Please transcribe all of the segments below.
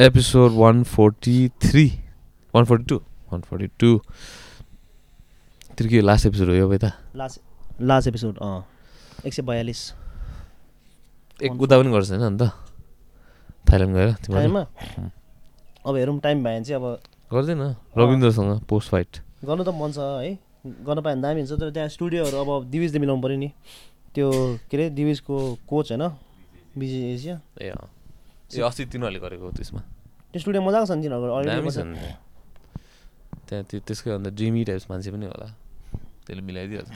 Episode one forty three one forty two one forty two त्यो के last episode हो यो भाइ त लास्ट लास्ट एपिसोड अँ। एक सय बयालिस। एक उता पनि गर्छ होइन अन्त। थाइल्यान्ड गएर टाइममा अब हेरौँ टाइम भयो भने चाहिँ अब गर्दैन। रविन्द्रसँग पोस्ट फाइट गर्नु त मन छ है। गर्न पायो भने दामी हुन्छ तर त्यहाँ स्टुडियोहरू अब दिविजले मिलाउनु पऱ्यो नि। त्यो के अरे दिविजको कोच होइन? बिजी एसिया। ए अँ। ए अस्ति तिनीहरूले गरेको हो त्यसमा त्यो स्टुडियो मजाको छ नि तिनीहरूको त्यहाँ त्यो त्यसकै अन्त ड्रिमी टाइप्स मान्छे पनि होला त्यसले मिलाइदिइहाल्छ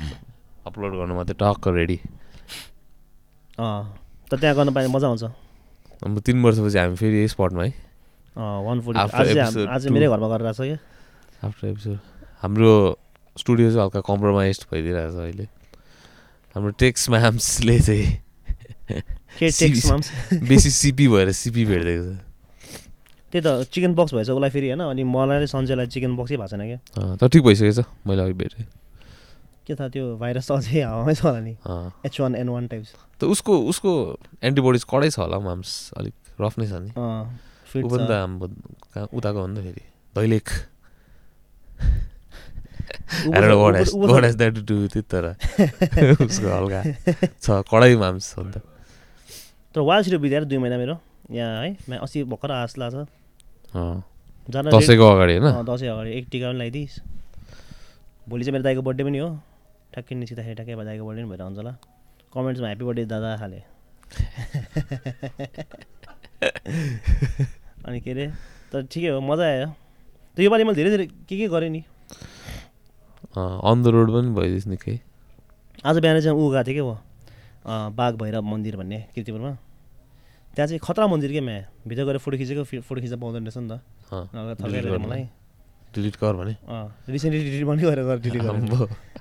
अपलोड गर्नु मात्रै टक्क रेडी अँ त त्यहाँ गर्न भने मजा आउँछ अब तिन वर्षपछि हामी फेरि यही स्पटमा है वान आज. मेरै घरमा गरेर आएको छ क्या आफ्टर एपिसोड हाम्रो स्टुडियो चाहिँ हल्का कम्प्रोमाइज भइदिइरहेको छ अहिले हाम्रो टेक्स म्याम्सले चाहिँ बेसी सिपी भएर सिपी भेटिदिएको छ त्यही त चिकन बक्स भएछ उसलाई फेरि होइन? अनि मलाई र सञ्जयलाई चिकन बक्सै भएको छैन क्या। तर ठिक भइसकेको छ मैले अघि भेटेँ। के थाहा त्यो भाइरस त अझै हावामै छ होला नि। H one N one types त उसको उसको एन्टिबोडिज कडै छ होला माम्स? अलिक रफ नै छ नि। फिट ऊ पनि त हाम्रो कहाँ उताको हो नि त फेरि। दैलेख। तर उसको हल्का छ कडै माम्स हो नि त। तर सिटी बित्यो दुई महिना मेरो। यहाँ है मा अस्ति भर्खर आस लाग्छ। जान दसैँको अगाडि होइन? दसैँ अगाडि। एक टिका पनि लगाइदिइस्। भोलि चाहिँ मेरो दाइको बर्थडे पनि हो। ठ्याक्कै निस्किँदाखेरि ठ्याक्कै भयो दाइको बर्थडे पनि भएर हुन्छ होला कमेन्ट्समा ह्याप्पी बर्थडे दादा खाले अनि के अरे तर ठिकै हो मजा आयो। त योपालि मैले धेरै धेरै के के गरेँ नि? अन द रोड पनि भइदियोस् निकै। आज बिहान चाहिँ ऊ गएको थिएँ क्या अँ, बाघ भैरव मन्दिर भन्ने किर्तिपुरमा। त्यहाँ चाहिँ खतरा मन्दिर क्या म्या? भित्र गएर फोटो खिचेको फोटो खिच्न पाउँदैन रहेछ नि त। थकाइरहेको। मलाई। डिलिट कर भने। रिसेन्टली डिलिट पनि गरेर गरेर। डिलिट।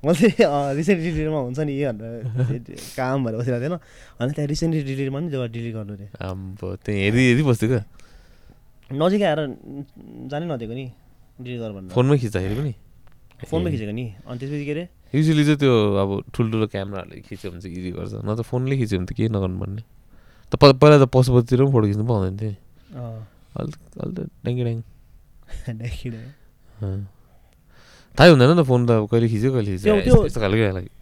मैले चाहिँ रिसेन्टली डिलिटमा हुन्छ नि यो भनेर काम भएर बसिरहेको थिएन अनि त्यहाँ रिसेन्टली डिलिटमा नि त्यो डिलिट गर्नु अरे आम्बो त्यहाँ हेरि हेरि बस्थ्यो क्या नजिकै आएर जानै नदिएको नि डिलिट गर भनेर। फोनमै खिच्दाखेरि पनि? फोनमै खिचेको नि। अनि त्यसपछि के अरे? युजली चाहिँ त्यो अब ठुल्ठुलो क्यामेराहरूले खिच्यो भने चाहिँ इजी गर्छ। न त फोनले खिच्यो भने त केही नगर्नु पर्ने त पहिला त पशुपतितिर पनि फोटो खिच्नु पाउँदैन थियो अहिले त अहिले त ड्याङ्गी। थाहै हुँदैन नि त फोन त अब कहिले खिच्यो कहिले खिच्यो यस्तो खालको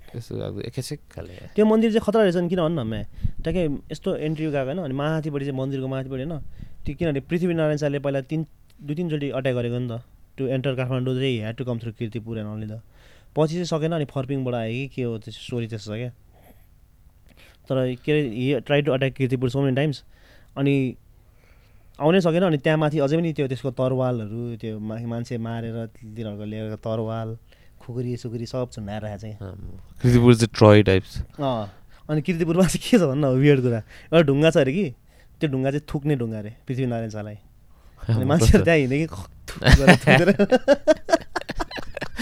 त्यो मन्दिर चाहिँ खतरा रहेछ नि किन भन्नु न म्या ट्याक्कै यस्तो एन्ट्री गएको होइन अनि माथिपट्टि चाहिँ मन्दिरको माथिपट्टि होइन त्यो किनभने पृथ्वीनारायण शाहले पहिला तिन दुई तिनचोटि अट्याक गरेको नि त टु एन्टर काठमाडौँ चाहिँ had to come through Kirtipur and only the पछि चाहिँ सकेन अनि फर्पिङबाट आयो कि के हो त्यो स्टोरी त्यस्तो छ क्या तर के अरे he try to attack Kirtipur so many times अनि आउनै सकेन अनि त्यहाँ माथि अझै पनि त्यो त्यसको तरवालहरू त्यो मान्छे मारेर तिनीहरूको लिएर तरवाल खुकुरी सुकुरी सब झुन्डाएर राखेको चाहिँ। कृतिपुर चाहिँ ट्रोय टाइप्स अँ अनि किर्तिपुरमा चाहिँ के छ भन्नु वियर्ड कुरा। एउटा ढुङ्गा छ अरे कि त्यो ढुङ्गा चाहिँ थुक्ने ढुङ्गा अरे पृथ्वीनारायण शाहलाई। अनि मान्छेहरू त्यहाँ हिँड्यो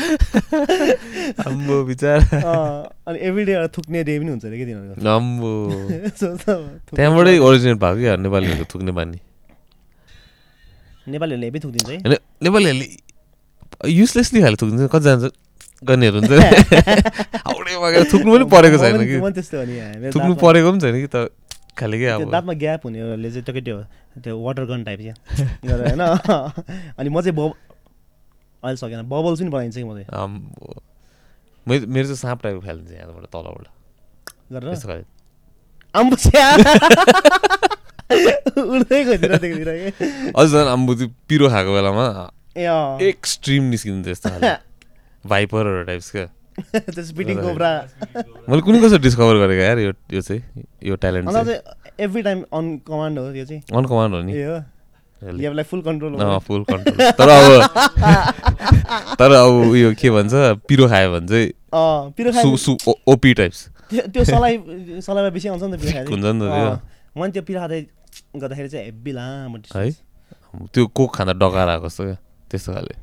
कि थुक गरेर थुकेर। आम्बो बिचरा। अँ, अनि एभ्रिडे एउटा थुक्ने डे पनि हुन्छ अरे कि तिनीहरूको? त्यहाँबाटै ओरिजिनेट भएको क्या नेपालीहरूको थुक्ने बानी नेपालीहरूले हेभी थुकिदिन्छ है। नेपालीहरूले युजलेसली खाले थुकिन्छ कतिजना गर्नेहरू हुन्छ हाउडे थुक्नु पनि परेको छैन कि। त्यस्तै थुक्नु परेको पनि छैन कि त। खाले क्या त्यो अब। दाँतमा ग्याप हुनेहरूले चाहिँ टक्कै त्यो त्यो वाटर गन टाइप क्या। गरेर होइन। अनि म चाहिँ अहिले सकेन। बबल्स पनि बनाइन्छ कि म चाहिँ आम्बो मेरो मेरो चाहिँ साँप टाइपको फालिन्छ यहाँबाट तलबाट। गरेर? देखिदिएर अझ झन् आम्बो त्यो पिरो खाएको बेलामा एक्सट्रिम निस्किन्छ त्यस्तो खाले। भाइपरहरू टाइप्स क्या। त्यो स्पिटिङ कोब्रा। मैले कुनै कसरी डिस्कभर गरेको यार यो यो चाहिँ यो talent every time on command हो त्यो चाहिँ। अन कमान्ड हो नि। लेभलाई फुल कन्ट्रोल फुल कन्ट्रोल तर अब तर अब उयो के भन्छ पिरो खायो भने चाहिँ पिरो सु खायो ओपी टाइप्स त्यो सलाई सलाइमा बेसी आउँछ नि त पिरो हुन्छ नि त। मैले त्यो पिरो खाँदै गर्दाखेरि चाहिँ हेब्बी लामो है? त्यो कोक खाँदा डकाएर आएको जस्तो क्या त्यस्तो खाले।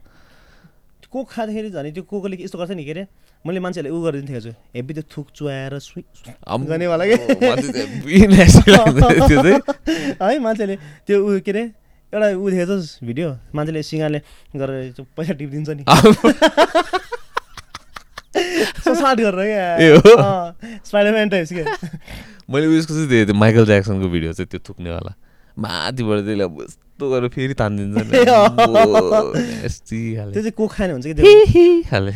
कोक खाँदाखेरि झन् त्यो कोकले यस्तो गर्छ नि के अरे मैले मान्छेहरूले उ गरिदिन्थेको छु हेब्बी त्यो थुक चुहाएर गर्नेवाला के? है मान्छेले त्यो उ के अरे एउटा उ देखेको छ भिडियो मान्छेले सिँगाले गरेर त्यो पैसा टिपिदिन्छ नि। साट गरेर? क्या। स्पाइडरम्यान टाइप्स क्या मैले उयसको चाहिँ थिएँ माइकल ज्याक्सनको भिडियो चाहिँ त्यो थुक्नेवाला। माथिबाट त्यसले अब यस्तो गरेर फेरि तानिदिन्छ त्यो चाहिँ कोक खाने हुन्छ कि त्यो? खाले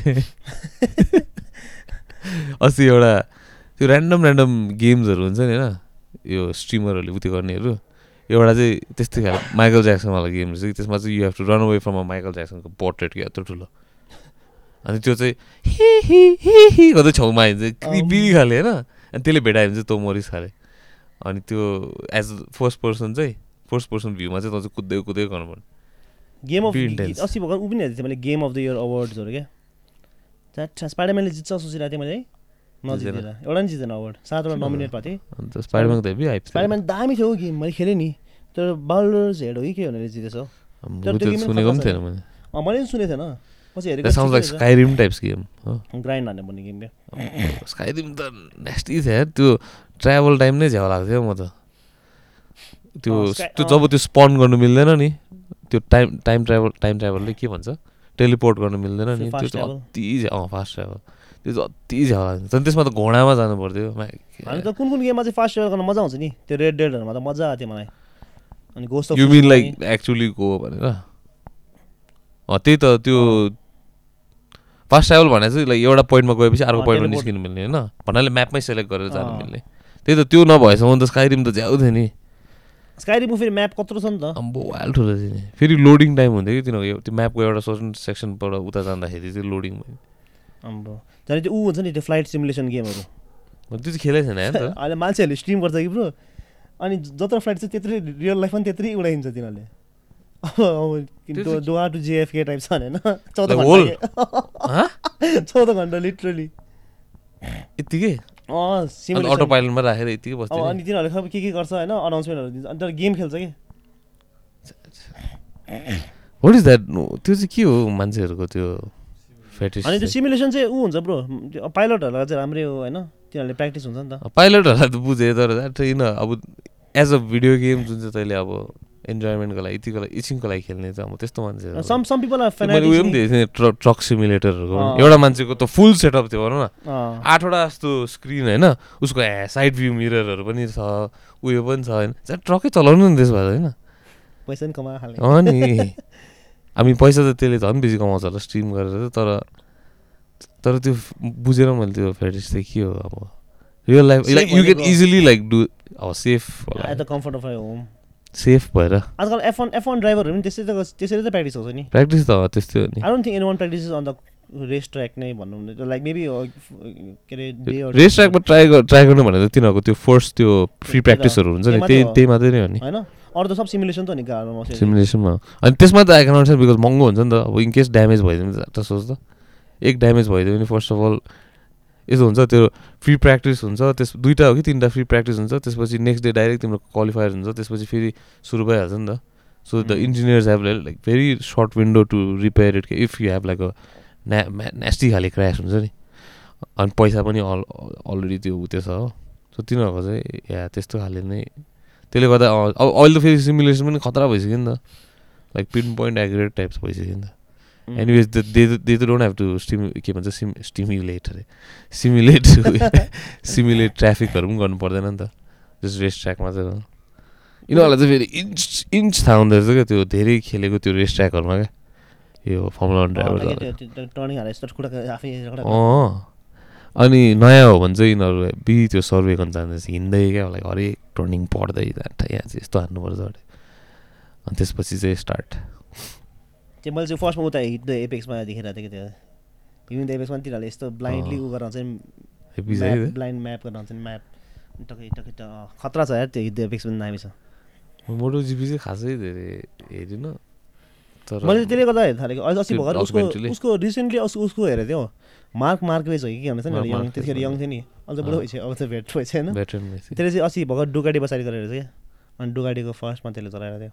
अस्ति एउटा त्यो ऱ्यान्डम ऱ्यान्डम गेम्सहरू हुन्छ नि होइन यो स्ट्रिमरहरूले उयो गर्नेहरू। एउटा चाहिँ त्यस्तै खाले माइकल ज्याक्सनवाला गेम रहेछ कि त्यसमा चाहिँ you have to run away from a Michael ज्याक्सनको portrait क्या यत्रो ठुलो। अनि त्यो चाहिँ हि हि हि हि गर्दै छेउमा आइन्छ। क्रिपी खाले होइन? अनि त्यसले भेटायो भने चाहिँ तँ मरिस खाले। अनि त्यो एज फर्स्ट पर्सन चाहिँ फर्स्ट पर्सन भ्यूमा चाहिँ तँ चाहिँ कुद्दै कुद्दै गर्नुपर्ने गेम अफ. अस्ति भर्खर ऊ पनि मैले गेम अफ द इयर अवार्ड्सहरू क्या। स्पाइडरम्यानले जित्छ सोचिरहेको थिएँ मैले नजितेर। एउटा पनि जित्दैन अवार्ड। सातवटा? नमिनेट भएको थिएँ। स्पाइडरम्यान दामी थियो गेम मैले खेलेँ नि। तर बाल्डर्स हेड हो कि के भनेर जितेछ हौ? सुनेको पनि थिएन मैले। अँ मैले पनि सुनेको थिएन। पछि हेरेको स्काइरिम टाइप्स गेम हो। ग्राइन्ड हान्ने भन्ने गेम क्या? स्काइरिम त नेस्टी थियो त्यो ट्राभल टाइम नै झ्याउ लाग्थ्यो म त। त्यो त्यो। जब त्यो स्पन गर्नु मिल्दैन नि त्यो टाइम टाइम ट्राभल टाइम ट्राभलले के भन्छ? टेलिपोर्ट गर्नु मिल्दैन नि। त्यो. अति अँ फास्ट ट्राभल त्यो चाहिँ अति झ्याउ लाग्थ्यो झन् त्यसमा त घोडामा जानु पर्थ्यो। हामी त कुन कुन गेममा चाहिँ फास्ट ट्राभल गर्न मजा आउँछ नि। त्यो रेड डेडहरूमा त मजा आएको थियो मलाई। अनि ghost you mean like actually go भनेर? त्यही त त्यो फास्ट ट्राभल भने चाहिँ लाइक एउटा पोइन्टमा गएपछि अर्को पोइन्टमा. निस्किनु मिल्ने होइन। भन्नाले म्यापमै सेलेक्ट गरेर जानु। मिल्ने। त्यही त त्यो नभएसम्म त स्काइरिम त झ्याउ थियो नि। स्काइरिमको फेरि म्याप कत्रो छ नि त। अम्बो वाल ठुलो थियो नि। फेरि लोडिङ टाइम हुन्थ्यो कि? तिनीहरूको त्यो म्यापको एउटा सर्टन सेक्सनबाट उता जाँदाखेरि चाहिँ लोडिङ भयो। हाम्रो झन् त्यो ऊ हुन्छ नि त्यो फ्लाइट सिमुलेसन गेमहरू त्यो चाहिँ यार त। अहिले मान्छेहरूले स्ट्रिम गर्छ कि ब्रो अनि जत्रो फ्लाइट चाहिँ त्यत्रै रियल लाइफमा पनि त्यत्रै उडाइन्छ तिनीहरूले। डोवा टु जेएफके टाइप छ होइन। चौध? चौध घन्टा लिटरली यत्तिकै? अन्त अटो पाइलटमा राखेर यत्तिकै अब बस्थ्यो अनि तिनीहरूले खै के के गर्छ होइन अनाउन्समेन्टहरू दिन्छ। अनि तर गेम खेल्छ कि? वाट इज द्याट त्यो चाहिँ के हो मान्छेहरूको त्यो? फेटिस अनि त्यो सिमुलेसन चाहिँ ऊ हुन्छ ब्रो पाइलटहरूलाई चाहिँ राम्रै हो होइन? तिनीहरूले प्र्याक्टिस हुन्छ नि त। पाइलटहरूलाई त बुझेँ तर होइन अब एज अ भिडियो गेम जुन चाहिँ तैँले अब इन्जोयमेन्टको लागि यतिको लागि इचिङको लागि खेल्ने चाहिँ अब त्यस्तो मान्छेहरू सम सम पिपल आर मैले उयो पनि थिएँ ट्र- ट्रक सिमुलेटरहरूको। एउटा मान्छेको त फुल सेटअप थियो भनौँ न। आठवटा जस्तो स्क्रिन होइन? उसको साइड भ्यू मिररहरू पनि छ उयो पनि छ होइन? ट्रकै चलाउनु नि त्यसो भए होइन? पैसा पनि कमा नि। हामी पैसा त त्यसले झन् बेसी कमाउँछ होला स्ट्रिम गरेर तर तर त्यो बुझेर मैले त्यो फेटिस चाहिँ के हो अब? Real life like you can easily like do अब safe at the comfort of home safe भएर। आजकल एफ वान एफ वान ड्राइभरहरू पनि त्यस्तै त त्यसरी त प्र्याक्टिस हुन्छ नि। प्र्याक्टिस त त्यस्तै हो नि। I don't think any one practice on the race track नै भन्नु लाइक मेबी के अरे रेस ट्र्याकमा ट्राई ट्राई गर्नु भनेर तिनीहरूको त्यो फर्स्ट त्यो फ्री। प्र्याक्टिसहरू हुन्छ नि त्यही त्यही मात्रै हो। त्यही मात्रै नै हो नि। होइन? अरू त सब सिमुलेसन त नि गाडीमा सिमुलेसनमा। अनि त्यसमा त क्यान अन्डरस्ट्यान्ड बिकज महँगो हुन्छ नि त। अब इन केस ड्यामेज भइदियो भने त सोच त। एक ड्यामेज भइदियो भने फर्स्ट अफ अल यस्तो हुन्छ त्यो फ्री प्र्याक्टिस हुन्छ। त्यस दुइटा हो कि तिनवटा फ्री प्र्याक्टिस हुन्छ। त्यसपछि नेक्स्ट डे डाइरेक्ट तिम्रो क्वालिफायर हुन्छ। त्यसपछि फेरि सुरु भइहाल्छ नि त। So the. Engineers have like very short window to repair it if you have like a म्या नेस्टी खाले क्रास हुन्छ नि। अनि पैसा पनि अल अलरेडी त्यो उ त्यो छ हो। सो तिनीहरूको चाहिँ या त्यस्तो खाले नै त्यसले गर्दा अब अहिले त फेरि सिमुलेसन पनि खतरा भइसक्यो नि त। लाइक पिन पोइन्ट एग्रेट टाइप्स भइसक्यो नि त. एनिवेज दे दे त डोन्ट हेभ टु स्टिमु के भन्छ सिम स्टिमुलेट अरे। सिमुलेट सिमुलेट ट्राफिकहरू पनि गर्नु पर्दैन नि त। जस्ट रेस ट्र्याकमा चाहिँ। यिनीहरूलाई चाहिँ फेरि इन्च इन्च थाहा हुँदो रहेछ क्या त्यो धेरै खेलेको त्यो रेस ट्र्याकहरूमा क्या। यो फर्मुला वान ड्राइभर अनि नयाँ हो भने चाहिँ यिनीहरू बि त्यो सर्वे गर्न जाँदैछ। हिँड्दै क्या लाइक हरेक टर्निङ पढ्दै जाँदा यहाँ चाहिँ यस्तो हान्नुपर्छ अरे। अनि त्यसपछि चाहिँ स्टार्ट त्यो मैले चाहिँ फर्स्टमा उता द एपेक्समा देखेर थिएँ। कि त्यो हिट द एपेक्समा तिनीहरूले यस्तो ब्लाइन्डली उ गरेर चाहिँ हेभी छ है म्याप ब्लाइन्ड म्याप गरेर हुन्छ नि म्याप टकै टकै खतरा छ यार त्यो हिट द एपेक्स पनि दामी छ। मोटो जिपी चाहिँ खासै धेरै हेरिनँ। तर मैले त्यसले गर्दा हेर्न थालेको। अहिले अस्ति भर्खर उसको? उसको रिसेन्टली उसको हेरेको थियो। मार्क मार्कवेज हो कि के भन्छ नि यङ त्यतिखेर यङ। थियो नि। अहिले त बुढो। भइसक्यो अब त भेट भइसक्यो। होइन त्यसले चाहिँ अस्ति भर्खर डुगाडी पछाडि गरेर थियो। क्या अनि डुगाडीको फर्स्टमा त्यसले चलाएर थियो।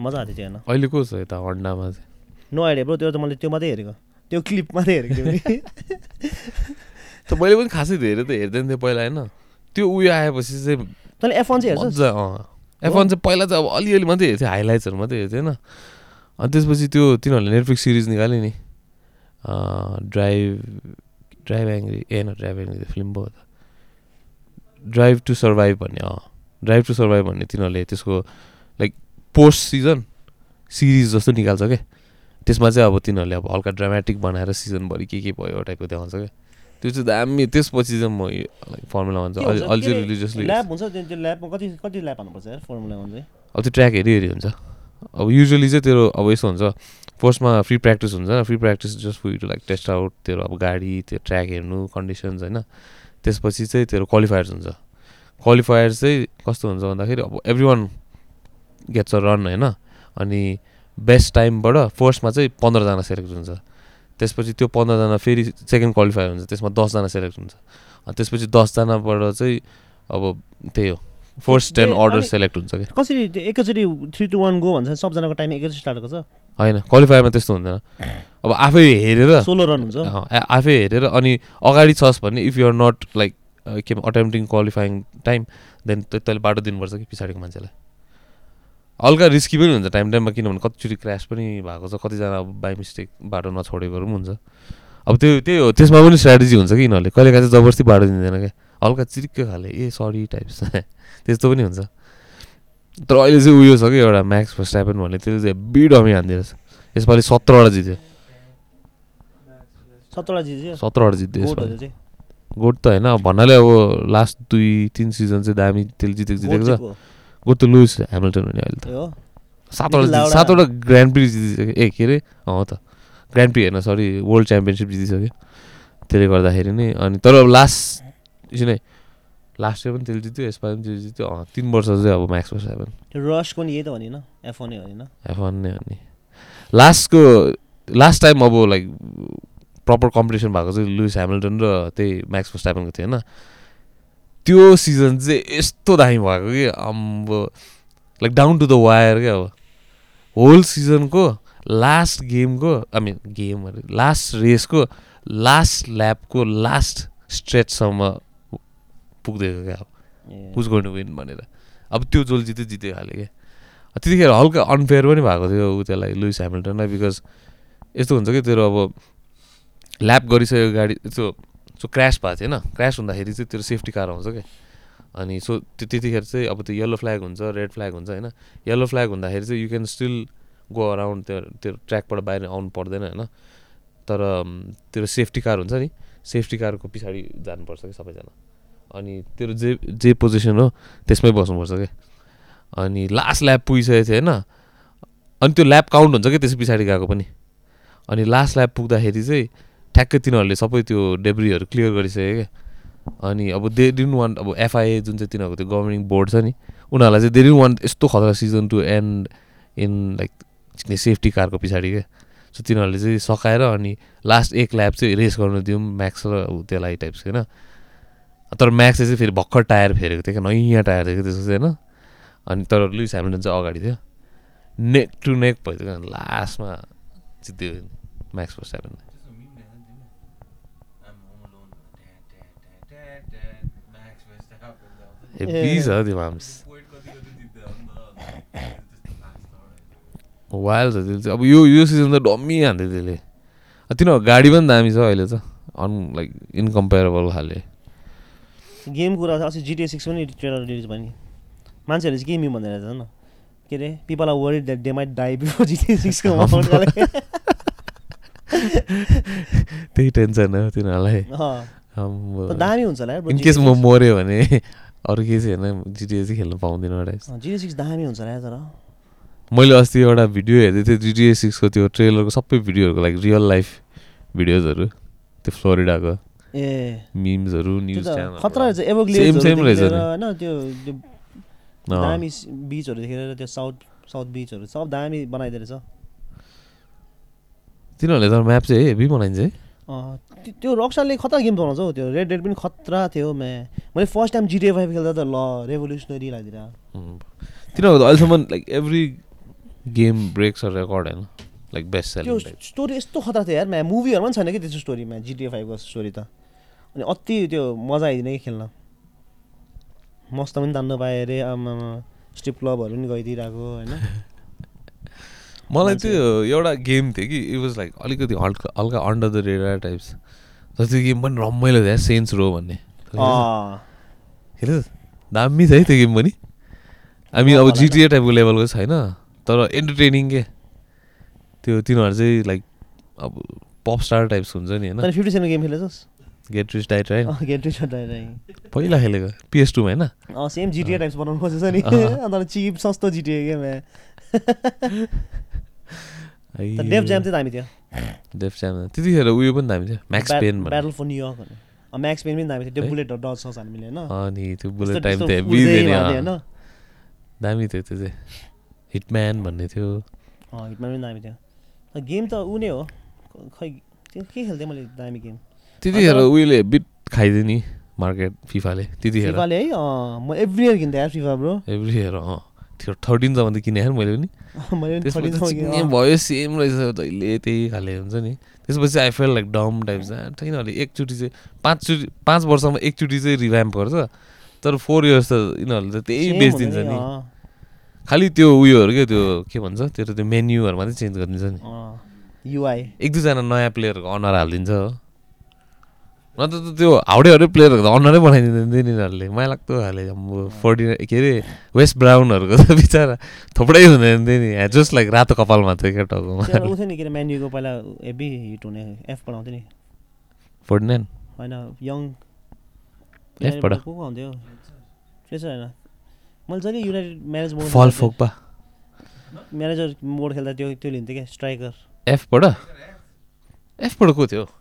मजा आएको थियो त्यो हेर्न। अहिले को छ यता हन्डामा चाहिँ। नो आइडिया ब्रो त्यो त मैले त्यो मात्रै हेरेको। त्यो क्लिप मात्रै हेरेको नि त मैले पनि खासै धेरै त हेर्दैन थिएँ पहिला होइन? त्यो उयो आएपछि चाहिँ तैँले एफ वान चाहिँ हेर्छस्? मजा अँ एफ वान चाहिँ पहिला चाहिँ अब अलिअलि मात्रै हेर्थेँ हाइलाइट्सहरू मात्रै हेर्थेँ होइन। अनि त्यसपछि त्यो तिनीहरूले नेटफ्लिक्स सिरिज निकाल्यो नि। ड्राइभ ड्राइभ एङ्ग्री ए न ड्राइभ एङ्ग्री फिल्म भयो त। ड्राइभ टु सर्भाइभ भन्ने अँ। ड्राइभ टु सर्भाइभ भन्ने तिनीहरूले त्यसको लाइक पोस्ट सिजन सिरिज जस्तो निकाल्छ क्या त्यसमा चाहिँ अब तिनीहरूले अब हल्का ड्रामेटिक बनाएर सिजनभरि के के भयो टाइपको देखाउँछ क्या त्यो चाहिँ दामी त्यसपछि चाहिँ म लाइक फर्मुला वान चाहिँ अलि चाहिँ रिलिजियसली ल्याब हुन्छ? त्यो त्यो ल्याबमा कति कति ल्याब यार फर्मुला वान चाहिँ? अब त्यो ट्र्याक हेरी हेरी हुन्छ। अब युजली चाहिँ तेरो अब यस्तो हुन्छ। फर्स्टमा फ्री प्र्याक्टिस हुन्छ। Free practice just for to like test out तेरो अब गाडी त्यो ट्र्याक हेर्नु कन्डिसन्स होइन। त्यसपछि चाहिँ तेरो क्वालिफायर्स हुन्छ। क्वालिफायर्स चाहिँ कस्तो हुन्छ भन्दाखेरि अब every one gets a run होइन। अनि बेस्ट टाइमबाट फर्स्टमा चाहिँ पन्ध्रजना सेलेक्ट हुन्छ। त्यसपछि त्यो पन्ध्रजना फेरि सेकेन्ड क्वालिफायर हुन्छ त्यसमा दसजना सेलेक्ट हुन्छ। अनि त्यसपछि दसजनाबाट चाहिँ अब त्यही हो फर्स्ट टेन अर्डर सेलेक्ट हुन्छ क्या कसरी एकैचोटि थ्री टू वान गो भन्छ सबजनाको टाइम एकैचोटि स्टार्ट गर्छ? होइन क्वालिफायरमा त्यस्तो हुँदैन। अब आफै हेरेर सोलो रन हुन्छ? आफै हेरेर अनि अगाडि छस् भने इफ युआर नट लाइक के अटेम्पटिङ क्वालिफाइङ टाइम देन तैँले बाटो दिनुपर्छ कि पछाडिको मान्छेलाई। हल्का रिस्की पनि हुन्छ टाइम टाइममा किनभने कतिचोटि क्रास पनि भएको छ कतिजना अब बाई मिस्टेक बाटो नछोडेकोहरू पनि हुन्छ। अब त्यो त्यही हो त्यसमा पनि स्ट्राटेजी हुन्छ कि यिनीहरूले? कहिलेकाहीँ चाहिँ जबरजस्ती बाटो दिँदैन क्या? हल्का चिरिक्क खाले ए सरी टाइप्स त्यस्तो पनि हुन्छ। तर अहिले चाहिँ उयो छ कि एउटा म्याक्स फर्स्ट एपन भन्ने त्यसले चाहिँ हेब्बी डमी छ यसपालि सत्रवटा जित्यो। सत्रवटा जित्यो? सत्रवटा जित्यो यसपालि। गोट त होइन भन्नाले अब लास्ट दुई तिन सिजन चाहिँ दामी त्यसले जितेको जितेको छ। गोट त लुइस ह्यामिल्टन हुने अहिले त हो सातवटा सातवटा ग्रान्ड प्री जितिसक्यो ए के अरे अँ त ग्रान्ड प्री होइन सरी वर्ल्ड च्याम्पियनसिप जितिसक्यो त्यसले गर्दाखेरि नै अनि तर अब लास्ट नै लास्ट इयर पनि त्यसले जित्यो यसपालि पनि त्यसले जित्यो अँ तिन वर्ष चाहिँ अब म्याक्स वर्ष रसको नि यही त भने एफ वानै होइन एफ वान नै हो नि लास्टको लास्ट टाइम अब लाइक प्रपर कम्पिटिसन भएको चाहिँ लुइस ह्यामिल्टन र त्यही म्याक्स फस्टाइपनको थियो होइन त्यो सिजन चाहिँ यस्तो दामी भएको कि? अम्बो like down to the wire क्या अब? होल सिजनको लास्ट गेमको आई मिन गेम अरे लास्ट रेसको लास्ट ल्यापको लास्ट स्ट्रेचसम्म पुग्दैको क्या अब? ए, हुज गोइन विन भनेर। अब त्यो जोल जित्यो जित्यो खाले क्या त्यतिखेर हल्का अनफेयर पनि भएको थियो ऊ त्यसलाई लुइस ह्यामिल्टनलाई बिकज यस्तो हुन्छ कि तेरो अब ल्याप गरिसक्यो गाडी त्यो सो क्रास भएको थियो होइन। क्रास हुँदाखेरि चाहिँ तेरो सेफ्टी कार आउँछ क्या अनि सो त्यो त्यतिखेर चाहिँ अब त्यो येल्लो फ्ल्याग हुन्छ रेड फ्ल्याग हुन्छ होइन। येल्लो फ्ल्याग हुँदाखेरि चाहिँ you can still go around त्यो त्यो ट्र्याकबाट बाहिर आउनु पर्दैन होइन। तर तेरो सेफ्टी कार हुन्छ नि। सेफ्टी कारको पछाडि जानुपर्छ कि सबैजना। अनि तेरो जे जे पोजिसन हो त्यसमै बस्नुपर्छ क्या अनि लास्ट ल्याब पुगिसकेको थियो होइन। अनि त्यो ल्याब काउन्ट हुन्छ कि? त्यस पछाडि गएको पनि। अनि लास्ट ल्याब पुग्दाखेरि चाहिँ ठ्याक्कै तिनीहरूले सबै त्यो डेब्रीहरू क्लियर गरिसक्यो क्या। अनि अब दे डिन वान्ट अब एफआइए जुन चाहिँ तिनीहरूको त्यो गभर्निङ बोर्ड छ नि उनीहरूलाई चाहिँ दे वान्ट यस्तो खतरा season to end in like safety कारको पछाडि क्या। सो तिनीहरूले चाहिँ सकाएर अनि लास्ट एक ल्याब चाहिँ रेस गर्नु दिउँ म्याक्स र त्यसलाई टाइप्स होइन। तर म्याक्सले चाहिँ फेरि भर्खर टायर फेरेको थियो क्या नयाँ टायर थियो त्यसको चाहिँ होइन। अनि तर लुइस ह्यामिल्टन चाहिँ अगाडि थियो। नेक टु नेक भइदियो लास्टमा जित्यो म्याक्स फर्स्ट सेभेन हेभी छ त्यो माम्स वाइल्ड छ त्यसले चाहिँ अब यो यो सिजन त डम्मी हान्थ्यो त्यसले तिनीहरूको गाडी पनि दामी छ अहिले त अन लाइक इन्कम्पेरेबल खाले गेम कुरा अस्ति जिटिए सिक्स पनि ट्रेलर रिलिज भयो नि मान्छेहरूले चाहिँ के मिम भन्दै रहेछ न के अरे people are worried that they might die before GTA सिक्सको त्यही टेन्सन हो तिनीहरूलाई। दामी हुन्छ होला इन केस म मऱ्यो भने अरू केही चाहिँ होइन जिटिए चाहिँ खेल्न पाउँदिनँ एउटा जिटिए सिक्स दामी हुन्छ होला तर। मैले अस्ति एउटा भिडियो हेर्दै थिएँ जिटिए सिक्सको त्यो ट्रेलरको सबै भिडियोहरूको लाइक रियल लाइफ भिडियोजहरू त्यो फ्लोरिडाको ए। मिम्सहरू न्युज त च्यानल खतरा रहेछ एभोग्लेज same रहेछ। होइन त्यो दामी बिचहरू देखेर त्यो साउथ साउथ बिचहरू सब दामी बनाइदिएको रहेछ। तिनीहरूले तर म्याप चाहिँ हेभी बनाइन्छ है। त्यो- रक्साले खतरा गेम बनाउँछ हौ त्यो। रेड रेड पनि खतरा थियो म्या मैले फर्स्ट टाइम जिटिए फाइभ खेल्दा त ल रेभोल्युसनरी लाग्दिएर उम्. तिनीहरूको त अहिलेसम्म like every game breaks record होइन? लाइक बेस्ट त्यो सेलिङ स्टोरी यस्तो खतरा थियो यार म्या मुभीहरूमा पनि छैन कि त्यस्तो स्टोरीमा जिटिए फाइभको स्टोरी त। अनि अति त्यो मजा आइदिने कि खेल्न। मस्त पनि तान्नु पाएँ अरे आमा स्ट्रिप क्लबहरू पनि गइदिइरहेको होइन? मलाई त्यो एउटा गेम थियो कि इट वाज लाइक अलिकति हल्का हल्का अन्डर द रेडर टाइप्स त्यो गेम पनि रमाइलो थियो सेन्स रो भन्ने। खेल्यो दामी छ है त्यो गेम पनि। मिन अब जिटिए टाइपको लेभलको छैन तर एन्टरटेनिङ के? त्यो तिनीहरू चाहिँ लाइक अब पप स्टार टाइप्स हुन्छ नि होइन? Fifty seven game खेलेछस्? Get rich die right get rich direct पहिला खेलेको पिएस टूमा होइन? सेम जिटिए टाइप्स बनाउनु खोजेछ नि। अन्त चिप सस्तो जिटिए गेम डेफ ज्याम चाहिँ दामी थियो। डेफ च्याम त्यतिखेर उयो पनि दामी थियो। Max Payne. Battle for New York Max Payne पनि दामी थियो। त्यो? बुलेट डज सक्छ हामीले होइन? अनि त्यो बुलेट टाइम थियो हेभी थियो। होइन? दामी थियो त्यो चाहिँ। हिटम्यान भन्ने थियो। अँ हिटमा पनि दामी थियो। गेम त ऊ नै हो। खै के खेल्थेँ मैले दामी गेम? त्यतिखेर उयोले बिट खाइदियो नि मार्केट फिफाले त्यतिखेर। फिफाले है? म एभ्री इयर किन्थेँ यार फिफा ब्रो एभ्री इयर अँ। थियो थर्टिनसम्म त किने मैले पनि। मैले पनि त्यसपछि 13 सम्म चिन्ने किनेँ, अँ। भयो सेम रहेछ जहिले त्यही खाले हुन्छ नि। त्यसपछि I feel like Doom type चाहिँ यिनीहरूले एकचोटि चाहिँ पाँचचोटि पाँच वर्षमा एकचोटि चाहिँ रिभ्याम्प गर्छ। तर फोर इयर्स त यिनीहरूले त त्यही बेचिदिन्छ नि खालि त्यो उयोहरू क्या त्यो के भन्छ त्यो त्यो मेन्युहरू मात्रै चेन्ज गरिदिन्छ नि। युआई एक दुईजना नयाँ प्लेयरहरूको अनुहार हालिदिन्छ हो। नत्र त त्यो हाउडे हाउडे प्लेयरहरूको त अनुहारै बनाइदिँदैन नि यिनीहरूले माया लाग्दो खाले अम्बो फोर्टी के अरे वेस्ट ब्राउनहरूको त बिचरा थोप्रै हुँदैन थियो नि जस्ट लाइक रातो कपालमा थियो क्या टाउकोमा नि म्यान्युको पहिला हेभी हिट हुने एफ पढाउँथ्यो नि फोर्टी नाइन होइन यङ F बाट? को को हुन्थ्यो त्यसो होइन मैले जहिले युनाइटेड म्यानेज मोड फल फोक्पा म्यानेजर मोड खेल्दा त्यो त्यो लिन्थ्यो क्या स्ट्राइकर एफबाट एफबाट को थियो होइन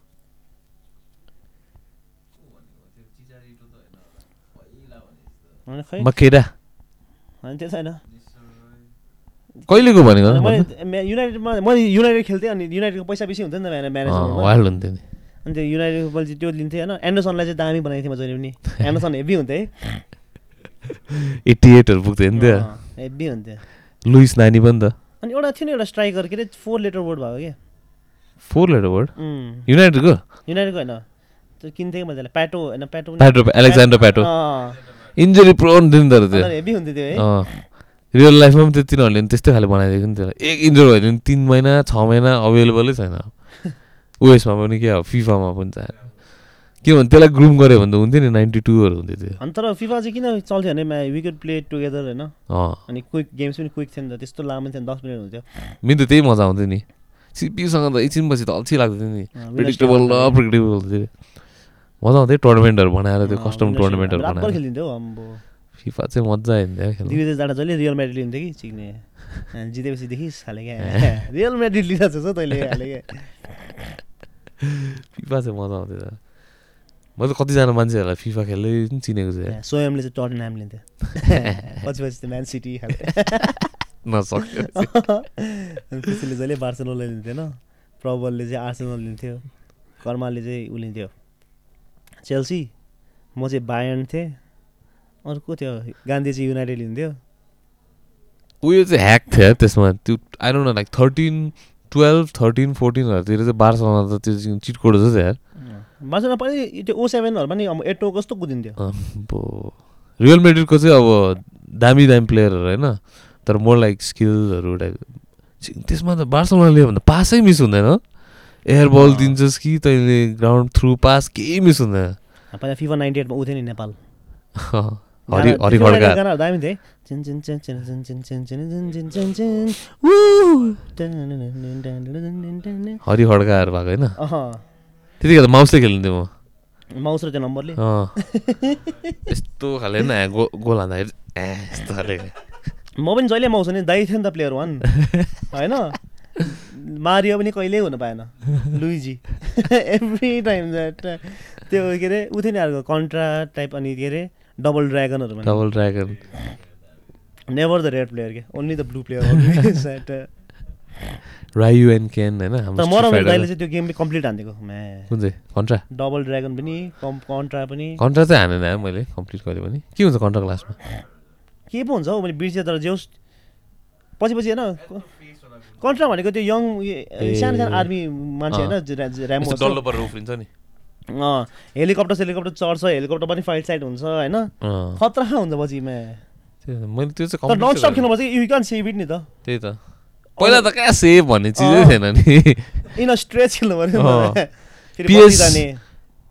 खै मकेरा होइन त्यो छैन कहिलेको भनेको? मैले युनाइटेडमा मैले युनाइटेड खेल्थेँ अनि युनाइटेडको पैसा बेसी हुन्थ्यो नि त म्यानेजर अँ, वाइल्ड हुन्थ्यो नि अनि त्यो युनाइटेडको पछि त्यो लिन्थेँ होइन एन्डरसनलाई चाहिँ दामी बनाएको थिएँ म जहिले पनि एन्डरसन हेभी हुन्थ्यो है एट्टी एटहरू पुग्थ्यो नि त्यो हेभी हुन्थ्यो लुइस नानी पनि त अनि एउटा थियो नि एउटा स्ट्राइकर के अरे फोर लेटर वर्ड भएको क्या फोर लेटर वर्ड युनाइटेडको युनाइटेडको होइन त्यो किन्थेँ मैले त्यसलाई प्याटो होइन Pato Pato Alexandre Pato injury prone थियो नि तर त्यो रियल लाइफमा पनि त्यो तिनीहरूले त्यस्तै खाले बनाइदिएको नि त्यसलाई एक इन्जोर भयो भने तिन महिना छ महिना अभाइलेबलै छैन उयसमा पनि के अब फिफामा पनि चाहियो के भन्छ त्यसलाई ग्रुम गऱ्यो भने त हुन्थ्यो नि नाइन्टी टूहरू हुन्थ्यो त्यो अनि तर फिफा चाहिँ किन चल्थ्यो भने वी प्ले टुगेदर होइन अनि क्विक गेम्स पनि क्विक थियो नि त त्यस्तो लामो थिएन दस मिनट हुन्थ्यो मिन त त्यही मजा आउँथ्यो नि सिपियुसँग त एकछिनपछि त अल्छी लाग्थ्यो नि प्रिडिक्टेबल न प्रिडिक्टेबल थियो मजा आउँथ्यो टुर्नामेन्टहरू बनाएर त्यो कस्टम टुर्नामेन्टहरू बनाएर। खेलिन्थ्यो फिफा चाहिँ मजा आइन्थ्यो खेल्नु। दिविदेश डाँडा जहिले रियल म्याड्रिड लिन्थ्यो कि चिक्ने। जितेपछि देखिस् खाले क्या। रियल म्याड्रिड लिइरहेको छ तैँले क्या। फिफा चाहिँ मजा आउँथ्यो त। म त कतिजना मान्छेहरूलाई फिफा खेल्दै पनि चिनेको छु। स्वयंले चाहिँ टर्न नाम लिन्थ्यो। पछि पछि त्यो म्यान सिटी नसक्यो त्यसले जहिले बार्सेलोनालाई लिन्थ्यो होइन प्रबलले चाहिँ आर्सेनल लिन्थ्यो। कर्माले चाहिँ ऊ लिन्थ्यो। चेल्सी म चाहिँ बायर्न थिएँ। अर्को थियो गान्धी चाहिँ युनाइटेड लिन्थ्यो। उयो चाहिँ ह्याक थियो त्यसमा। त्यो I don't know like thirteen twelve thirteen फोर्टिनहरूतिर चाहिँ बार्सलोना त त्यो चाहिँ चिट कोड जस्तो थियो यार। बार्सेलोना पनि त्यो ओ सेभेनहरूमा नि अब एटो कस्तो कुदिन्थ्यो? अब रियल मेड्रिडको चाहिँ अब दामी दामी प्लेयरहरू होइन। तर मोर लाइक स्किलहरू टाइप। त्यसमा त बार्सलोना लियो भने त पासै मिस हुँदैन। एयर बल दिन्छस् कि तैँले ग्राउन्ड थ्रु पास केही मिस हुँदैन पहिला फिफा नाइन्टी एटमा उ नि नेपाल। हरि खड्का खड्काहरू भएको होइन? त्यतिखेर माउसले खेल्नुहुन्थ्यो म। माउस र त्यो नम्बरले? यस्तो खाले नयाँ गो गोल हाल्दाखेरि म पनि जहिले माउस नि दाइ थियो नि त प्लेयर वान होइन? मारियो पनि कहिल्यै हुन पाएन। लुइजी। एभ्री टाइम द्याट त्यो के अरे ऊ थियो नि अर्को कन्ट्रा टाइप अनि के अरे double ड्रागनहरू double dragon. Never the red player के only the blue player Ryu and can होइन तर हाम्रो म र Street मेरो Fighter दाइले चाहिँ त्यो गेम कम्प्लिट हानिदिएको। कुन चाहिँ? कन्ट्रा? डबल ड्रागन पनि कन्ट्रा पनि। कन्ट्रा चाहिँ हानेन मैले कम्प्लिट गरेँ भने। के हुन्छ कन्ट्रा क्लासमा के पो हुन्छ हौ मैले बिर्सेँ तर जेउस पछि पछि होइन कन्ट्रा भनेको त्यो यङ। सानो सानो आर्मी मान्छे। होइन उफ्रिन्छ नि। अँ हेलिकप्टर सेलिकप्टर चढ्छ हेलिकप्टर पनि फाइट साइड हुन्छ होइन? खतरा हुन्छ पछि म्या त्यही त, मैले त्यो चाहिँ तर नन स्टप खेल्नुपर्छ यु क्यान सेभ इट नि त। त्यही त। पहिला त कहाँ सेभ भन्ने चिजै। थिएन नि। इन स्ट्रेच खेल्नु पऱ्यो।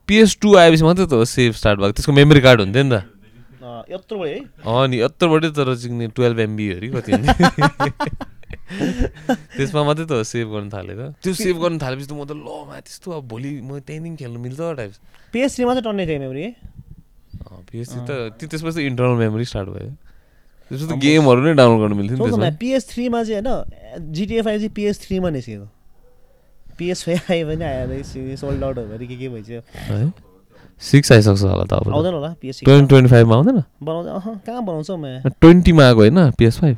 पिएस टू आएपछि मात्रै त हो सेभ स्टार्ट भएको। त्यसको मेमोरी कार्ड हुन्थ्यो नि त। अँ, यत्रो है। अँ नि यत्रोबाटै तर चिक्ने टुवेल्भ एमबी अरे कति त्यसमा मात्रै त हो सेभ गर्न थालेको त्यो सेभ गर्न थालेपछि त म त ल मा त्यस्तो अब भोलि म त्यहाँदेखि खेल्नु मिल्छ टाइप पिएस थ्रीमा चाहिँ टन्ने थियो मेमोरी पिएससी त त्यो त्यसपछि त इन्टरनल मेमोरी स्टार्ट भयो। त्यसपछि त गेमहरू नै डाउनलोड गर्नु मिल्थ्यो नि त्यसमा। पिएस थ्रीमा चाहिँ होइन जिटिए फाइभ चाहिँ पिएस थ्रीमा निस्केको। पिएस फाइभ पनि आएर सोल्ड आउट भयो के के भइसक्यो। है? सिक्स आइसक्छ होला त अब आउँदैन होला पिएस ट्वेन्टी ट्वेन्टी फाइभमा आउँदैन? कहाँ बनाउँछ म ट्वेन्टीमा आएको होइन पिएस फाइभ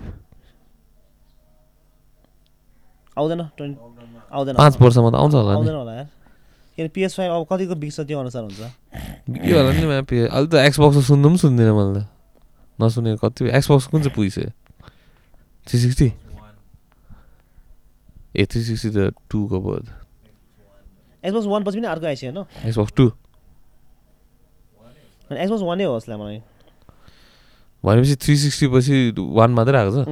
आउँदैन ट्वेन्टी आउँदैन। पाँच वर्षमा त आउँछ होला आउँदैन होला यार। किन पिएस फाइभ अब कतिको बिग्छ त्यो अनुसार हुन्छ? के होला नि अहिले त एक्सबक्स सुन्नु पनि सुन्दिनँ मैले त। नसुनेको कति एक्सबक्स कुन चाहिँ पुगिसक्यो थ्री सिक्सटी ए थ्री सिक्सटी त टूको भयो त। एक्सबक्स वान पछि पनि अर्को आइसक्यो होइन? एक्सबक्स टू एक्सबक्स वानै हो जसलाई मलाई। भनेपछि थ्री सिक्सटी पछि वान मात्रै आएको छ?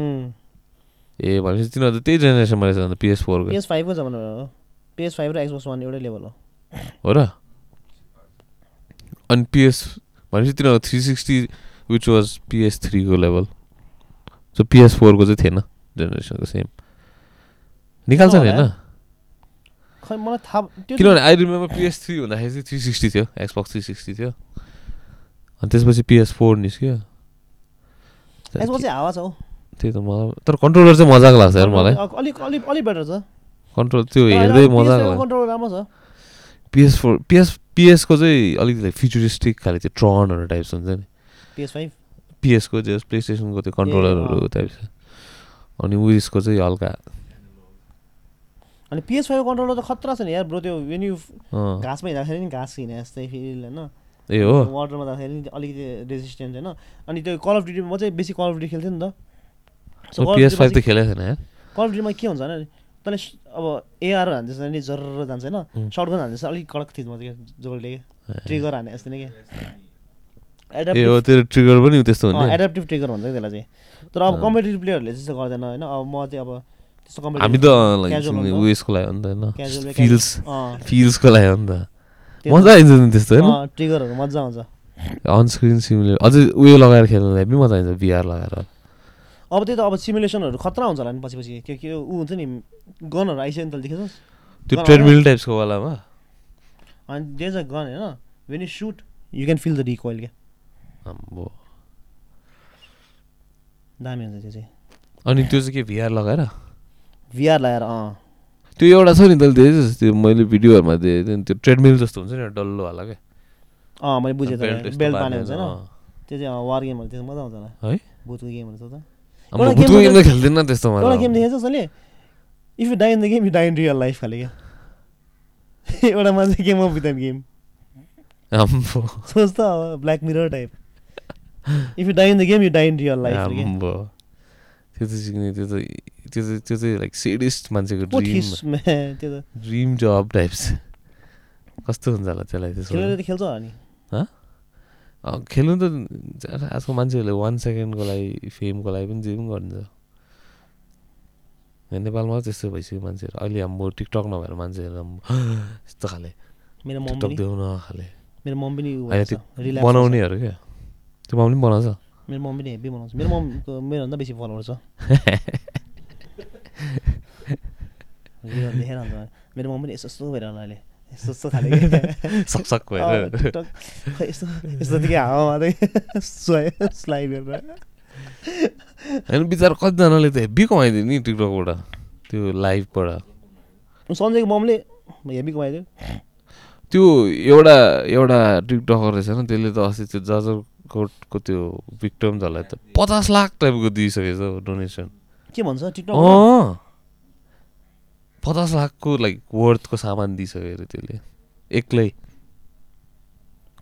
ए भनेपछि तिनीहरू त त्यही जेनेरेसनमा रहेछ अन्त पिएस फोरको पिएस फाइभको जमाना हो। पिएस फाइभ र एक्सबक्स वान एउटै लेभल हो। हो र? अनि पिएस भनेपछि तिनीहरू three sixty which was PS थ्रीको level so PS फोरको चाहिँ थिएन जेनेरेसनको सेम निकाल्छ नि होइन? खै मलाई थाहा किनभने आई रिमेम्बर पिएस थ्री हुँदाखेरि चाहिँ थ्री सिक्सटी थियो एक्सबक्स थ्री सिक्सटी थियो। अनि त्यसपछि पिएस फोर निस्क्यो। एक्सबक्स चाहिँ हावा छ हौ। त्यही त मलाई तर कन्ट्रोलर चाहिँ मजाको लाग्छ यार मलाई। अलिक अलिक अलिक बेटर छ। कन्ट्रोल त्यो हेर्दै मजाको लाग्छ। कन्ट्रोल राम्रो छ। पिएस फोर पिएस पिएसको चाहिँ अलिकति फ्युचरिस्टिक खाले त्यो ट्रनहरू टाइप्स हुन्छ नि। पिएस फाइभ पिएसको जो प्ले स्टेसनको त्यो कन्ट्रोलरहरू टाइप्स अनि उयसको चाहिँ हल्का। अनि पिएस फाइभ कन्ट्रोलर त खतरा छ नि यार ब्रो त्यो वेन यु अँ, घासमा हिँड्दाखेरि नि घास हिँडे जस्तै फिल होइन। ए हो। वाटरमा जाँदाखेरि अलिकति रेजिस्टेन्स होइन। अनि त्यो कल अफ ड्युटी म चाहिँ बेसी कल अफ ड्युटी खेल्थेँ नि त। पिएस फाइभ त खेलेको थिएन यार कल अफ ड्युटीमा के हुन्छ भने तैँले अब एआर हान्छ नि जर जान्छ होइन. सर्टगन हान्छ अलिक कडक थिच्छ क्या जोडले क्या ट्रिगर हाने जस्तै नै क्या ए हो तेरो ट्रिगर पनि त्यस्तो हुन्छ एडाप्टिभ ट्रिगर भन्छ त्यसलाई चाहिँ तर अब। कम्पिटेटिभ प्लेयरहरूले त्यस्तो गर्दैन होइन अब म चाहिँ अब त्यस्तो हामी त। उयसको लागि हो नि त होइन फिल्स फिल्सको लागि हो नि त मजा आइन्छ नि त्यस्तो होइन ट्रिगरहरू मजा आउँछ अन स्क्रिन सिमुलेटर अझै उयो लगाएर खेल्नुलाई पनि मजा आइन्छ बिआर लगाएर अब त्यही त अब सिमुलेसनहरू खतरा हुन्छ होला नि पछि पछि। त्यो के ऊ हुन्छ नि गनहरू आइसक्यो नि त देखेको त्यो ट्रेडमिल टाइप्सको वालामा अनि देज अ गन होइन। When you shoot you can feel the recoil क्या? आम्बो दामी हुन्छ त्यो चाहिँ। अनि त्यो चाहिँ के भिआर लगाएर? भिआर लगाएर अँ। त्यो एउटा छ नि देखेछस् त्यो मैले भिडियोहरूमा देखेको थिएँ त्यो ट्रेडमिल जस्तो हुन्छ नि डल्लोवाला क्या? अँ मैले बुझेँ बेल्ट त पाने हुन्छ। त्यो चाहिँ वार गेमहरू त्यो मजा आउँछ होला। है? भुतको गेमहरू छ त। त खेल्दैन त्यस्तोमा एउटा त। गेम देखेको छ तैँले if you die in the game you die in real life खाले क्या एउटा मान्छे game of with an game सोच त अब Black Mirror type if you die in the game you die in real life त्यो त सिक्ने त्यो त त्यो चाहिँ त्यो चाहिँ लाइक सेडिस्ट मान्छेको ड्रिम त ड्रिम जब टाइप्स कस्तो हुन्छ होला त्यसलाई त्यसो त खेल्छ होला नि खेल्नु त आजकल मान्छेहरूले वान सेकेन्डको लागि फेमको लागि पनि जे पनि गरिन्छ नेपालमा त्यस्तो भइसक्यो मान्छेहरू। अहिले हाम्रो टिकटक नभएर मान्छेहरू यस्तो खाले मेरो टिकटक न खाले। मेरो मम पनि बनाउनेहरू क्या? त्यो मम्मी पनि बनाउँछ। मेरो मम पनि हेभी बनाउँछ। मेरो ममको मेरोभन्दा बेसी फलोवर छ। मेरो मम पनि यस्तो यस्तो भएर होला अहिले। यस्तो यस्तो खाले। सकसक खै यस्तो यस्तो कि हावामा स्वाइ स्लाइड गरेर होइन बिचरा कतिजनाले त हेब्बी कमाइदियो नि टिकटकबाट त्यो लाइभबाट सञ्जयको ममले हेभी कमाइदियो त्यो एउटा एउटा टिकटकर रहेछ नि त्यसले त अस्ति त्यो जाजरकोटको त्यो भिक्टम्सहरूलाई त पचास लाख टाइपको दिइसकेछ डोनेसन के भन्छ टिकटक पचास लाखको लाइक वर्थको सामान दिइसक्यो अरे त्यसले। एक्लै।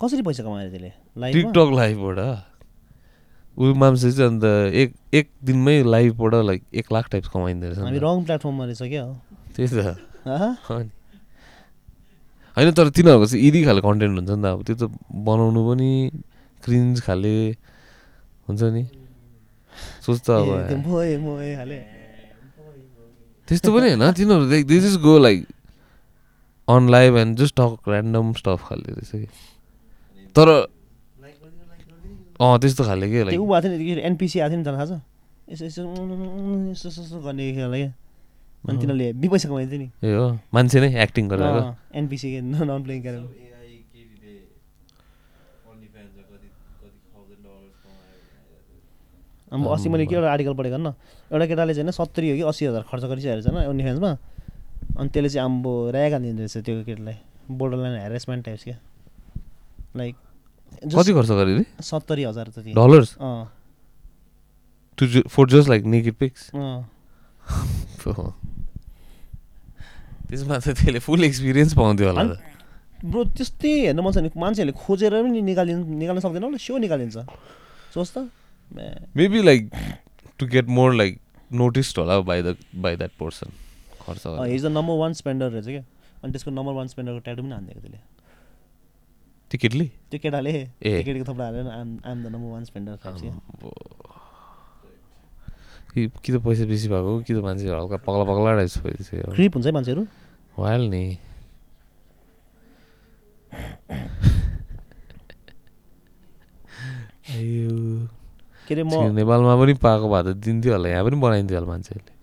कसरी पैसा कमाएर त्यसले? टिकटक लाइभबाट ऊ मान्छे चाहिँ अन्त एक एक दिनमै लाइभबाट लाइक एक लाख टाइप्स कमाइँदो रहेछ। रङ प्लेटफर्ममा रहेछ क्या हो? त्यही त। होइन तर तिनीहरूको चाहिँ इदी खाले कन्टेन्ट हुन्छ नि त। अब त्यो त बनाउनु पनि क्रिन्ज खाले हुन्छ नि। सोच त अब ए, त्यो मोए मोए हाले त्यस्तो पनि होइन। तिनीहरू this is go like on live and just talk random stuff खाले रहेछ कि। तर अँ त्यस्तो खाले के त्यो लाइक ऊ भएको थियो नि एनपिसी आएको थियो नि थाहा छ? यसो यसो उम्, यसो यसो यसो गर्ने खेला क्या? अनि तिनीहरूले बि पैसा कमाइदिन्छ नि। ए हो मान्छे नै एक्टिङ गरेर एनपिसी नन प्लेइङ क्यारेक्टर अब अस्ति मैले के एउटा आर्टिकल पढेको न एउटा केटाले चाहिँ होइन सत्तरी हो कि अस्सी हजार खर्च गरिसकेको छ होइन ओन्ली फ्यान्समा अनि त्यसले चाहिँ आम्बो रायगा दिँदो रहेछ त्यो केटालाई। बोर्डर लाइन हेरेसमेन्ट टाइप्स क्या लाइक कति खर्च गरे सत्तरी हजार जति। Dollars to for just like naked pics त्यसमा त त्यसले फुल एक्सपिरियन्स पाउँथ्यो होला ब्रो त्यस्तै हेर्नु मन छ भने मान्छेहरूले खोजेर पनि निकालिन निकाल्न सक्दैन होला सो निकालिन्छ। सोच त। Maybe like to get more like noticed होला by the by that person खर्च। Is the number one spender रहेछ क्या? अनि त्यसको नम्बर वान स्पेन्डरको ट्याटु पनि हानिदिएको त्यसले। त्यो केटले? त्यो केटाले? ए। केटीको थप्ला हालेर आम आम द नम्बर वान स्पेन्डर कि त पैसा बेसी भएको कि त मान्छे हल्का पगला पगला रहेछ क्रिप हुन्छ है मान्छेहरू? भइहाल्यो नि। के अरे म नेपालमा पनि पाएको भए त दिन्थ्यो होला यहाँ पनि बनाइन्थ्यो होला मान्छेहरूले।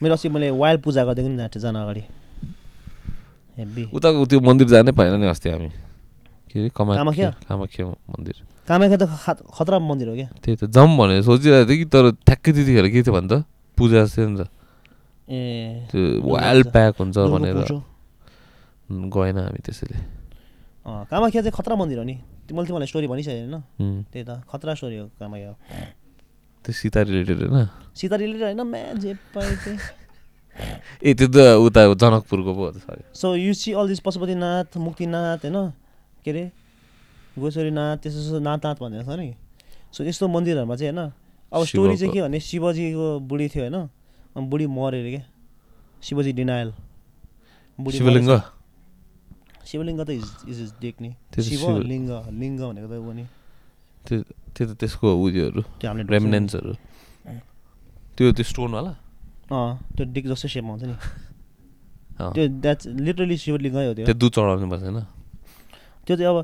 मेरो अस्ति मैले वाइल्ड पूजा गरिदिएको नि जान्छु जान अगाडि। उताको त्यो मन्दिर जानै पाएन नि अस्ति हामी। के अरे कामाख्या? मन्दिर। कामाख्या त खतरा मन्दिर हो क्या? त्यही त जाउँ भनेर सोचिरहेको थिएँ कि तर ठ्याक्कै त्यतिखेर के थियो भने त पूजा थियो नि त। ए त्यो वाइल्ड प्याक हुन्छ भनेर। गएन हामी त्यसैले। कामाख्या चाहिँ खतरा मन्दिर हो नि। मैले तिमीलाई स्टोरी भनिसकेँ होइन। त्यही त खतरा स्टोरी हो कामाख्या। त्यो सीता रिलेटेड होइन? सीता रिलेटेड होइन ए त्यो त उता जनकपुरको पो so you see all this Pashupatinath Muktinath होइन? के अरे? गोश्वरीनाथ त्यस्तो त्यस्तो नाथ नाथ भनेर छ नि। सो यस्तो मन्दिरहरूमा चाहिँ होइन अब स्टोरी चाहिँ। के भने शिवजीको बुढी थियो होइन। बुढी मऱ्यो अरे क्या शिवजी डिनायल बुढी शिवलिङ्ग। शिवलिङ्ग त इज इज इज डेक नि। त्यो त शिव शिव- लिङ्ग लिङ्ग भनेको त ऊ नि। त्यो त्यो त त्यसको उयोहरू। रेमिनेन्सहरू त्यो त्यो स्टोनवाला अँ त्यो डिक जस्तो सेपमा हुन्छ नि। त्यो द्याट्स लिटरली शिवलिङ्गै हो त्यो। त्यो दुध चढाउनु पर्छ होइन त्यो चाहिँ अब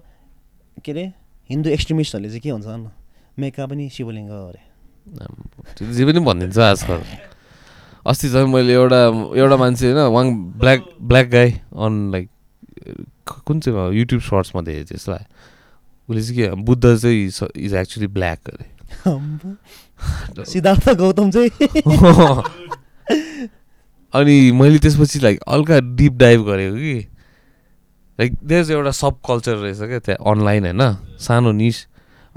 के अरे हिन्दू एक्सट्रिमिस्टहरूले चाहिँ के हुन्छ न? मेका पनि शिवलिङ्ग अरे। जे पनि भनिदिन्छ आजकल। अस्ति झन् मैले एउटा एउटा मान्छे होइन Wang black black guy on like कुन चाहिँ युट्युब सर्ट्समा जस्तो लाग्यो उसले चाहिँ के बुद्ध चाहिँ इज एक्चुली ब्ल्याक अरे। सिद्धार्थ गौतम चाहिँ। अनि मैले त्यसपछि लाइक हल्का डिप डाइभ गरेको कि। लाइक देयर एउटा सब कल्चर रहेछ क्या त्यहाँ अनलाइन होइन? सानो निस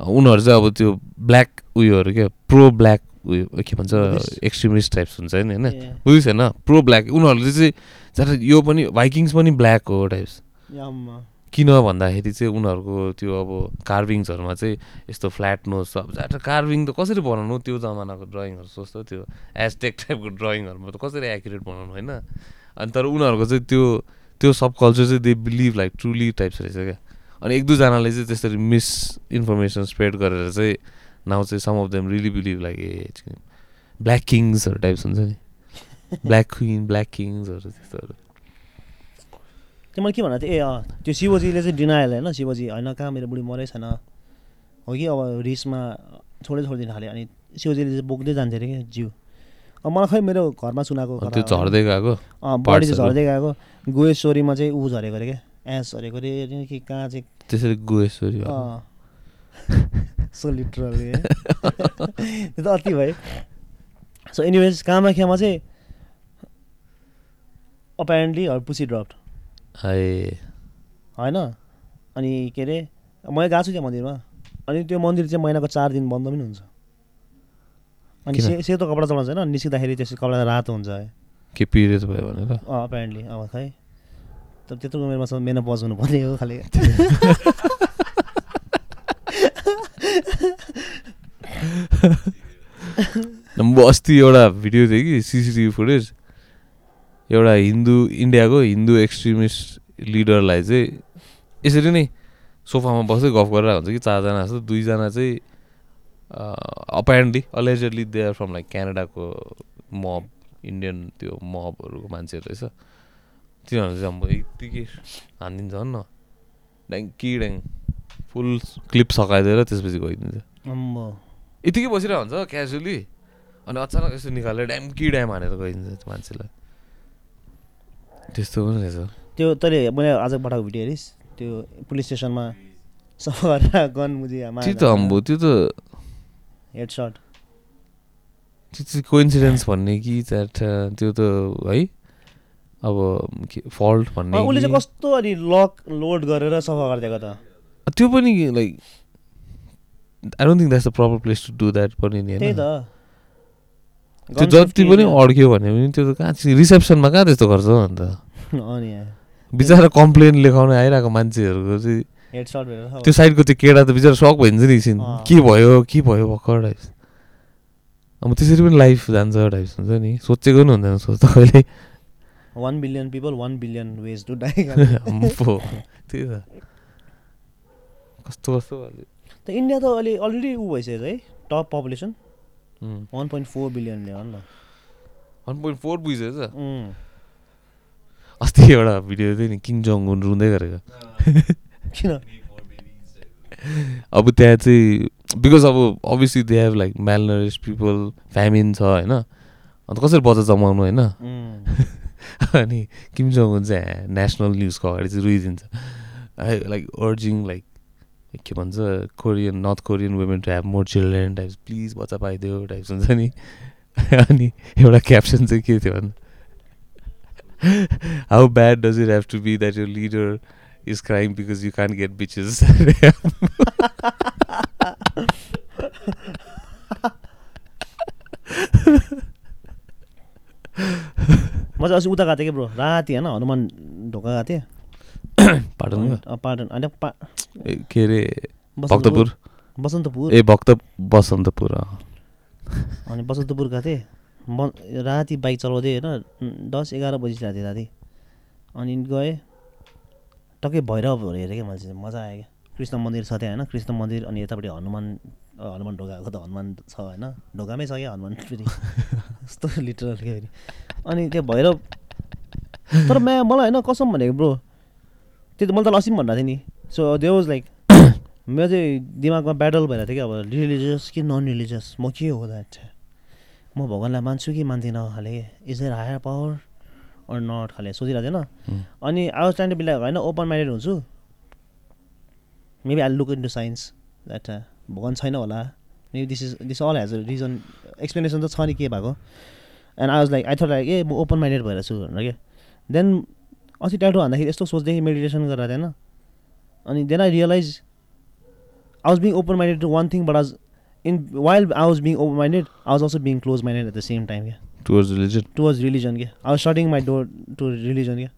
उनीहरू चाहिँ अब त्यो ब्ल्याक उयोहरू क्या प्रो ब्ल्याक उयो के भन्छ? एक्सट्रिमिस्ट टाइप्स हुन्छ नि होइन? बुझिस् होइन? प्रो ब्ल्याक उनीहरूले चाहिँ जरा यो पनि भाइकिङ्स पनि ब्ल्याक हो टाइप्स। किन भन्दाखेरि चाहिँ उनीहरूको त्यो अब कार्भिङ्सहरूमा चाहिँ यस्तो फ्ल्याट नोज अब जाट कार्भिङ त कसरी बनाउनु त्यो जमानाको ड्रइङहरू सोच्छ त्यो एजटेक टाइपको ड्रइङहरूमा त कसरी एक्युरेट बनाउनु होइन? अनि तर उनीहरूको चाहिँ त्यो त्यो सब कल्चर चाहिँ they believe like truly types रहेछ क्या। अनि एक दुईजनाले चाहिँ त्यसरी मिस इन्फर्मेसन स्प्रेड गरेर चाहिँ नाउ चाहिँ some of them really believe like a black किङ्सहरू टाइप्स हुन्छ नि ब्ल्याक क्विन ब्ल्याक किङ्सहरू त्यस्तोहरू त्यो मैले के भन्नु थिएँ ए अँ त्यो शिवजीले चाहिँ डिनायल होइन शिवजी होइन कहाँ मेरो बुढी मरै छैन हो कि अब रिसमा छोडै छोडिदिनु थाल्यो अनि शिवजीले चाहिँ बोक्दै जान्थ्यो अरे क्या जिउ अब मलाई खै मेरो घरमा सुनाएको त्यो। झर्दै गएको अँ बडी चाहिँ। झर्दै गएको गोएश्वरीमा चाहिँ ऊ झरेको अरे क्या एस झरेको अरे कि कहाँ चाहिँ त्यसरी गुएश्वरी अँ सो लिटरली त्यो त अति भयो सो एनिवेज कामाख्यामा चाहिँ अपेरेन्टली पुसी ड्रप्ड ए होइन अनि के अरे मैले गएको छु त्यहाँ मन्दिरमा अनि त्यो मन्दिर चाहिँ महिनाको चार दिन बन्द पनि हुन्छ अनि? से सेतो कपडा चलाउँछ होइन निस्किँदाखेरि त्यसको कपडा रातो हुन्छ है के पिरियड भयो भनेर अँ अपेरेन्टली अब खै त त्यत्रो उमेरमा मेन पज हुनुपर्ने हो खालि म अस्ति एउटा भिडियो थिएँ कि सिसिटिभी फुटेज एउटा हिन्दू इन्डियाको हिन्दू एक्सट्रिमिस्ट लिडरलाई चाहिँ यसरी नै सोफामा बस्दै गफ गरेर हुन्छ कि चारजना जस्तो दुईजना चाहिँ apparently allegedly they are from like क्यानाडाको मब इन्डियन त्यो मबहरूको मान्छेहरू रहेछ तिनीहरू चाहिँ अब यत्तिकै हानिदिन्छ न ड्याङ कि ड्याङ फुल क्लिप सकाइदिएर त्यसपछि गइदिन्छ यतिकै बसिरहेको हुन्छ क्याजुअली। अनि अचानक यसो निकालेर ड्याम कि ड्याम हानेर गइदिन्छ मान्छेलाई। त्यस्तो पनि रहेछ। त्यो तैँले मैले आज पठाएको भिडियो हेरिस्। त्यो पुलिस स्टेसनमा सफा गन त्यो त अम्बो त्यो त हेड सट त्यो चाहिँ कोइन्सिडेन्स भन्ने कि त्यो त है अब फल्ट भन्ने उसले चाहिँ कस्तो अनि लक लोड गरेर सफा गरिदिएको त? त्यो पनि like I don't think that's the proper place to do that पनि नि होइन? त्यो जति पनि अड्क्यो भने पनि त्यो त कहाँ रिसेप्सनमा कहाँ त्यस्तो गर्छ अन्त? अनि बिचरा कम्प्लेन लेखाउन आइरहेको मान्छेहरूको चाहिँ त्यो साइडको त्यो केटा त बिचरा सक भइन्छ नि एकछिन। के भयो के भयो भर्खर टाइप्स। अब त्यसरी पनि लाइफ जान्छ टाइप्स हुन्छ नि। सोचेको पनि हुँदैन सोच त कहिले। One billion people one billion ways to die त्यही त। कस्तो कस्तो। त इन्डिया त अहिले अलरेडी ऊ भइसकेको छ है top population. One point four बिलियनले हो नि त 1.4 पुगिसकेछ उम्. अस्ति एउटा भिडियो थियो नि किङ जङ उन रुँदै गरेको। किन? अब त्यहाँ चाहिँ बिकज अब obviously they have like malnourish people famine छ होइन? अन्त कसरी बजेट जमाउनु होइन. अनि किम चाहिँ नेसनल न्युजको अगाडि चाहिँ रुइदिन्छ। आई लाइक अर्जिङ लाइक के भन्छ Korean North Korean women to have more children types please बच्चा पाइदियो टाइप्स हुन्छ नि. अनि एउटा क्याप्सन चाहिँ के थियो भने how bad does it have to be that your leader is crying because you can get bitches म चाहिँ अस्ति उता गएको थिएँ कि ब्रो? राति होइन हनुमान ढोका गएको थिएँ। पाटन के अरे भक्तपुर बसन्तपुर ए भक्त बसन्तपुर। अनि बसन्तपुर गएको थिएँ म राति बाइक चलाउँदै होइन दस एघार बजी थिएँ राति अनि गएँ टक्कै भैरवहरू हेरेँ क्या मैले मजा आयो क्या कृष्ण मन्दिर छ त्यहाँ होइन कृष्ण मन्दिर अनि यतापट्टि हनुमान हनुमान ढोकाको त हनुमान छ होइन ढोकामै छ क्या हनुमान फेरि यस्तो लिटरल अनि त्यो भैरव तर म्या मलाई होइन कसम भनेको ब्रो त्यो त मैले त पनि भनिरहेको थिएँ नि। सो दे वाज लाइक मेरो चाहिँ दिमागमा ब्याटल भइरहेको थियो कि अब रिलिजियस कि नन रिलिजियस म के हो द्याट म भगवान्लाई मान्छु कि मान्दिनँ खाले? Is there higher power or not खाले? सोचिरहेको थिएन. अनि आई वाज ट्राइङ टु बिलाइ होइन ओपन माइन्डेड हुन्छु। Maybe I look in to science that भगवान् छैन होला। Maybe this is this all has a reason explanation त छ नि के भएको। And I was like I thought like uh म ओपन माइन्डेड भएर छु भनेर क्या देन अस्ति ट्याटो हान्दाखेरि यस्तो सोच्दै मेडिटेसन गरेर थिएन। अनि then I realize I was being open minded to one thing but as in while I was being open minded I was also being close minded at the same time क्या towards religion towards religion क्या I was starting my door to religion क्या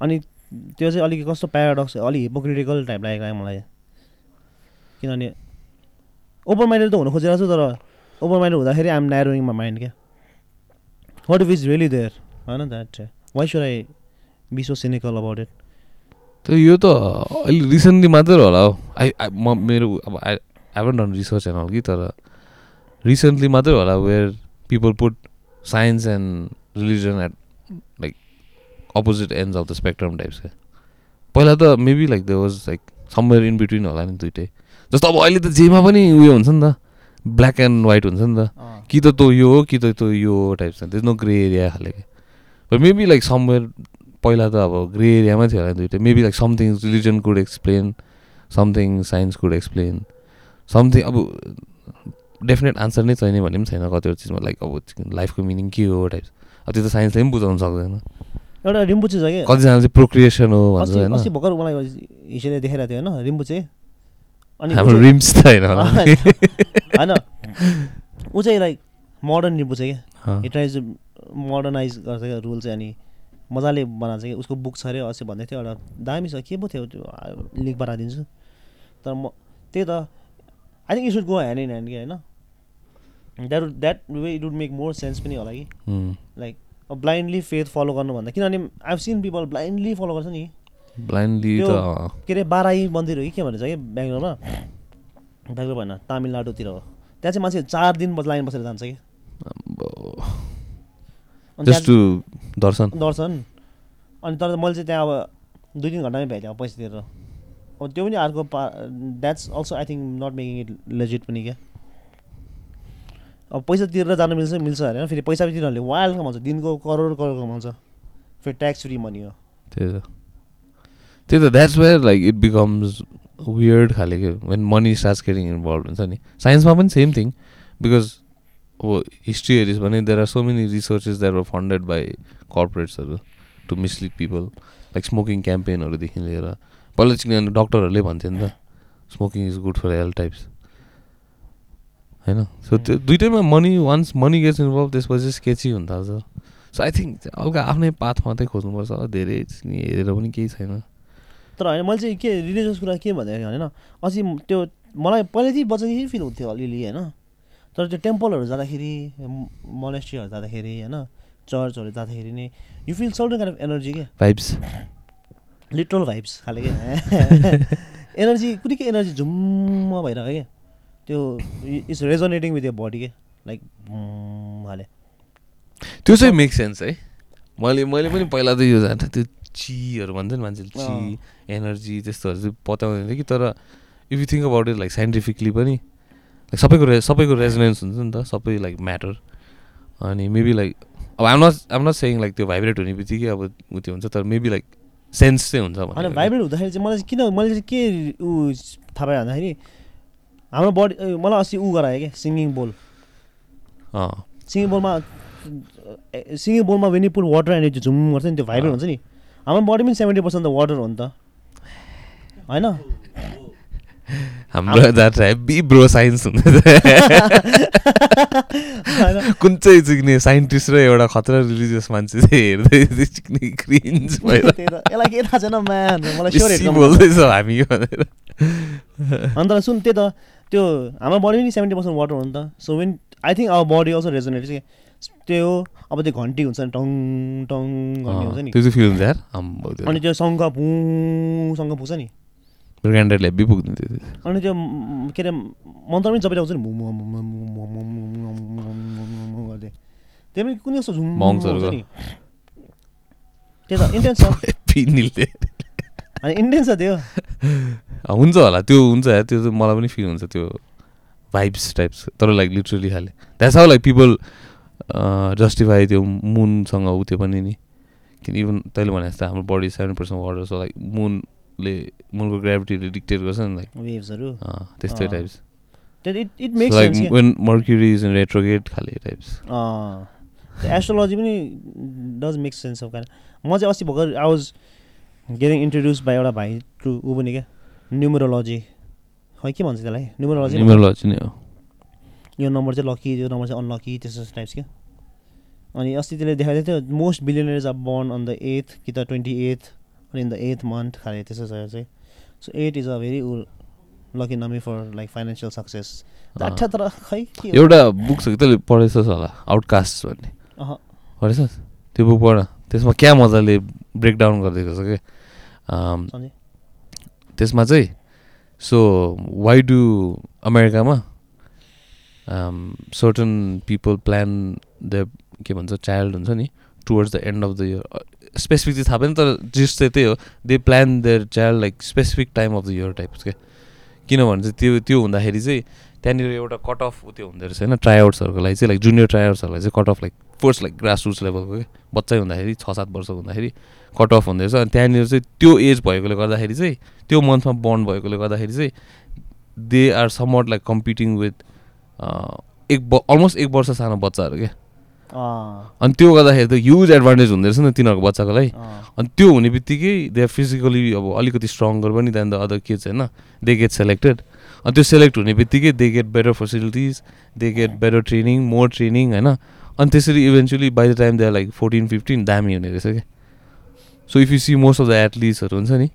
अनि त्यो चाहिँ अलिक कस्तो paradox अलिक hypocritical type लागेको क्या मलाई। किनभने ओपन माइन्डेड त हुनु खोजिरहेको छु तर ओपन माइन्डेड हुँदाखेरि आइएम न्यारोइङ मा माइन्ड क्या what if is really there होइन that why should I be so cynical about it त यो त अहिले रिसेन्टली मात्रै होला हौ आई म मेरो अब I I done research and all कि तर रिसेन्टली मात्रै होला where people put science and religion at like opposite ends of the spectrum types क्या पहिला त maybe like the was like somewhere in between होला नि दुइटै जस्तो अब अहिले त जेमा पनि उयो हुन्छ नि त ब्ल्याक एन्ड व्हाइट हुन्छ नि त कि त तँ यो हो कि त तँ यो हो टाइप छ त्यस नो ग्रे एरिया खाले बट मेबी लाइक समवेयर पहिला त अब ग्रे एरियामै थियो होला दुइटै maybe like something religion could explain something science could explain something अब डेफिनेट आन्सर नै छैन भन्ने पनि छैन कतिवटा चिजमा लाइक अब लाइफको मिनिङ के हो टाइप अब त्यो त साइन्सले पनि बुझाउनु सक्दैन। एउटा रिम्बुचे छ कि? कतिजना चाहिँ प्रोक्रिएसन हो भन्छ होइन। भर्खर मलाई हिसेले देखाइरहेको थियो होइन रिम्बुचे अनि ऊ हाम्रो चाहिँ- रिम्स त होइन। होइन। ऊ चाहिँ लाइक मोडर्न रिम्बुचे क्या अँ। हि। ट्राइज मोडर्नाइज गर्छ क्या रुल चाहिँ अनि मजाले बनाएको छ कि उसको बुक छ अरे अस्ति भन्दै थियो एउटा दामी छ के पो थियो त्यो लिङ्क बनाइदिन्छु। तर म त्यही त I think you should go hand in hand कि होइन? That that way it would make more sense पनि होला कि। लाइक ब्लाइन्डली फेथ फलो गर्नुभन्दा किनभने I seen people blindly follow गर्छ नि। ब्लाइन्डली के अरे बाराई मन्दिर हो कि के भन्छ कि बेङ्गलोरमा? बेङ्गलोर भएन तामिलनाडुतिर हो। त्यहाँ चाहिँ मान्छे चार दिन लाइन बसेर जान्छ कि। टु दर्शन। दर्शन। अनि तर मैले चाहिँ त्यहाँ अब दुई तिन घन्टामै भ्याइदिएँ अब पैसा तिरेर। अब त्यो पनि अर्को पा that's also I think not making it legit पनि क्या। अब पैसा तिरेर जानु मिल्छ मिल्छ अरे होइन। फेरि पैसा पनि तिनीहरूले वाइल्ड कमाउँछ। दिनको करोड करोड कमाउँछ। फेरि ट्याक्स फ्री मनी हो। त्यही त। त्यही त that's where like it becomes weird खाले के when money starts getting involve हुन्छ नि। साइन्समा पनि सेम थिङ बिकज अब हिस्ट्री हेरिस् भने there are so many researches that were funded by कर्पोरेट्सहरू to mislead people like smoking क्याम्पेनहरूदेखि लिएर। पहिला चाहिँ किनभने डक्टरहरूले भन्थ्यो नि त smoking is good for health types होइन? सो त्यो दुइटैमा money once money gets involve त्यसपछि स्केची हुन थाल्छ सो आई थिङ्क हल्का आफ्नै पाथ मात्रै खोज्नुपर्छ होला धेरै हेरेर पनि केही छैन। तर होइन मैले चाहिँ के रिलिजियस कुरा के भन्दाखेरि होइन अस्ति त्यो मलाई पहिल्यैदेखि बच्चादेखि फिल हुन्थ्यो अलिअलि होइन? तर त्यो टेम्पलहरू जाँदाखेरि मोनेस्ट्रीहरू जाँदाखेरि होइन चर्चहरू जाँदाखेरि नि you feel certain kind of energy के? भाइब्स लिटरल भाइब्स खाले के? एनर्जी कुनै के एनर्जी झुम्म भइरहेको क्या त्यो it's resonating with your body के? लाइक हाले त्यो चाहिँ मेक सेन्स है। मैले मैले पनि पहिला त यो जान्थेँ त्यो चीहरू भन्छ नि मान्छेले ची एनर्जी त्यस्तोहरू चाहिँ पत्याउँदैन थियो कि तर if you think about it like scientifically पनि सबैको रे सबैको रेजोनेन्स हुन्छ नि त सबै लाइक म्याटर अनि मेबी लाइक अब I'm not I'm not saying like त्यो भाइब्रेट हुने बित्तिकै अब उ त्यो हुन्छ तर मेबी लाइक सेन्स चाहिँ हुन्छ होइन। भाइब्रेट हुँदाखेरि चाहिँ मलाई किन मैले चाहिँ के ऊ थाहा पाएँ भन्दाखेरि हाम्रो बडी मलाई अस्ति ऊ गरायो क्या सिङ्गिङ बोल सिङ्गिङ बोलमा सिङ्गिङ बोलमा वेन वाटर एन्ड झुम गर्छ नि त्यो भाइब्रेट हुन्छ नि। हाम्रो बडी पनि सेभेन्टी पर्सेन्ट त वाटर हो नि त। होइन? हाम्रो द्याट हेभी ब्रो साइन्स हुँदैछ होइन। कुन चाहिँ सिक्ने साइन्टिस्ट र एउटा खतरा रिलिजियस मान्छे चाहिँ हेर्दै सिक्ने क्रिन्ज भएर। त्यही त। यसलाई के थाहा छैन म्यान मलाई स्योर बेसी बोल्दैछौ हामी भनेर। अन्त सुन त्यही त त्यो हाम्रो बडी पनि सेभेन्टी पर्सेन्ट वाटर हो नि त। So when I think our body also resonate के त्यो अब त्यो घन्टी हुन्छ नि टङ टङ घन्टी हुन्छ नि। त्यो चाहिँ फिल हुन्छ यार। आम्बो त्यो। अनि त्यो सङ्घ पुसँग पुग्छ नि। मृगाण्डरले हेब्बी पुगिदिन्थ्यो त्यो अनि त्यो के अरे मन्त्र पनि चपेर आउँछ नि गर्दै त्यही पनि कुनै जस्तो झुम त्यही त इन्टेन्स छ अनि इन्टेन्स छ त्यो हुन्छ होला त्यो हुन्छ त्यो त मलाई पनि फिल हुन्छ त्यो भाइब्स टाइप्स तर लाइक लिटरली खाले that's how like people justify त्यो मुनसँग उ त्यो पनि नि किन इभन तैँले भने जस्तो हाम्रो body seven percent water so like moon मुनले मुनको ग्राभिटीले डिक्टेट गर्छ नि लाइक वेभ्सहरू त्यस्तै types it makes like when Mercury is in retrograde खाले टाइप्स एस्ट्रोलोजी पनि डज मेक सेन्स अफ कारण म चाहिँ अस्ति भर्खर I was getting introduce by एउटा भाइ टु ऊ पनि क्या। न्युमरोलोजी खै के भन्छ त्यसलाई? न्युमरोलोजी न्युमरोलोजी नै हो। यो नम्बर चाहिँ लकी यो नम्बर चाहिँ अनलकी त्यस्तो टाइप्स क्या। अनि अस्ति त्यसले देखाएको थियो most billionaires are born on the eighth कि त ट्वेन्टी एथ अनि इन द एथ मन्थ खाले त्यस्तो छ चाहिँ। So eight is a very uh lucky number for like financial success तर खै? एउटा बुक छ कि तैँले पढेछस् होला आउटकास्ट भन्ने पढेछस् त्यो बुक पढ त्यसमा क्या मजाले ब्रेकडाउन गरिदिएको छ कि त्यसमा चाहिँ सो वाइ डु अमेरिकामा सर्टन पिपल प्लान द के भन्छ चाइल्ड हुन्छ नि towards the end of the year specific चाहिँ थाहा भएन तर जिस चाहिँ त्यही हो they plan their child like specific time of the year types के किनभने चाहिँ त्यो त्यो हुँदाखेरि चाहिँ त्यहाँनिर एउटा कट अफ त्यो हुँदो रहेछ होइन? ट्राइआउट्सहरूको लागि चाहिँ लाइक जुनियर ट्राइआउट्सहरूलाई चाहिँ cut off like first like grass roots लेभलको के बच्चै हुँदाखेरि छ सात वर्ष हुँदाखेरि कट अफ हुँदो रहेछ अनि त्यहाँनिर चाहिँ त्यो एज भएकोले गर्दाखेरि चाहिँ त्यो मन्थमा बन्ड भएकोले गर्दाखेरि चाहिँ they are somewhat like competing with एक अलमोस्ट एक वर्ष सानो बच्चाहरू क्या अनि त्यो गर्दाखेरि त ह्युज एडभान्टेज हुँदो रहेछ नि तिनीहरूको बच्चाको लागि। अनि त्यो हुने बित्तिकै दे आर फिजिकली अब अलिकति स्ट्रङ्गर पनि देन द अदर किड्स होइन? दे गेट सेलेक्टेड अनि त्यो सेलेक्ट हुने बित्तिकै they get better facilities they get better training more training होइन? अनि त्यसरी eventually by the time they are like fourteen fifteen दामी हुने रहेछ क्या। So if you see most of the एथलिट्सहरू हुन्छ नि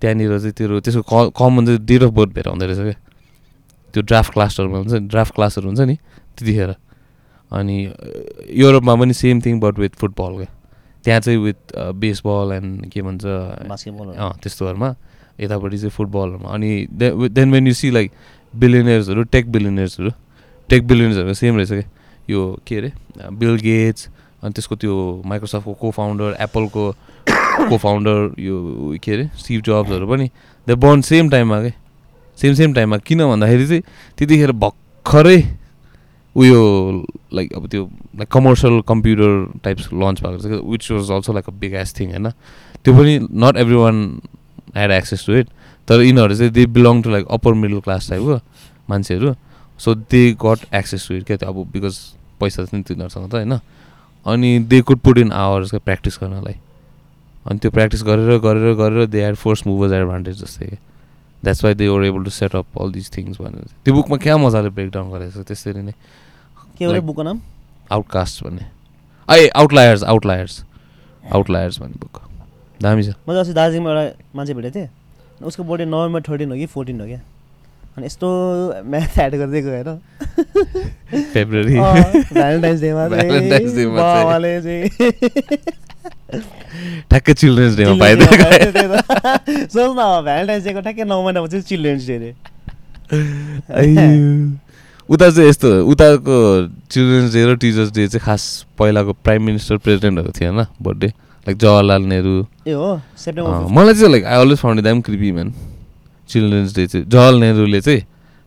त्यहाँनिर चाहिँ तेरो त्यसको क कमन चाहिँ डेट अफ बर्थ भएर आउँदो रहेछ क्या। त्यो ड्राफ्ट क्लासहरूमा हुन्छ नि ड्राफ्ट क्लासहरू हुन्छ नि त्यतिखेर। अनि युरोपमा पनि same thing but with football क्या त्यहाँ चाहिँ विथ बेसबल एन्ड के भन्छ। अँ त्यस्तोहरूमा यतापट्टि चाहिँ फुटबलहरूमा अनि then when you see like बिलियनर्सहरू tech बिलियनर्सहरू टेक बिलियनर्सहरू सेम रहेछ क्या यो के अरे बिल गेट्स अनि त्यसको त्यो माइक्रोसफ्टको को फाउन्डर एप्पलको को फाउन्डर यो के अरे स्टिभ जब्सहरू पनि दे बर्न सेम टाइममा क्या सेम सेम टाइममा किन भन्दाखेरि चाहिँ त्यतिखेर भर्खरै उयो लाइक अब त्यो like commercial computer types launch भएको छ which was also like a big ass thing होइन? त्यो पनि not every one had access to it तर यिनीहरू चाहिँ they belong to like upper middle class टाइपको मान्छेहरू। So they got access to it क्या त्यो अब बिकज पैसा नि तिनीहरूसँग त होइन? अनि they could put in hours क्या प्र्याक्टिस गर्नलाई। अनि त्यो प्र्याक्टिस गरेर गरेर गरेर they had force movers advantage जस्तै क्या। That's why they were able to set up all this things भनेर। त्यो बुकमा क्या मजाले ब्रेकडाउन गरेको छ त्यसरी नै। के Like- बुकको नाम? आउटकास्ट भन्ने। ए आउटलायर्स आउटलायर्स आउटलायर्स भन्ने बुक। दामी छ। मैले अस्ति दार्जिलिङमा एउटा मान्छे भेटेको थिएँ। उसको बर्थडे नोभेम्बर थर्टिन हो कि फोर्टिन हो क्या। अनि यस्तो म्याथ एड गर्दै गयो होइन फेब्रुअरी भ्यालेन्टाइन्स डेमा ठ्याक्कै चिल्ड्रेन्स डेमा पाइदियो त्यही त। सोच न भ्यालेन्टाइन्स डेको ठ्याक्कै नौ महिनापछि चिल्ड्रेन्स डे अरे उता चाहिँ यस्तो उताको चिल्ड्रेन्स डे र टिचर्स डे चाहिँ खास पहिलाको प्राइम मिनिस्टर प्रेसिडेन्टहरू थिएन बर्थडे लाइक जवाहरलाल नेहरू मलाई चाहिँ like I always found them creepy man children's day चाहिँ जवाहरलाल नेहरूले चाहिँ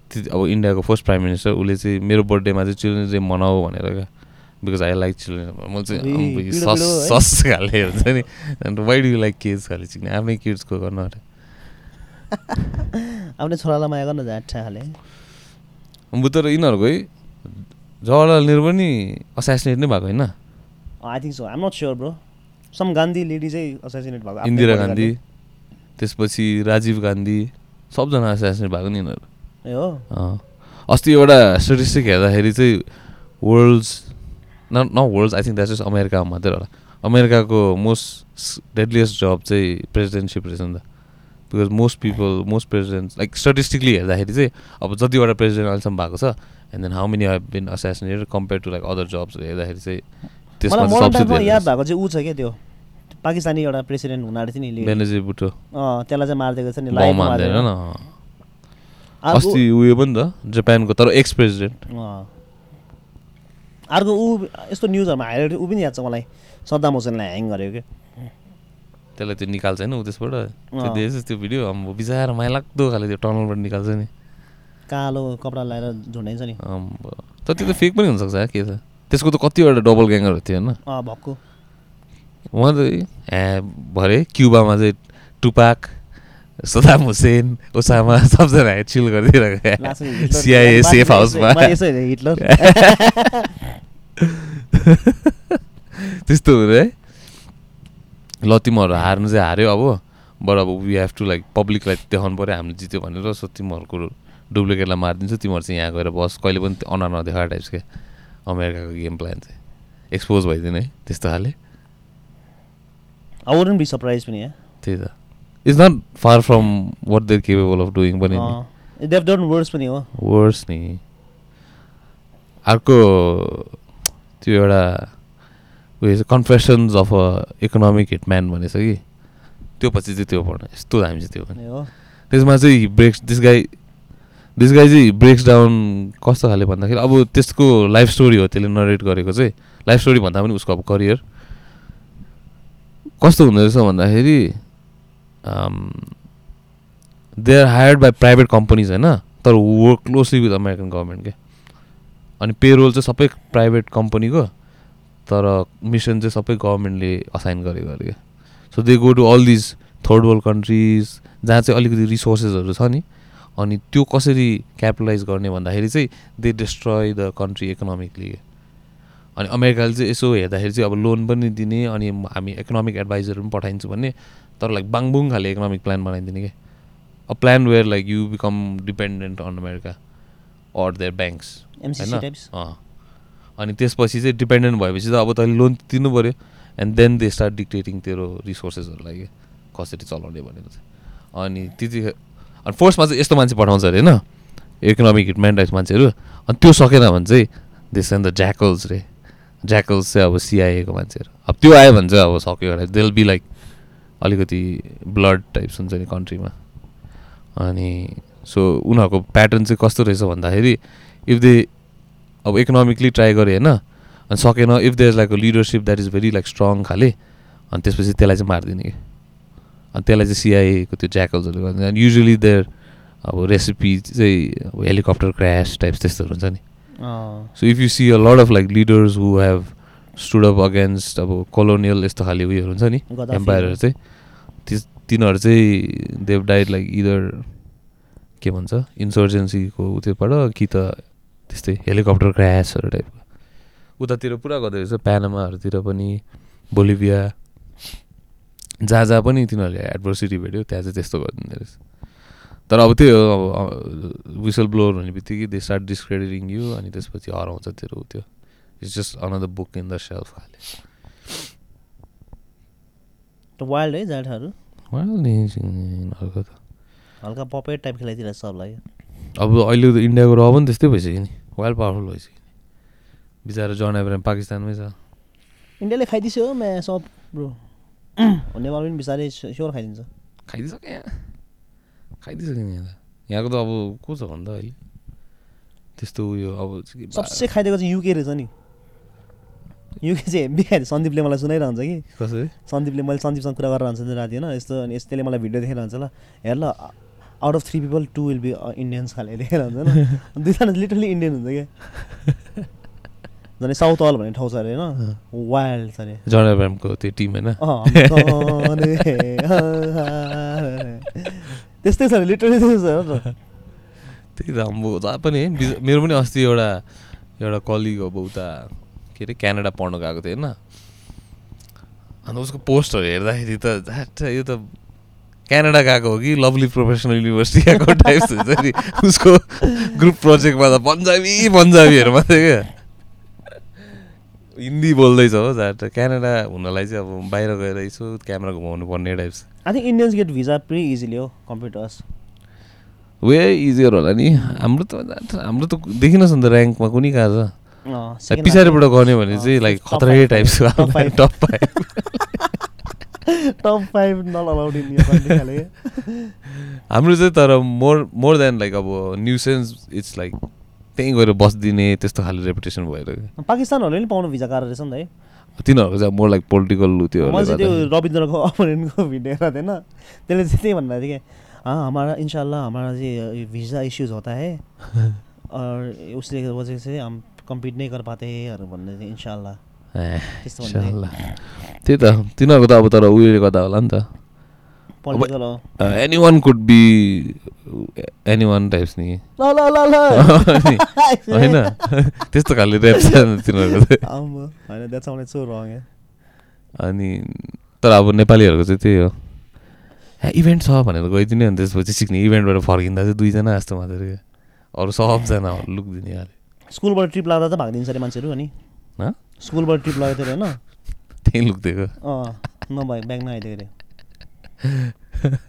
अब इन्डियाको फर्स्ट प्राइम मिनिस्टर उसले चाहिँ मेरो बर्थडेमा चाहिँ चिल्ड्रेन्स डे मनाऊ भनेर क्या। बिकज आई लाइक चिल्ड्रेन म चाहिँ सस? सस खाले हुन्छ नि। अन्त वाइ डु लाइक किड्स खाले? चिक्ने आफ्नै किड्सको गर्नु अरे। आफ्नै छोरालाई माया गर्न जाट्ठा खाले। तर यिनीहरूको है जवाहरलाल नेहरू पनि असासिनेट नै भएको होइन? I think so I'm not sure bro some Gandhi lady चाहिँ असासिनेट भएको इन्दिरा गान्धी त्यसपछि राजीव गान्धी सबजना एसासिनेट भएको नि यिनीहरू। ए हो। अस्ति एउटा स्टेटिस्टिक हेर्दाखेरि चाहिँ वर्ल्ड्स न न worlds I think that is अमेरिकामा मात्रै होला। अमेरिकाको मोस्ट डेडलिएस्ट जब चाहिँ प्रेसिडेन्टसिप रहेछ नि त। Because most people most president like statistically हेर्दाखेरि चाहिँ अब जतिवटा प्रेसिडेन्ट अहिलेसम्म भएको छ and then how many have been assassinated compare to like other जब्सहरू हेर्दाखेरि चाहिँ त्यसमा याद भएको चाहिँ ऊ छ क्या त्यो। पाकिस्तानी एउटा प्रेसिडेन्ट हुन आँटेको थियो नि। बेनजी बुटो त्यसलाई चाहिँ मारिदिएको छ नि अस्ति उयो पनि त जापानको तर एक्स प्रेसिडेन्ट। अर्को ऊ यस्तो न्युजहरूमा हाइलाइट ऊ पनि याद छ मलाई। सद्दाम हुसेनलाई ह्याङ गरेको क्या। त्यसलाई त्यो निकाल्छ होइन ऊ त्यसबाट। त्यो। देखेछ त्यो भिडियो अम्बो बिचार माइलाग्दो खाले त्यो टनलबाट निकाल्छ नि। कालो कपडा लगाएर झुन्डाइन्छ नि। तर त्यो त फेक पनि हुनसक्छ के छ? त्यसको त कतिवटा डबल ग्याङहरू थियो होइन। भक्कु। उहाँ त ए भरे क्युबामा चाहिँ टुपाक सदाम हुसेन ओसामा सबजना चिल गरिदिइरहेको सिआइए सेफ हाउसमा हिटलर त्यस्तो हुँयो है। ल तिमीहरू हार्नु चाहिँ हार्यो अब बट अब वी हेभ टु लाइक पब्लिकलाई देखाउनु पऱ्यो हामीले जित्यो भनेर सो तिमीहरूको डुप्लिकेटलाई मारिदिन्छु तिमीहरू चाहिँ यहाँ गएर बस कहिले पनि अनुहार नदेखा टाइप्स क्या अमेरिकाको गेम प्लान चाहिँ। एक्सपोज भइदिने है त्यस्तो खाले। आई वुडन्ट बी सरप्राइज पनि या त्यही त। It's not far from what their capable of doing पनि नि देव डन वर्ड्स पनि हो। वर्स नि। अर्को त्यो एउटा उयो confessions of a economic hitman भनेछ कि। त्यो पछि चाहिँ त्यो पढ्न यस्तो दामी छ त्यो ए हो। त्यसमा चाहिँ breaks this guy this guy चाहिँ ब्रेक्स डाउन कस्तो खाले भन्दाखेरि अब त्यसको लाइफ स्टोरी हो त्यसले नरेट गरेको चाहिँ। लाइफ स्टोरी भन्दा पनि उसको अब करियर कस्तो हुँदो रहेछ भन्दाखेरि they are hired by private companies होइन? तर work closely with American government क्या? अनि पेरोल चाहिँ सबै प्राइभेट कम्पनीको तर मिसन चाहिँ सबै गभर्मेन्टले असाइन गरेको अरे क्या so they go to all these third world countries जहाँ चाहिँ अलिकति रिसोर्सेसहरू छ नि अनि त्यो कसरी क्यापिटलाइज गर्ने भन्दाखेरि चाहिँ they destroy the country economically अनि अमेरिकाले चाहिँ यसो हेर्दाखेरि चाहिँ अब लोन पनि दिने अनि हामी इकोनोमिक एडभाइजर पनि पठाइदिन्छु भन्ने तर लाइक बाङबुङ खाले इकोनोमिक प्लान बनाइदिने क्या a plan where like you become dependent on America or their banks अँ। अनि त्यसपछि चाहिँ डिपेन्डेन्ट भएपछि त अब तैँले लोन तिर्नु पऱ्यो and then they start dictating तेरो रिसोर्सेसहरूलाई कसरी चलाउने भनेर चाहिँ। अनि त्यतिखेर अनि फर्स्टमा चाहिँ यस्तो मान्छे पठाउँछ अरे होइन? इकोनोमिक हिटम्यान टाइप मान्छेहरू। अनि त्यो सकेन भने चाहिँ देश द ज्याकल्स रे। ज्याकल्स चाहिँ अब सिआइएको मान्छेहरू। अब त्यो आयो भने चाहिँ अब सक्यो भने देल बी लाइक अलिकति ब्लड टाइप्स हुन्छ नि कन्ट्रीमा अनि सो उनीहरूको प्याटर्न चाहिँ कस्तो रहेछ भन्दाखेरि इफ दे अब इकोनोमिकली ट्राई गरे होइन? अनि सकेन if there like a leadership that is very like strong खाले अनि त्यसपछि त्यसलाई चाहिँ मारिदिने कि? अनि त्यसलाई चाहिँ सिआइएको त्यो ज्याकल्सहरूले गर्दा अनि युजली देयर अब रेसिपी चाहिँ अब हेलिकप्टर क्रास टाइप्स त्यस्तोहरू हुन्छ नि। So if you see a lot of like leaders who have stood up against अब कोलोनियल यस्तो खाले उयोहरू हुन्छ नि। एम्पायरहरू चाहिँ त्यस तिनीहरू चाहिँ देव डाइड लाइक इदर के भन्छ इन्सर्जेन्सीको उत्योबाट कि त त्यस्तै हेलिकप्टर क्रासहरू टाइपको उतातिर पुरा गर्दो रहेछ प्यानामाहरूतिर पनि बोलिभिया जहाँ जहाँ पनि तिनीहरूले एडभर्सिटी भेट्यो त्यहाँ चाहिँ त्यस्तो गरिदिँदो रहेछ तर अब त्यही हो अब विसल ब्लोर हुने बित्तिकै दे स्टार्ट डिस्क्रेडिटिङ यु अनि त्यसपछि हराउँछ तेरो त्यो it's just another book in the self त वाइल्ड है जाठाहरू अर्को त हल्का पपेट टाइप खेलाइदिएर सबलाई अब अहिले त इन्डियाको र पनि त्यस्तै भइसक्यो नि। वेल पावरफुल भइसक्यो नि। बिचरा जन एब्राम पाकिस्तानमै छ। इन्डियाले खाइदियो हो म्या सब ब्रो। नेपाल पनि बिस्तारै स्योर खाइदिन्छ। खाइदिइसक्यो यहाँ। खाइदिइसक्यो नि यहाँ त। यहाँको त अब को छ भन्दा अहिले? त्यस्तो उयो अब सबसे खाइदिएको चाहिँ युके रहेछ नि। युके चाहिँ हेब्बी खाइदियो। सन्दीपले मलाई सुनाइरहन्छ कि। कसरी? सन्दीपले मैले सन्दीपसँग कुरा गरेर हुन्छ नि राति होइन? यस्तो अनि यसले मलाई भिडियो देखाइरहन्छ ल। हेर ल out of three people two will be Indians खाले देखेर हुन्छ होइन दुईजना लिटरली इन्डियन हुन्छ क्या। झन् साउथ हल भन्ने ठाउँ छ अरे होइन? वाइल्ड छ अरे। जन एब्रामको त्यो टिम होइन? त्यस्तै छ नि लिटरली त्यस्तै छ त्यही त अब जहाँ पनि मेरो पनि अस्ति एउटा एउटा कलिग अब उता के अरे क्यानाडा पढ्नु गएको थियो होइन? अन्त उसको पोस्टहरू हेर्दाखेरि त झ्याट यो त क्यानाडा गएको हो कि लभली प्रोफेसनल युनिभर्सिटी गएको टाइप हुन्छ नि। उसको ग्रुप प्रोजेक्टमा त पन्जाबी पन्जाबीहरू मात्रै क्या हिन्दी बोल्दैछ हो झ्याट क्यानाडा हुनलाई चाहिँ अब बाहिर गएर यसो क्यामेरा घुमाउनु पर्ने टाइप छ। I think Indians get visa pre easily हो compare to us way easier होला नि। हाम्रो त हाम्रो त देखिनुहोस् न त ऱ्याङ्कमा कुनै कहाँ छ। पछाडिबाट गर्ने भने चाहिँ लाइक खतरै five, टाइप छ। Top five. Top five top five allowed in हाम्रो चाहिँ तर मोर मोर देन लाइक अब न्यु सेन्स इट्स लाइक त्यहीँ गएर बसिदिने त्यस्तो खाले रेपुटेसन भएर। पाकिस्तानहरूले पनि पाउनु भिजा गाह्रो रहेछ नि त है। तिनीहरूको चाहिँ मोर लाइक पोलिटिकल त्यो चाहिँ त्यो रविन्द्रको अपोनेन्टको भिडियो हेरेको थिएन त्यसले चाहिँ त्यही भन्नुभएको थियो कि हाँ हमारा इंशाल्लाह हमारा जी वीज़ा इश्यूज होता है। और उसले वजह से हम कम्पिट नहीं कर पाते हैं भन्दै थियो भन्दै थियो। त्यही त तिनीहरूको त अब तर उयोले गर्दा होला नि त। Any one could be any one types नि। ल ल ल ल। अनि होइन? त्यस्तो खाले तिनीहरूको अनि तर अब नेपालीहरूको चाहिँ त्यही हो। ए इभेन्ट छ भनेर गइदिने अनि त्यसपछि सिक्ने इभेन्टबाट फर्किँदा चाहिँ दुईजना जस्तो मात्रै क्या अरू सबजना लुकिदिने अरे स्कुलबाट ट्रिप लाग्दा त भागिदिन्छ अरे मान्छेहरू अनि। हँ? स्कुलबाट ट्रिप लगेको थियो अरे होइन? त्यहीँ लुकिदिएको। अँ नभए ब्याग नआइदियो अरे।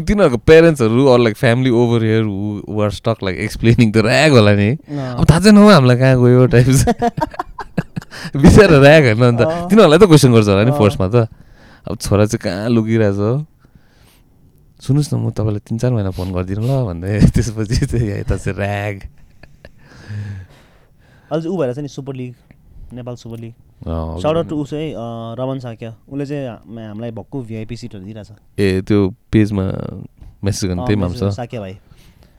तिनीहरूको पेरेन्ट्सहरू or like family over here who are stuck like explaining त ऱ्याग होला नि। अब थाहा छैन हौ हामीलाई कहाँ गयो टाइप बिचरा ऱ्याग होइन अन्त। तिनीहरूलाई त क्वेसन गर्छ होला नि। फर्स्टमा त। अब छोरा चाहिँ कहाँ लुकिरहेछ सुन्नुहोस् न म तपाईँलाई तिन चार महिना फोन गरिदिनु ल भन्दै। त्यसपछि चाहिँ यता चाहिँ ऱ्याग अहिले चाहिँ ऊ भएर चाहिँ नि super league Nepal super league out to अँ, रमन साक्य। उसले चाहिँ हाम- हामीलाई भक्कु भिआइपी सिटहरू दिइरहेछ। ए त्यो पेजमा मेसेज गर्नु त्यही साक्य भाइ।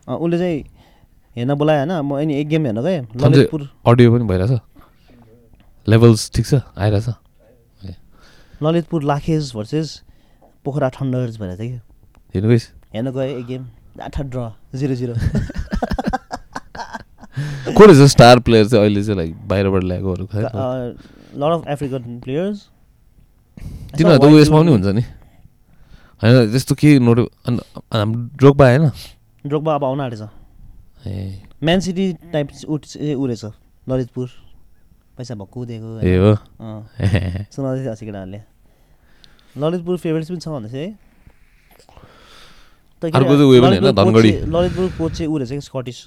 उसले चाहिँ हेर्न बोलायो होइन म अनि एक गेम हेर्न गएँ ललितपुर। अडियो पनि भइरहेछ। लेभल्स ठिक छ? आइरहेछ। ललितपुर लाखेज भर्सेस पोखरा थन्डर्स भनेर थियो कि। हेर्नु गइस। हेर्न गएँ एक गेम। आठा ड्र जिरो जिरो को रहेछ स्टार प्लेयर चाहिँ अहिले चाहिँ लाइक बाहिरबाट ल्याएकोहरू खै लट अफ एफ्रिकन प्लेयर्स तिनीहरू त उयसमा पनि हुन्छ नि। होइन त्यस्तो के नोट हाम्रो ड्रोकबा होइन? ड्रोकबा अब आउन आँटेछ। ए। म्यान सिटी टाइप ऊ रहेछ ललितपुर। पैसा भक्कु दिएको ए हो। सुनाउँदै थियो केटाहरूले। ललितपुर फेभरेट्स पनि छ भन्दै थियो है ललितपुर कोच चाहिँ ऊ रहेछ कि स्कटिस।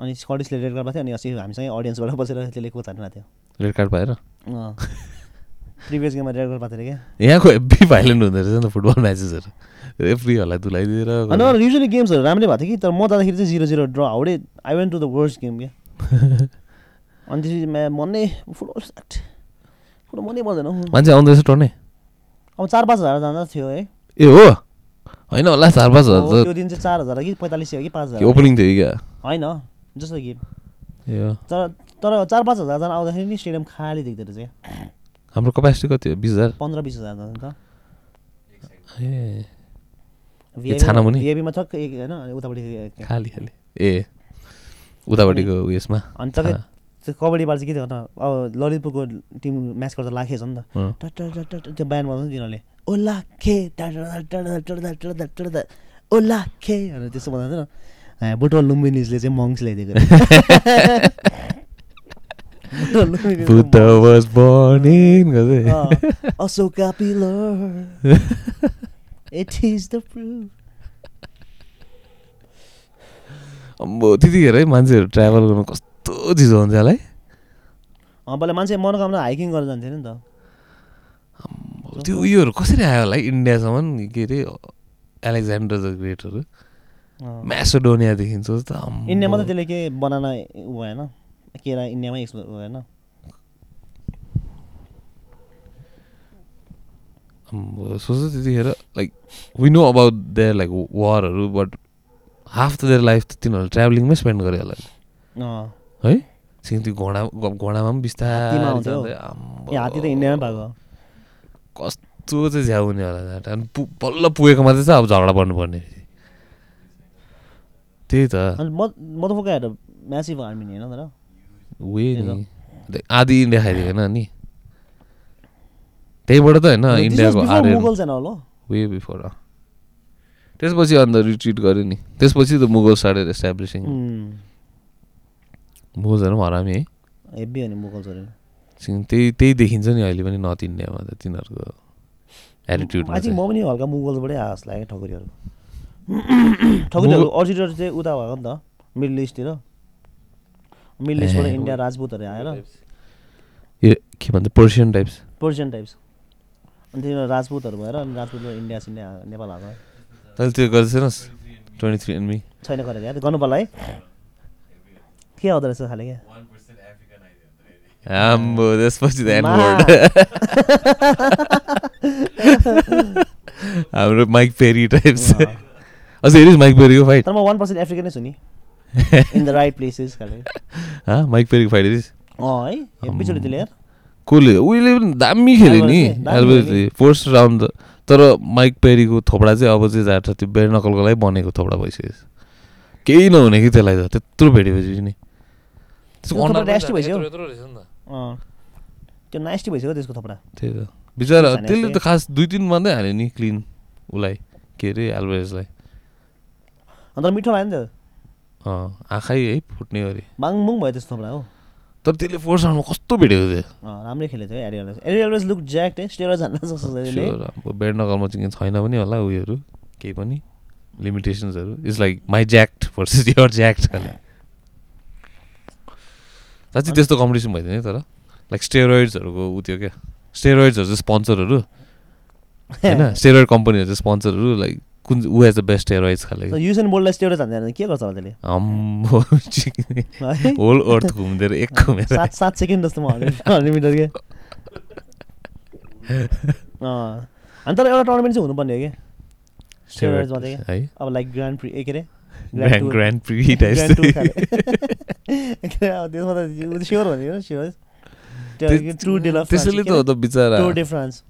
अनि स्कटिसले रेड कार्ड पाएको थियो अनि अस्ति हामीसँगै अडियन्सबाट बसेर त्यसले कोच हानिरहेको थियो। रेड कार्ड पाएर अँ। प्रिभियस गेममा रेड कार्ड पाएको थियो क्या। यहाँको हेब्बी भाइलेन्ट हुँदो रहेछ नि त फुटबल म्याचेसहरू रेफ्रीहरूलाई दुलाइदिएर अनि युजली गेम्सहरू राम्रै भएको थियो कि तर म जाँदाखेरि चाहिँ zero zero draw हाउडे I went to the worst game क्या। अनि त्यसपछि म्या मनै फुटबल फुटबल मनै पर्दैन मान्छे आउँदैछ टर्ने। अब चार पाँच हजार जाँदा थियो है। ए हो? होइन होला चार पाँच हजार त्यो दिन चाहिँ चार हजार कि पैँतालिस कि पाँच हजार। ओपनिङ थियो कि क्या? होइन। जस्तो गेम यो तर तर चार पाँच हजारजना आउँदाखेरि नि स्टेडियम खाली देख्दो रहेछ क्या हाम्रो कपेसिटी कति हो बिस हजार पन्ध्र बिस हजार त ए? भिआइपीमा ठक्क एक होइन उतापट्टि खाली खाली ए उतापट्टिको उयसमा अनि अँ। त्यो कबड्डीबाट चाहिँ के थियो भने अब ललितपुरको टिम म्याच गर्दा लाखेछ नि त। टट त्यो ब्यान्ड बजाउँछ नि तिनीहरूले ओ लाखे ओ लाखे भनेर त्यस्तो बनाउँछ बुटवल लुम्बिनिजले चाहिँ मङ्स ल्याइदिएको Ashoka pillar. It is the proof अम्बो त्यतिखेर है मान्छेहरू ट्राभल गर्नु कस्तो चिज हुन्छ होला है। अँ पहिला मान्छे मनोकामना हाइकिङ गरेर जान्थ्यो नि त। त्यो उयोहरू कसरी आयो होला है इन्डियासम्म के अरे एलेक्जेन्डर द ग्रेटहरू। म्यासोडोनियादेखि सोच त। अम्बो। इन्डियामा त त्यसले के बनाना भएन? केरा इन्डियामै एक्सप्लोर भएन? सोच त्यतिखेर like we know about their like वारहरू but half त देयर लाइफ त तिनीहरूले ट्राभलिङमै स्पेन्ड गरे होला। है? सिङ त्यो घोडा घोडामा पनि बिस्तारै कस्तो चाहिँ झ्याउ हुने होला बल्ल पुगेको मात्रै चाहिँ अब झगडा पर्नुपर्ने त्यही त। मधुफुकाहरू म्यासिभ आर्मी होइन तर? त। नि आधी इन्डिया खाइदिएन नि। त्यहीबाट त होइन इन्डियाको वे बिफोर त्यसपछि अन्त रिट्रिट गर्यो नि। त्यसपछि त मुगल स्टार्टेड एस्टाब्लिसिङ मुगल्सहरू पनि हरामी है। हेब्बी हो नि मुगल्सहरू त्यही त्यही देखिन्छ नि अहिले पनि नर्थ इन्डियामा त तिनीहरूको थिङ्क म पनि हल्का मुगल्सबाटै आएको जस्तो लाग्यो ठकुरीहरू। ठकुरीहरू अरिजिनल चाहिँ उता भएको नि त मिडल इस्टतिर मिडल इस्टबाट। इन्डिया राजपूतहरू आएर यो के भन्छ पर्सियन टाइप्स पर्सियन टाइप्स अनि तिनीहरू राजपूतहरू भएर अनि राजपूतबाट इन्डिया सिन्डिया नेपाल आएको तैँले त्यो गर्दैछस् ट्वेन्टी थ्री एनमी छैन गरेको यार गर्नु पर्ला है के आउँदो रहेछ खाले क्या आम्बो त्यसपछि त हाम्रो माइक पेरी टाइप्स अझ हेरिस् माइक पेरीको फाइट तर म वान पर्सेन्ट एफ्रिकनै छु नि इन द राइट प्लेसेस खाले हाँ माइक पेरीको फाइट हेरिस् अँ है हेब्बीचोटि त्यसले यार कसले उहिले पनि दामी खेल्यो नि एल्बेजले फर्स्ट राउन्ड तर माइक पेरीको थोपडा चाहिँ अब चाहिँ जान्छ त्यो बेर नकलको लागि बनेको थोपडा भइसक्यो केही नहुने कि त्यसलाई त त्यत्रो भेटेपछि नि त्यसको त्यो nasty भइसक्यो। नि त्यसको थोपडा त्यही त बिचरा त्यसले त। खास दुई तिन मात्रै हाल्यो नि क्लिन उसलाई के अरे एल्बरेजलाई अन्त मिठो लाग्यो नि त। अँ आँखै है फुट्ने गरी। बाङबुङ भयो त्यस्तो थोपडा हो। तर त्यसले फोर्स राउन्डमा कस्तो भेटेको थियो राम्रै खेलेको थियो एरियलवेज एरियलवेज लुक ज्याक्ट है स्टेयर जान्न जस्तो छ त्यसले Sure, अब बेड नकलमा चाहिँ छैन पनि होला उयोहरू केही पनि। लिमिटेसन्सहरू it's like my ज्याक्ट versus your ज्याक्ट साँच्चै त्यस्तो कम्पिटिसन भइदियो नि तर। लाइक स्टेरोइड्सहरूको उ त्यो क्या। स्टेरोइड्सहरू चाहिँ स्पोन्सरहरू होइन? स्टेरोइड कम्पनीहरू चाहिँ स्पोन्सरहरू लाइक कुन ऊ एज द बेस्ट स्टेरोइड्स खाले। युसेन बोल्डलाई स्टेयर जान्छ के गर्छ होला त्यसले? होल अर्थ घुमिदिएर एक घुमेर। सात सात सेकेन्ड जस्तो मिटर के। अनि तर एउटा टुर्नामेन्ट चाहिँ हुनुपर्ने हो कि? है। अब लाइक ग्रान्ड प्रि के अरे? ग्रान्ड ग्रान्ड प्रि अब त्यसमा त स्योर भनेको स्योर त्यसैले त हो त बिचरा। टुर डे फ्रान्स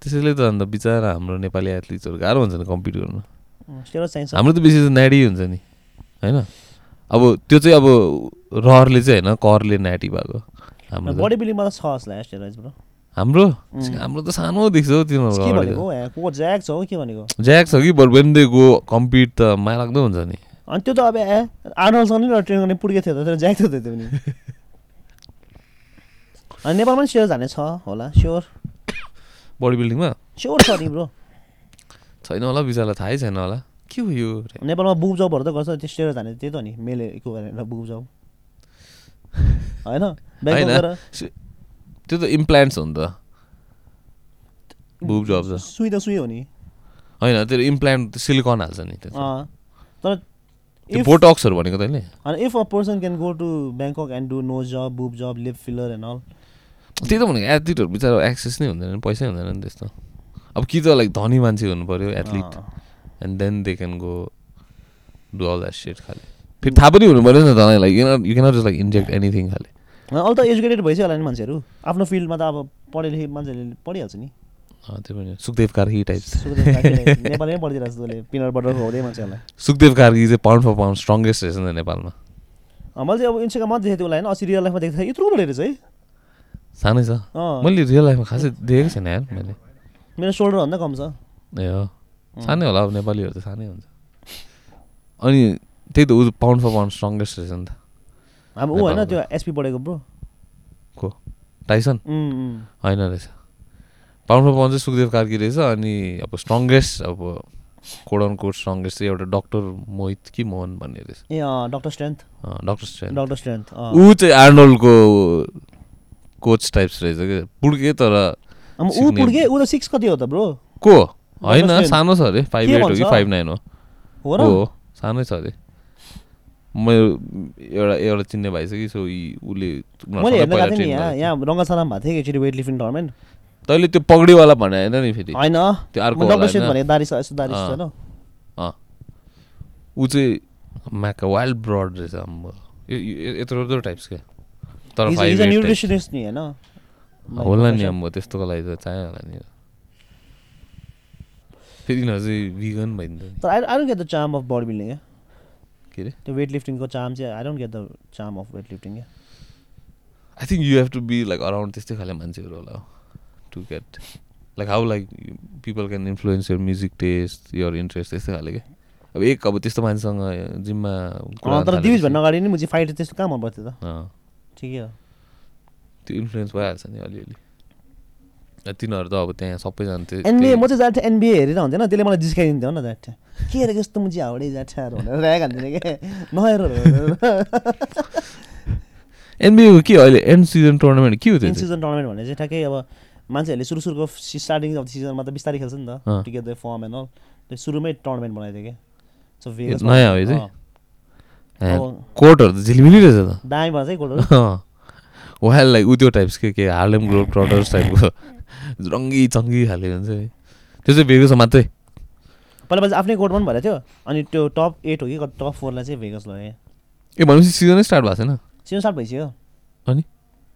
त्यसैले त अन्त बिचरा हाम्रो नेपाली एथलिट्सहरू गाह्रो हुन्छ नि कम्पिट गर्नु। हाम्रो त बेसी त न्याडी हुन्छ नि होइन? अब त्यो चाहिँ अब रहरले चाहिँ होइन करले न्याटी भएको। हाम्रो। बडी बिल्डिङमा त छ हाम्रो. हाम्रो त सानो देख्छ हौ के भनेको? तिनीहरू हो यहाँ को ज्याक छ हो के भनेको? ज्याक छ कि but when they go compete त माया लाग्दो हुन्छ नि। अनि त्यो त अब आर्नलसँग नि ट्रेन गर्ने पुर्के थियो त ज्याक थियो त्यो पनि अनि नेपालमा पनि स्योर जाने छ होला स्योर बडी बिल्डिङमा स्योर छ नि ब्रो छैन होला बिचरालाई थाहै छैन होला। के हो यो नेपालमा बुब जबहरू त गर्छ त्यो स्टेयर जाने त्यही त नि मेले गरेर बुब जब। होइन? त्यो त इम्प्लान्ट्स हो नि त। बुब जब सुई त सुई हो नि। होइन त्यो इम्प्लान्ट सिलिकन हाल्छ नि त्यो तर बोटक्सहरू भनेको तैँले अनि if a person can go to Bangkok and do nose job boob job lip filler and all त्यही त भनेको एथलिटहरू बिचरा एक्सेस नै हुँदैन नि पैसै हुँदैन नि त्यस्तो। अब कि त लाइक धनी मान्छे हुनु पऱ्यो athlete and then they can go do all that set खालि। फेरि थाहा पनि हुनु पऱ्यो नि त like you you cannot just like inject anything खाले। अहिले त एजुकेटेड भइसक्यो होला नि मान्छेहरू। आफ्नो फिल्डमा त अब पढे लेखे मान्छेहरूले पढिहाल्छ नि। त्यो पनि। सुखदेव कार्की टाइप्स सुखदेव कार्कीले नेपालमै पढिदिरहेको छ तँले पिनट बटर खुवाउँदै मान्छेहरूलाई सुखदेव कार्की चाहिँ पाउन्ड फर पाउन्ड स्ट्रङ्गेस्ट रहेछ नि त नेपालमा। मैले चाहिँ अब इन्स्टाग्राममा देखेको थिएँ उसलाई होइन अस्ति रियल लाइफमा देख्दा यत्रो बढेर रहेछ है। सानै छ। मैले रियल लाइफमा खासै देखेको छैन यार मैले। मेरो सोल्डरभन्दा कम छ। ए हो। सानै होला अब नेपालीहरू त सानै हुन्छ। अनि त्यही त ऊ पाउन्ड फर पाउन्ड स्ट्रङ्गेस्ट रहेछ नि त। अब ऊ होइन। त्यो एसपी पढेको ब्रो। को? टाइसन। होइन रहेछ। पाउन्ड फर पाउन्ड चाहिँ सुखदेव कार्की रहेछ अनि अब स्ट्रङ्गेस्ट अब कोडन कोड स्ट्रङ्गेस्ट चाहिँ एउटा डक्टर मोहित कि मोहन भन्ने रहेछ। ए doctor strength doctor strange doctor strength ऊ चाहिँ आर्नोल्डको कोच टाइप्स रहेछ कि? पुड्के तर ऊ पुड्के ऊ त सिक्स कति हो त ब्रो को? होइन। सानो छ अरे फाइभ एट हो कि? फाइभ नाइन हो। हो सानै छ अरे। मेरो एउटा एउटा चिन्ने भाइ छ कि सो उसले मैले हेर्न गएको थिएँ नि यहाँ यहाँ रङ्गशालामा भएको कि एकचोटि वेट लिफ्टिङ टुर्नामेन्ट। तैँले त्यो पगडीवाला भने होइन नि फेरि। होइन। त्यो अर्को? भने दारी छ यस्तो दारी छ ऊ चाहिँ म्याक वाइल्ड ब्रड रहेछ यत्रो यत्रो टाइप्स क्या तर न्युट्रिसनिस्ट नि होइन? होला नि आम्बो त्यस्तोको लागि त चाहियो होला नि फेरि चाहिँ विगन भइदिन्छ तर I don't get the charm of body building क्या के अरे त्यो वेट लिफ्टिङको चार्म चाहिँ I don't get the charm of weight lifting क्या I think you have to be like around त्यस्तै खाले मान्छेहरू होला to get like how like people can influence your music taste your interest त्यस्तै खाले क्या अब एक अब त्यस्तो मान्छेसँग जिम्मा तर दिविज भन्नु अगाडि नै मुझे फाइट त्यस्तो कहाँ मन पर्थ्यो त ठिकै हो त्यो इन्फ्लुएन्स भइहाल्छ नि अलिअलि तिनीहरू त अब त्यहाँ सबैजना त्यो एनबिए म चाहिँ जान्थेँ एनबिए हेरेर हुन्थेन त्यसले मलाई जिस्काइदिन्थ्यो न जान्थेँ के अरे यस्तो मुजी हाउडे जान्छ भनेर ऱ्याग हान्थेँ क्या नहेर एनबिएको के अहिले एन्ड सिजन टुर्नामेन्ट के हो त्यो चाहिँ? सिजन टुर्नामेन्ट भने चाहिँ ठ्याक्कै अब मान्छेहरूले सुरु सुरुको स्टार्टिङ अफ सिजनमा त बिस्तारै खेल्छ नि त अँ। To get the form and all त्यो सुरुमै टुर्नामेन्ट बनाइदियो क्या सो नयाँ हो कोर्टहरू त झिलिमिली रहेछ त। दामी भन्छ है गोलहरू वाइल लाइक उ त्यो टाइप्स के के हार्लेम ग्लोब ट्रटर्स टाइपको रङ्गी चङ्गी खाले हुन्छ है। त्यो चाहिँ भेगस मात्रै। पहिला पहिला आफ्नै कोर्टमा पनि भइरहेको थियो। अनि त्यो टप एट हो कि टप फोरलाई चाहिँ भेगस लग्यो ए भनेपछि सिजनै स्टार्ट भएको छैन? सिजन स्टार्ट भइसक्यो। अनि?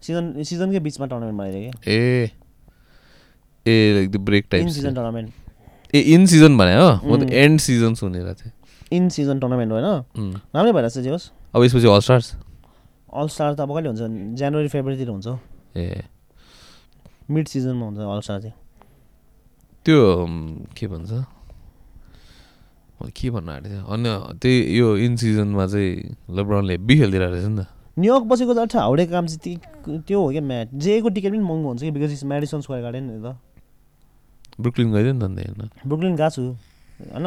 सिजन सिजनकै बिचमा टुर्नामेन्ट बनाइदियो क्या। ए। ए like the break in type season tournament A in season भने हो। म त. एन्ड सिजन सुनेर थिएँ इन सिजन टुर्नामेन्ट होइन. राम्रै भइरहेको छ जे होस्। अब यसपछि अल स्टार्स अल स्टार त अब कहिले हुन्छ? जनवरी फेब्रुअरीतिर हुन्छ। ए। मिड सिजनमा हुन्छ अल स्टार चाहिँ त्यो के भन्छ? के भन्न आँटेको थिएँ अन्य त्यही यो इन सिजनमा चाहिँ लेब्रनले हेब्बी खेलिदिरहेको रहेछ नि त। न्युयोर्क बसेको त हाउडे काम चाहिँ त्यो हो क्या म्याच? जेको टिकट पनि महँगो हुन्छ कि? Because it's Madison Square Garden नि त। ब्रुकलिन गइदियो नि त अन्त हेर्न। ब्रुकलिन गएको छु। होइन?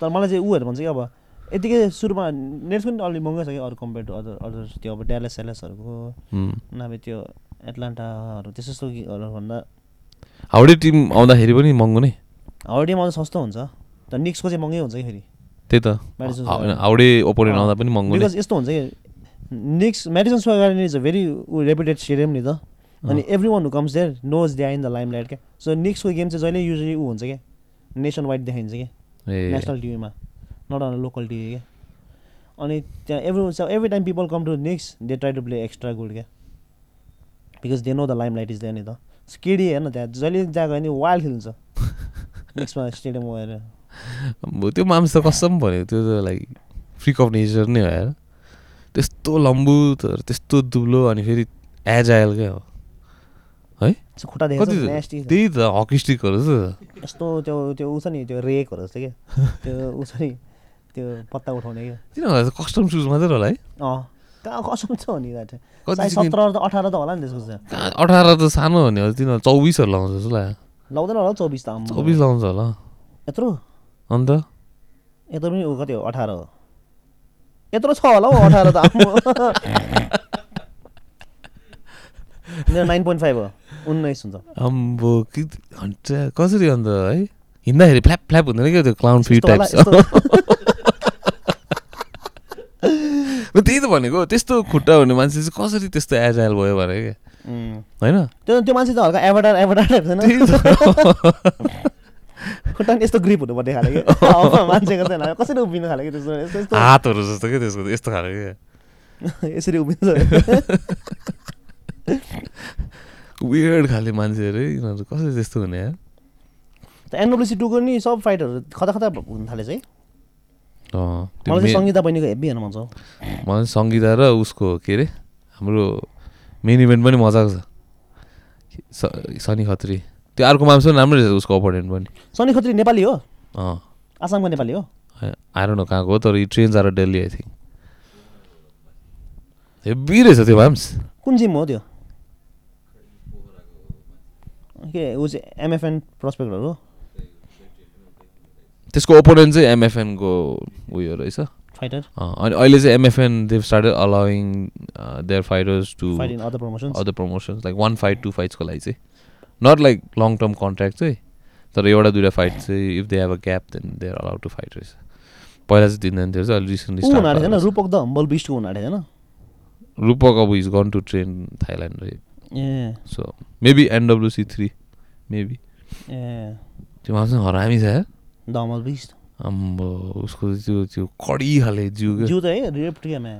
तर मलाई चाहिँ उहरू भन्छ कि अब यतिकै सुरुमा नेट्स पनि अलिक महँगो छ कि अरू कम्पेयर टु अदर अदर त्यो अब ड्यालेस सेलेसहरूको उम्. नभए त्यो एटलान्टाहरू त्यस्तो त्यस्तो भन्दा। हाउडे टिम आउँदाखेरि पनि महँगो नै? हाउडेमा त सस्तो हुन्छ। तर निक्सको चाहिँ महँगै हुन्छ कि फेरि? त्यही त. हाउडे ओपोनेन्ट आउँदा पनि महँगो बिकज यस्तो हुन्छ कि Knicks Madison Square Garden is a very reputed stadium नि त। अनि every one who comes there knows they in the lime light क्या? सो निक्सको गेम चाहिँ जहिले युजली ऊ हुन्छ क्या? नेसन वाइड देखाइन्छ क्या? नेसनल टिभीमा नट अन लोकल टिभी क्या अनि त्यहाँ every every time people come to Knicks they try to play extra good क्या because they know the lime light is there नि त केडी हेर्न त्यहाँ जहिले त्यहाँ गयो भने वाइल्ड खेल्छ निक्समा स्टेडियम गएर त्यो माम्स त कसम भन्यो त्यो त लाइक फ्रिक अफ नेचर नै हो यार त्यस्तो लम्बु त्यस्तो दुब्लो अनि फेरि एजाइल क्या हो So खुट्टा देखेको त्यही त हकी स्टिकहरू यस्तो त्यो त्यो छ नि त्यो रेकहरू जस्तो क्या। त्यो छ नि त्यो पत्ता उठाउने क्या। तिनीहरूलाई त कस्टम सुज मात्रै होला है? अँ। कहाँ कसम छ नि सत्र त अठार त होला नि त्यसको चाहिँ। अठार त सानो हो नि तिनीहरू चौबिसहरू लाउँछ जस्तो लाग्यो। लाउँदैन होला हौ चौबिस त। चौबिस लाउँछ होला। यत्रो? अन्त? यत्रो पनि कति हो? अठार हो। यत्रो छ होला हौ अठार त। मेरो नाइन पोइन्ट फाइभ हो। उन्नाइस हुन्छ अम्बो कि कसरी अन्त है? हिँड्दाखेरि फ्ल्याप फ्ल्याप हुँदैन क्या त्यो क्लाउन फ्री यस्तो- त्यही त भनेको त्यस्तो खुट्टा हुने मान्छे चाहिँ कसरी त्यस्तो एजाइल भयो भने क्या। होइन? त्यो त्यो मान्छे त हल्का छैन? त। खुट्टा नि यस्तो ग्रिप हुनुपर्ने खाले कि? अब मान्छेको चाहिँ कसरी उभिनु खाले कि त्यस्तो यस्तो यस्तो? हातहरू जस्तो क्या त्यसको यस्तो खाले क्या यसरी उभिन्छ वियर्ड खाले मान्छेहरू है यिनीहरू कसरी त्यस्तो हुने यार एनडब्लुसी टूको नि सब फाइटहरू खता खता हुन थालेछ है मलाई चाहिँ सङ्गीता बहिनीको हेब्बी हेर्न मन छ मलाई सङ्गीता र उसको के अरे हाम्रो मेन इभेन्ट पनि मजाको छ। सनी खत्री। त्यो अर्को मान्छे पनि राम्रो रहेछ उसको अपोनेन्ट पनि। सनी खत्री नेपाली हो? अँ। आसामको नेपाली हो? आएर न कहाँको हो तर यी ट्रेन्स आएर डेली आई थिङ्क हेब्बी रहेछ त्यो माम्स कुन जिम हो त्यो? के ऊ चाहिँ एमएफएन प्रस्पेक्टहरू हो? त्यसको ओपोनेन्ट चाहिँ एमएफएनको उयो रहेछ। फाइटर अनि अहिले चाहिँ MFN they've started allowing their fighters to other promotions other promotions like one fight two फाइट्सको लागि चाहिँ। Not like long term contract चाहिँ तर एउटा दुइटा फाइट चाहिँ if they have a gap then they are allowed to fight रहेछ। पहिला चाहिँ दिँदैन थियो चाहिँ रिसेन्टली रूपक द हम्बल बिस्टको हुन आँटेको छैन रूपक अब is gone to train Thailand रे so maybe NWC three maybe त्यो मान्छे हरामी छ हम्बल बिस्ट अम्बो उसको त्यो त्यो कडी खाले जिउ जिउ त है रिप्ट क्या म्या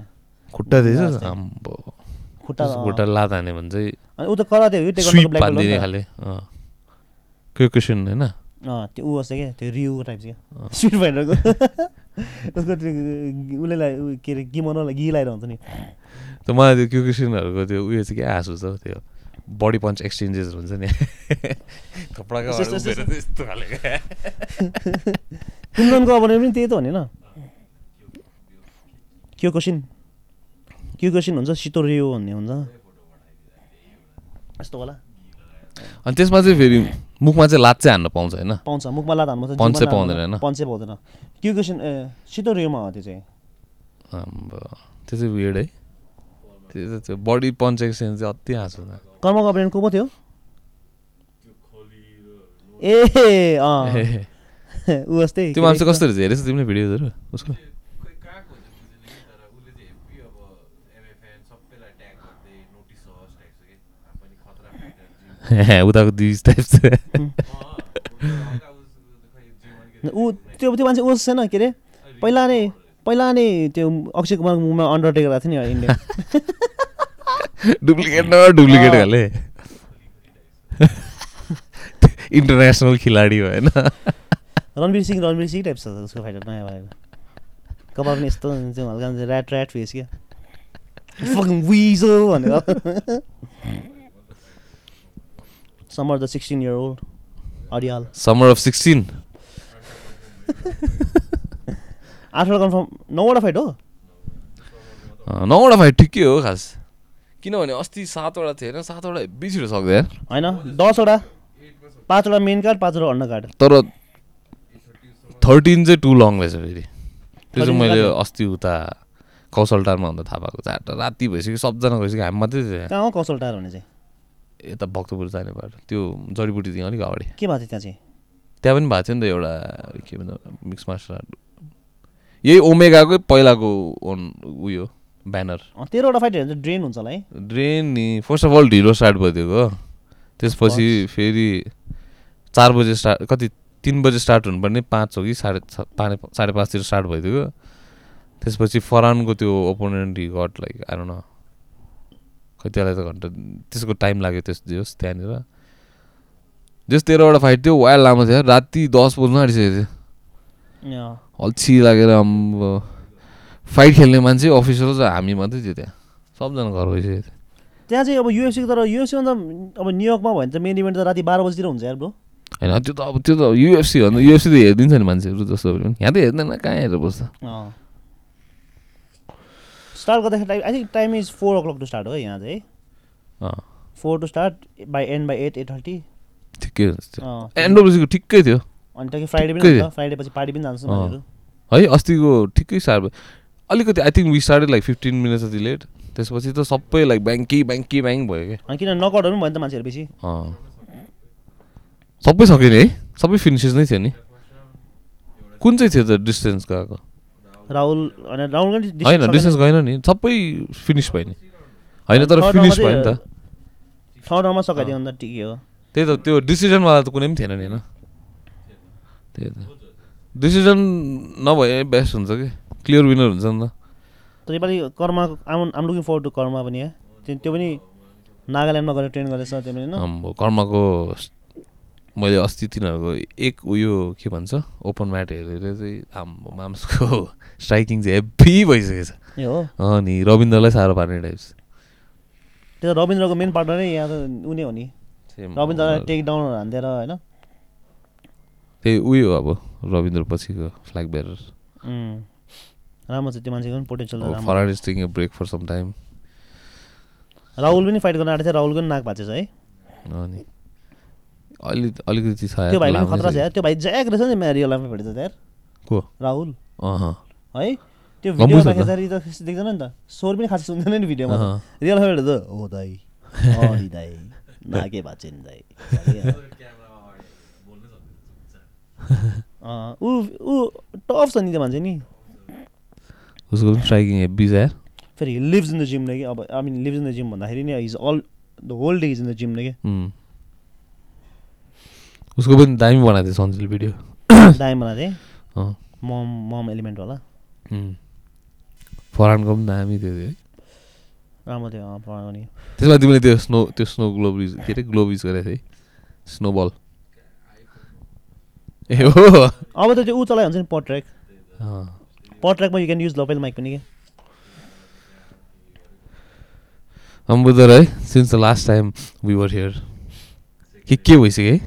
खुट्टा दिएछ अम्बो। खुट्टा खुट्टा लात हान्यो भने चाहिँ अनि ऊ त कराते हो कि स्विप ब्ल्याक हानिदिने खाले क्वेसन होइन अँ त्यो ऊ जस्तो क्या त्यो रिउ टाइप क्या। स्ट्रिट फाइटरको उसको त्यो उसले के अरे गिमोनोलाई गि लगाएर हुन्छ नि। त मलाई त्यो क्युकेसनहरूको त्यो उयो चाहिँ क्या हाँस हुन्छ त्यो बडी पन्च एक्सचेन्जेस हुन्छ नि। कुन्दनको अब पनि त्यही त हो नि न क्यो कोसिन क्यो कोसिन हुन्छ सितो रियो भन्ने हुन्छ। यस्तो होला। अनि त्यसमा चाहिँ फेरि मुखमा चाहिँ लात चाहिँ हान्न पाउँछ होइन? पाउँछ मुखमा लात हान्नु पन्च पाउँदैन होइन? पन्च पाउँदैन। क्यो कोसिन ए सितो रियोमा हो त्यो चाहिँ। त्यो चाहिँ वियर्ड है। त्यो बडी पन्च एक्सचेन्ज चाहिँ अति हाँस कर्म गभर्मेन्ट को पो थियो? ए अँ। ऊ जस्तै त्यो मान्छे कस्तो रहेछ? हेरेछ तिमीले भिडियोहरू? उसको? उताको दिस टाइप चाहिँ ऊ त्यो त्यो मान्छे ऊ छैन के अरे पहिला नै पहिला नै त्यो अक्षय कुमारको मुखमा अन्डरटेकर आएको थियो नि इन्डिया। डुप्लिकेट न डुप्लिकेट खाले। इन्टरनेसनल खिलाडी हो होइन रणवीर सिंह रणवीर सिंह टाइप छ उसको फाइटर नयाँ भएको। कपाल पनि यस्तो हल्का ऱ्याट ऱ्याट फेस क्या। विजो भनेर। Samar the sixteen year old अडियाल Samar of sixteen आठवटा कन्फर्म नौवटा फाइट हो नौवटा फाइट ठिकै हो खास किनभने अस्ति सातवटा थियो होइन सातवटा हेब्बी छिटो सक्दैन होइन दसवटा पाँचवटा मेन कार्ड पाँचवटा अन्डर कार्ड तर थर्टिन चाहिँ टु लङ रहेछ फेरि त्यो चाहिँ 13 मैले? अस्ति उता कौशलटारमा हुँदा थाहा पाएको चारवटा राति भइसक्यो सबजना गइसक्यो हामी मात्रै थियो कहाँ हो कौशल टार भने चाहिँ यता भक्तपुर जाने बाटो त्यो जडीबुटी थियो अलिक अगाडि के भएको थियो त्यहाँ चाहिँ त्यहाँ पनि भएको थियो नि त एउटा के भन्छ मिक्स मार्सल आर्ट यही ओमेगाकै पहिलाको ओन उयो ब्यानर तेह्रवटा चाहिँ ड्रेन हुन्छ होला है? ड्रेन नि फर्स्ट अफ अल ढिलो स्टार्ट भइदिएको हो। त्यसपछि फेरि चार बजे स्टार्ट कति तिन बजे स्टार्ट हुनुपर्ने पाँच हो कि साढे पाँच साढे पाँचतिर स्टार्ट भइदिएको त्यसपछि फरानको त्यो ओपोनेन्ट गट लाइक आएर न खै त्यसलाई त घन्टा त्यसको टाइम लाग्यो त्यस होस् त्यहाँनिर। जस तेह्रवटा फाइट थियो वाइल्ड लामो थियो। राति दस बज्नु आँटिसकेको थियो। अल्छी लागेर फाइट खेल्ने मान्छे अफिसर चाहिँ हामी मात्रै थियो त्यहाँ सबजना घर गइसकेको थियो त्यहाँ चाहिँ अब युएफसीको तर युएफसी भन्दा अब न्युयोर्कमा भयो भने त मेन इभेन्ट त राति बाह्र बजीतिर हुन्छ यार ब्रो होइन त्यो त अब त्यो त युएफसी भन्दा युएफसी त हेरिदिन्छ नि मान्छेहरू जस्तो पनि। यहाँ त हेर्दैन कहाँ हेरेर बस्छ? स्टार्ट गर्दाखेरि time I think time is four o'clock to start हो यहाँ चाहिँ। Four to start by and by eight eight thirty ठिकै एन्डोब्लुसीको ठिकै थियो। अनि त्यहाँदेखि फ्राइडे पनि फ्राइडे पछि पार्टी पनि जान्छ है अस्तिको ठिकै साह्रो अलिकति I think we started like fifteen minutes जति लेट त्यसपछि त सबै लाइक ब्याङ्की ब्याङ्की ब्याङ्क भयो क्या किन नकआउटहरू पनि भयो नि त मान्छेहरू बेसी सबै सक्यो नि है। सबै फिनिसेस नै थियो नि। कुन चाहिँ थियो त डिस्टेन्स गएको? राहुल होइन। डिस्टेन्स गएन नि। सबै फिनिस भयो नि। होइन तर फिनिस भयो नि त। राउन्डमा सकाइदियो भने त ठिकै हो त्यही त त्यो डिसिजनवाला त कुनै पनि थिएन नि होइन? त्यही त। डिसिजन नभए बेस्ट हुन्छ कि? क्लियर विनर हुन्छ नि त। तर योपालि Karma I'm I'm looking for to Karma पनि है त्यो पनि नागाल्यान्डमा गएर ट्रेन गरेछ त्यो पनि होइन? कर्मको स- मैले अस्ति तिनीहरूको एक उयो के भन्छ ओपन म्याट हेरेर चाहिँ आम्बो माम्सको स्ट्राइकिङ चाहिँ हेभी भइसकेको छ। ए हो? अँ नि रविन्द्रलाई साह्रो पार्ने टाइप्स त्यो रविन्द्रको मेन पार्टनरै यहाँ त उनी हो नि। रविन्द्रलाई टेक डाउन हानिदिएर होइन? त्यही उयो अब रविन्द्र पछिको फ्ल्याग बेरर. राम्रो छ त्यो मान्छेको पनि potential farad is taking break for some time Rahul पनि फाइट गर्न आँटेको थियो राहुलको पनि नाक भएको छ है। अनि अलि अलिकति छ त्यो भाइ पनि खतरा छ। यार। त्यो भाइ ज्याक रहेछ नि रियल लाइफमा भेटेछ त यार। को? राहुल। है? त्यो भिडियो छ त। देख्दैन नि त। स्वर पनि खास सुन्दैन नि भिडियोमा। रियल लाइफमा भेटेछ हो अँ दाइ। नाके छ नि अँ, ऊ ऊ टफ छ नि त्यो मान्छे नि। उसको पनि स्ट्राइकिङ हेभी छ फेरि लिभ्स इन द जिम कि अब I mean lives in the gym भन्दाखेरि नि is all the whole day is in the gym कि। उम्. उसको पनि दामी बनाएको थियो सन्जिल भिडियो। दाइम बनाएको थिएँ मम मम एलिमेन्ट होला. फरानको पनि दामी थियो है। राम्रो थियो पढाएको नि त्यसमा तिमीले त्यो स्नो त्यो स्नो ग्लोब युज के अरे ग्लोब युज गरेको थियौ स्नोबल ए हो। अब त त्यो ऊ चलाइ हुन्छ नि पट ट्र्याक। पट ट्र्याकमा you can use lapel mic पनि के। अम्बुदर है since the last time we were here के के भइसक्यो है?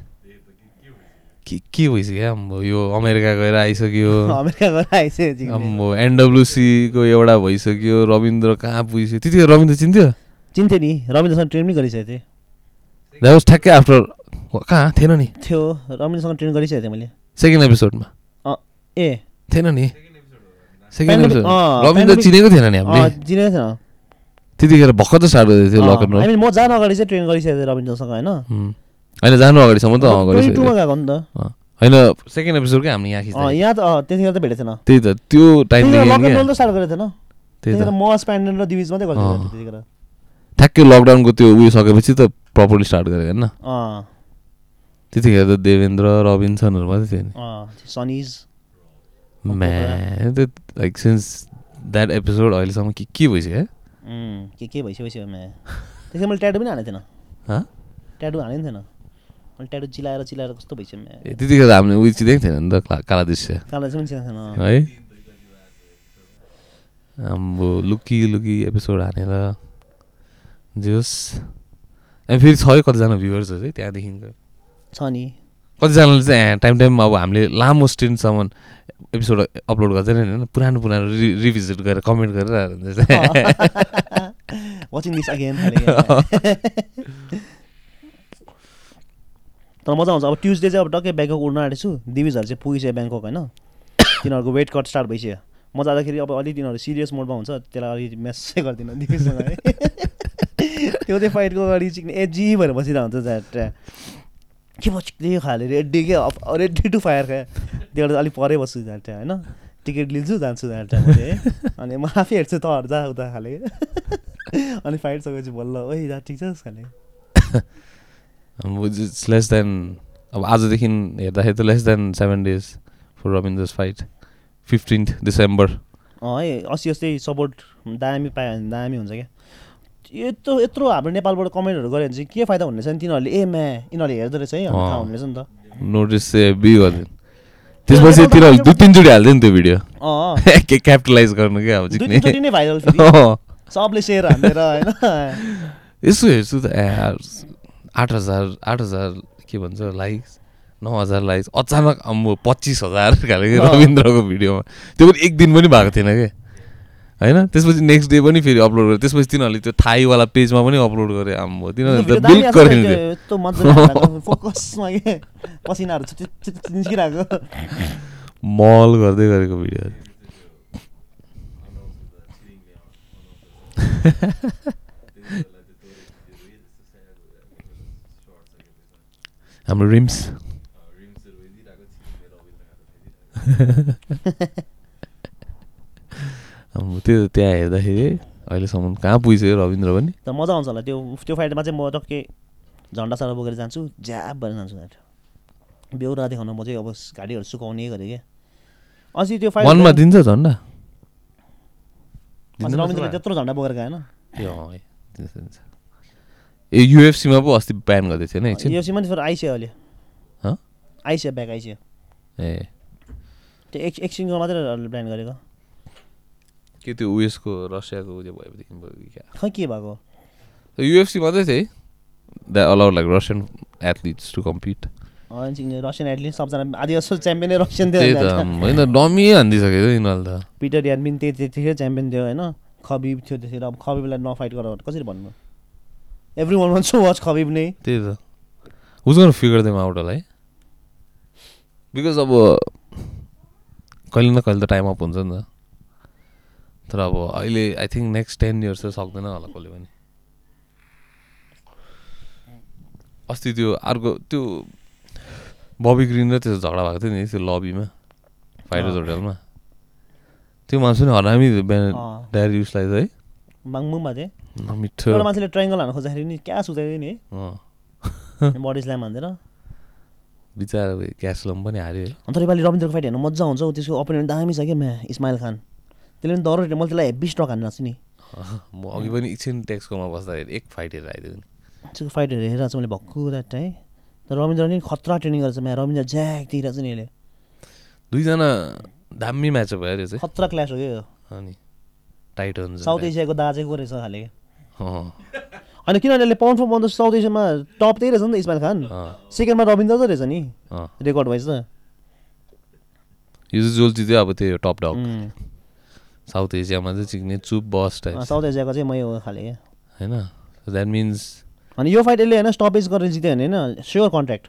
के के भइसक्यो अम्बो? यो अमेरिका गएर आइसक्यो। अमेरिका गएर आइसकेको अम्बो एनडब्लुसीको एउटा भइसक्यो। रविन्द्र कहाँ पुगिसक्यो? त्यतिखेर रविन्द्र चिन्थ्यो? चिन्थ्यो नि। रविन्द्रसँग ट्रेन पनि गरिसकेको थिएँ। द्याट वाज ठ्याक्कै आफ्टर कहाँ? थिएन नि। थियो। रविन्द्रसँग ट्रेन गरिसकेको थिएँ मैले। सेकेन्ड एपिसोडमा अँ, ए। थिएन नि। सेकेन्ड एपिसोड अँ, रविन्द्र pandemic- चिनेको थिएन नि हामीले। अँ, चिनेको थिएन। त्यतिखेर भर्खर त गर्दै थियो लक एन्ड आई मिन म जानु अगाडि चाहिँ ट्रेन गरिसकेको थिएँ रविन्द्रसँग होइन? होइन जानु अगाडिसम्म त टूमा गएको नि त। होइन सेकेन्ड एपिसोडकै हामीले यहाँ अँ, खिच्दा यहाँ त त्यतिखेर त भेटेको थिएन। त्यही त त्यो लकडाउन टाइमदेखि त स्टार्ट गरेको थिएन। त्यही त। म स्प्यान्डन र दिविज मात्रै गर्थेँ। त्यतिखेर। ठ्याक्कै लकडाउनको त्यो उयो सकेपछि त प्रपरली स्टार्ट गरेको होइन। अँ। त्यतिखेर त देवेन्द्र रबिन्सनहरू मात्रै थियो नि सनिज म्यान त लाइक सिन्स द्याट एपिसोड अहिलेसम्म के के भइसक्यो के के भइसक्यो म्या त्यतिखेर मैले ट्याटु पनि हानेको थिएन? ट्याटु हानेको थिएन मैले ट्याटु चिलाएर चिलाएर कस्तो भइसक्यो म्या त्यतिखेर हामीले उयो चिँदैको थिएन नि त काला- दृश्य कालो चाहिँ पनि चिनाएको थिएन है आम्बो लुकी लुकी एपिसोड हानेर जोस् अनि फेरि छ है कतिजना भ्युवर्सहरू है त्यहाँदेखिको छ नि। कतिजनाले चाहिँ टाइम टाइममा अब हामीले लामो स्ट्रिनसम्म एपिसोड अपलोड गर्दैन नि होइन? पुरानो पुरानो रि रिभिजिट गरेर कमेन्ट गरेर वाचिङ दिस अगेन तर मजा आउँछ। अब ट्युजडे चाहिँ अब टक्कै ब्याङ्कक उड्न आँटेको छु। दिविजहरू चाहिँ पुगिसक्यो ब्याङ्कक होइन? तिनीहरूको वेट कट स्टार्ट भइसक्यो। म जाँदाखेरि अब अलिक तिनीहरू सिरियस मोडमा हुन्छ। त्यसलाई अलिक मेसै गर्दिनँ दिविजसँग है त्यो चाहिँ फाइटको अगाडि चिक्ने एजी भएर बसिरहेको हुन्छ के भयो चिक्दै खाले रेडी के? रेडी टु फायर क्या त्योबाट अलिक परै बस्छु त्यहाँ होइन? टिकट लिन्छु जान्छु त्यहाँ मैले। है अनि म आफै हेर्छु तहरू जा उता खाले। अनि फाइट सकेपछि बल्ल ओइ जा ठिक छ खाले। इट्स लेस देन अब आजदेखि हेर्दाखेरि त less than seven days for Rabindra's fight fifteenth December अँ है अस्ति अस्ति सपोर्ट दामी पायो भने दामी हुन्छ क्या? यत्रो यत्रो हाम्रो नेपालबाट कमेन्टहरू गऱ्यो भने चाहिँ के फाइदा छ नि तिनीहरूले? ए म्या यिनीहरूले हेर्दो रहेछ है। थाहा हुने रहेछ नि त। नोटिस बी गरिदिनु त्यसपछि तिनीहरूले दुई तिनचोटि हाल्थ्यो नि त्यो भिडियो के क्यापिटलाइज गर्नु क्या अब नै भाइरल। सबले सेयर हानेर होइन। यसो हेर्छु त आठ हजार आठ हजार के भन्छ लाइक्स नौ हजार लाइक्स अचानक अम्बो पच्चिस हजार। रविन्द्रको भिडियोमा। त्यो पनि एक दिन पनि भएको थिएन कि? होइन? त्यसपछि नेक्स्ट डे पनि फेरि अपलोड गरे। त्यसपछि तिनीहरूले त्यो थाईवाला पेजमा पनि अपलोड गरे आम्बो तिनीहरूले मल गर्दै गरेको भिडियो हाम्रो रिम्स। त्यो त्यहाँ हेर्दाखेरि अहिलेसम्म कहाँ पुगिसक्यो रविन्द्र पनि? त मजा आउँछ होला त्यो त्यो फाइटमा चाहिँ म टक्कै झन्डा सारा बोकेर जान्छु ज्याब भएर जान्छु बेहुरा देखाउन म चाहिँ अब घाँटीहरू सुकाउने गरेँ क्या अस्ति त्यो फाइट वानमा दिन्छ झन्डा? रविन्द्रले जस्तो त्यत्रो झन्डा बोकेर गएन। ए युएफसीमा पो अस्ति ब्यान गर्दै थियो नि एकछिन? योसीमा नि फेरि आइसक्यो अहिले? आइसक्यो ब्याक आइसक्यो ए। त्यो एक एकछिनको मात्रै प्लान गरेको। के त्यो उयसको रसियाको उयो भएपछि खै के भएको? युएफसी मात्रै थियो है। That allowed like Russian athletes to compete Russian at least सबजना आधी जस्तो च्याम्पियनै रसियन थियो होइन डमी हानिदिइसकेको थियो यिनीहरूले त। पिटर यादमिन त्यही त्यतिखेर च्याम्पियन थियो होइन। खबिब थियो त्यसरी। अब खबिबलाई नफाइट गर कसरी भन्नु? Every one one so watch Khabib नै। त्यही त। हुज गर्न फिगर देम आउट होला है? बिकज अब कहिले न कहिले त टाइम अप हुन्छ नि त। तर अब अहिले I think next ten years चाहिँ सक्दैन होला कसले पनि। अस्ति त्यो अर्को त्यो बबी ग्रिन र त्यो झगडा भएको थियो नि त्यो लबीमा फाइटर्स अँ। होटलमा त्यो मान्छे नि हरामी। ड्यारी उसलाई चाहिँ। बाङबुङमा थिएँ है मिठो। एउटा मान्छेले ट्राइङ्गल हान्न खोज्दाखेरि नि क्या सुताइदियो नि अँ। बडी स्ल्याम हान्दैन बिचरा क्यासलम पनि हार्यो। है अन्त योपालि रविन्द्रको फाइट हेर्नु मजा आउँछ हौ त्यसको अपोनेन्ट दामी छ क्या म्या इस्माइल खान त्यसले पनि डर मैले त्यसलाई हेब्बी स्टक हान्न छु नि। म अघि पनि एकछिन टेक्सकोमा बस्दाखेरि एक फाइट हेरेर आइदियो नि। त्यसको फाइटहरू हेरेर चाहिँ मैले भक्कु द्याट है तर रविन्द्र नि खतरा ट्रेनिङ गर्छ म्या। रविन्द्र ज्याक दिइरहेको छ नि यसले। दुईजना दामी म्याच भयो अरे चाहिँ। खतरा क्लास हो क्या अनि टाइट हुन्छ साउथ एसियाको दाजेको रहेछ खाले? अनि किनभने यसले पाउन्ड फर पाउन्ड त साउथ एसियामा टप त्यही रहेछ नि त इस्माइल खान सेकेन्डमा रविन्द्र त रहेछ नि। रेकर्ड वाइज त। यो चाहिँ जोल्ची चाहिँ अब त्यो टप डग साउथ एसियामा चाहिँ चिक्ने चुप बस टाइप साउथ एसियाको चाहिँ मै हो खाले। क्या होइन द्याट मिन्स अनि यो फाइट यसले होइन स्टपेज गरेर जित्यो भने होइन स्योर कन्ट्र्याक्ट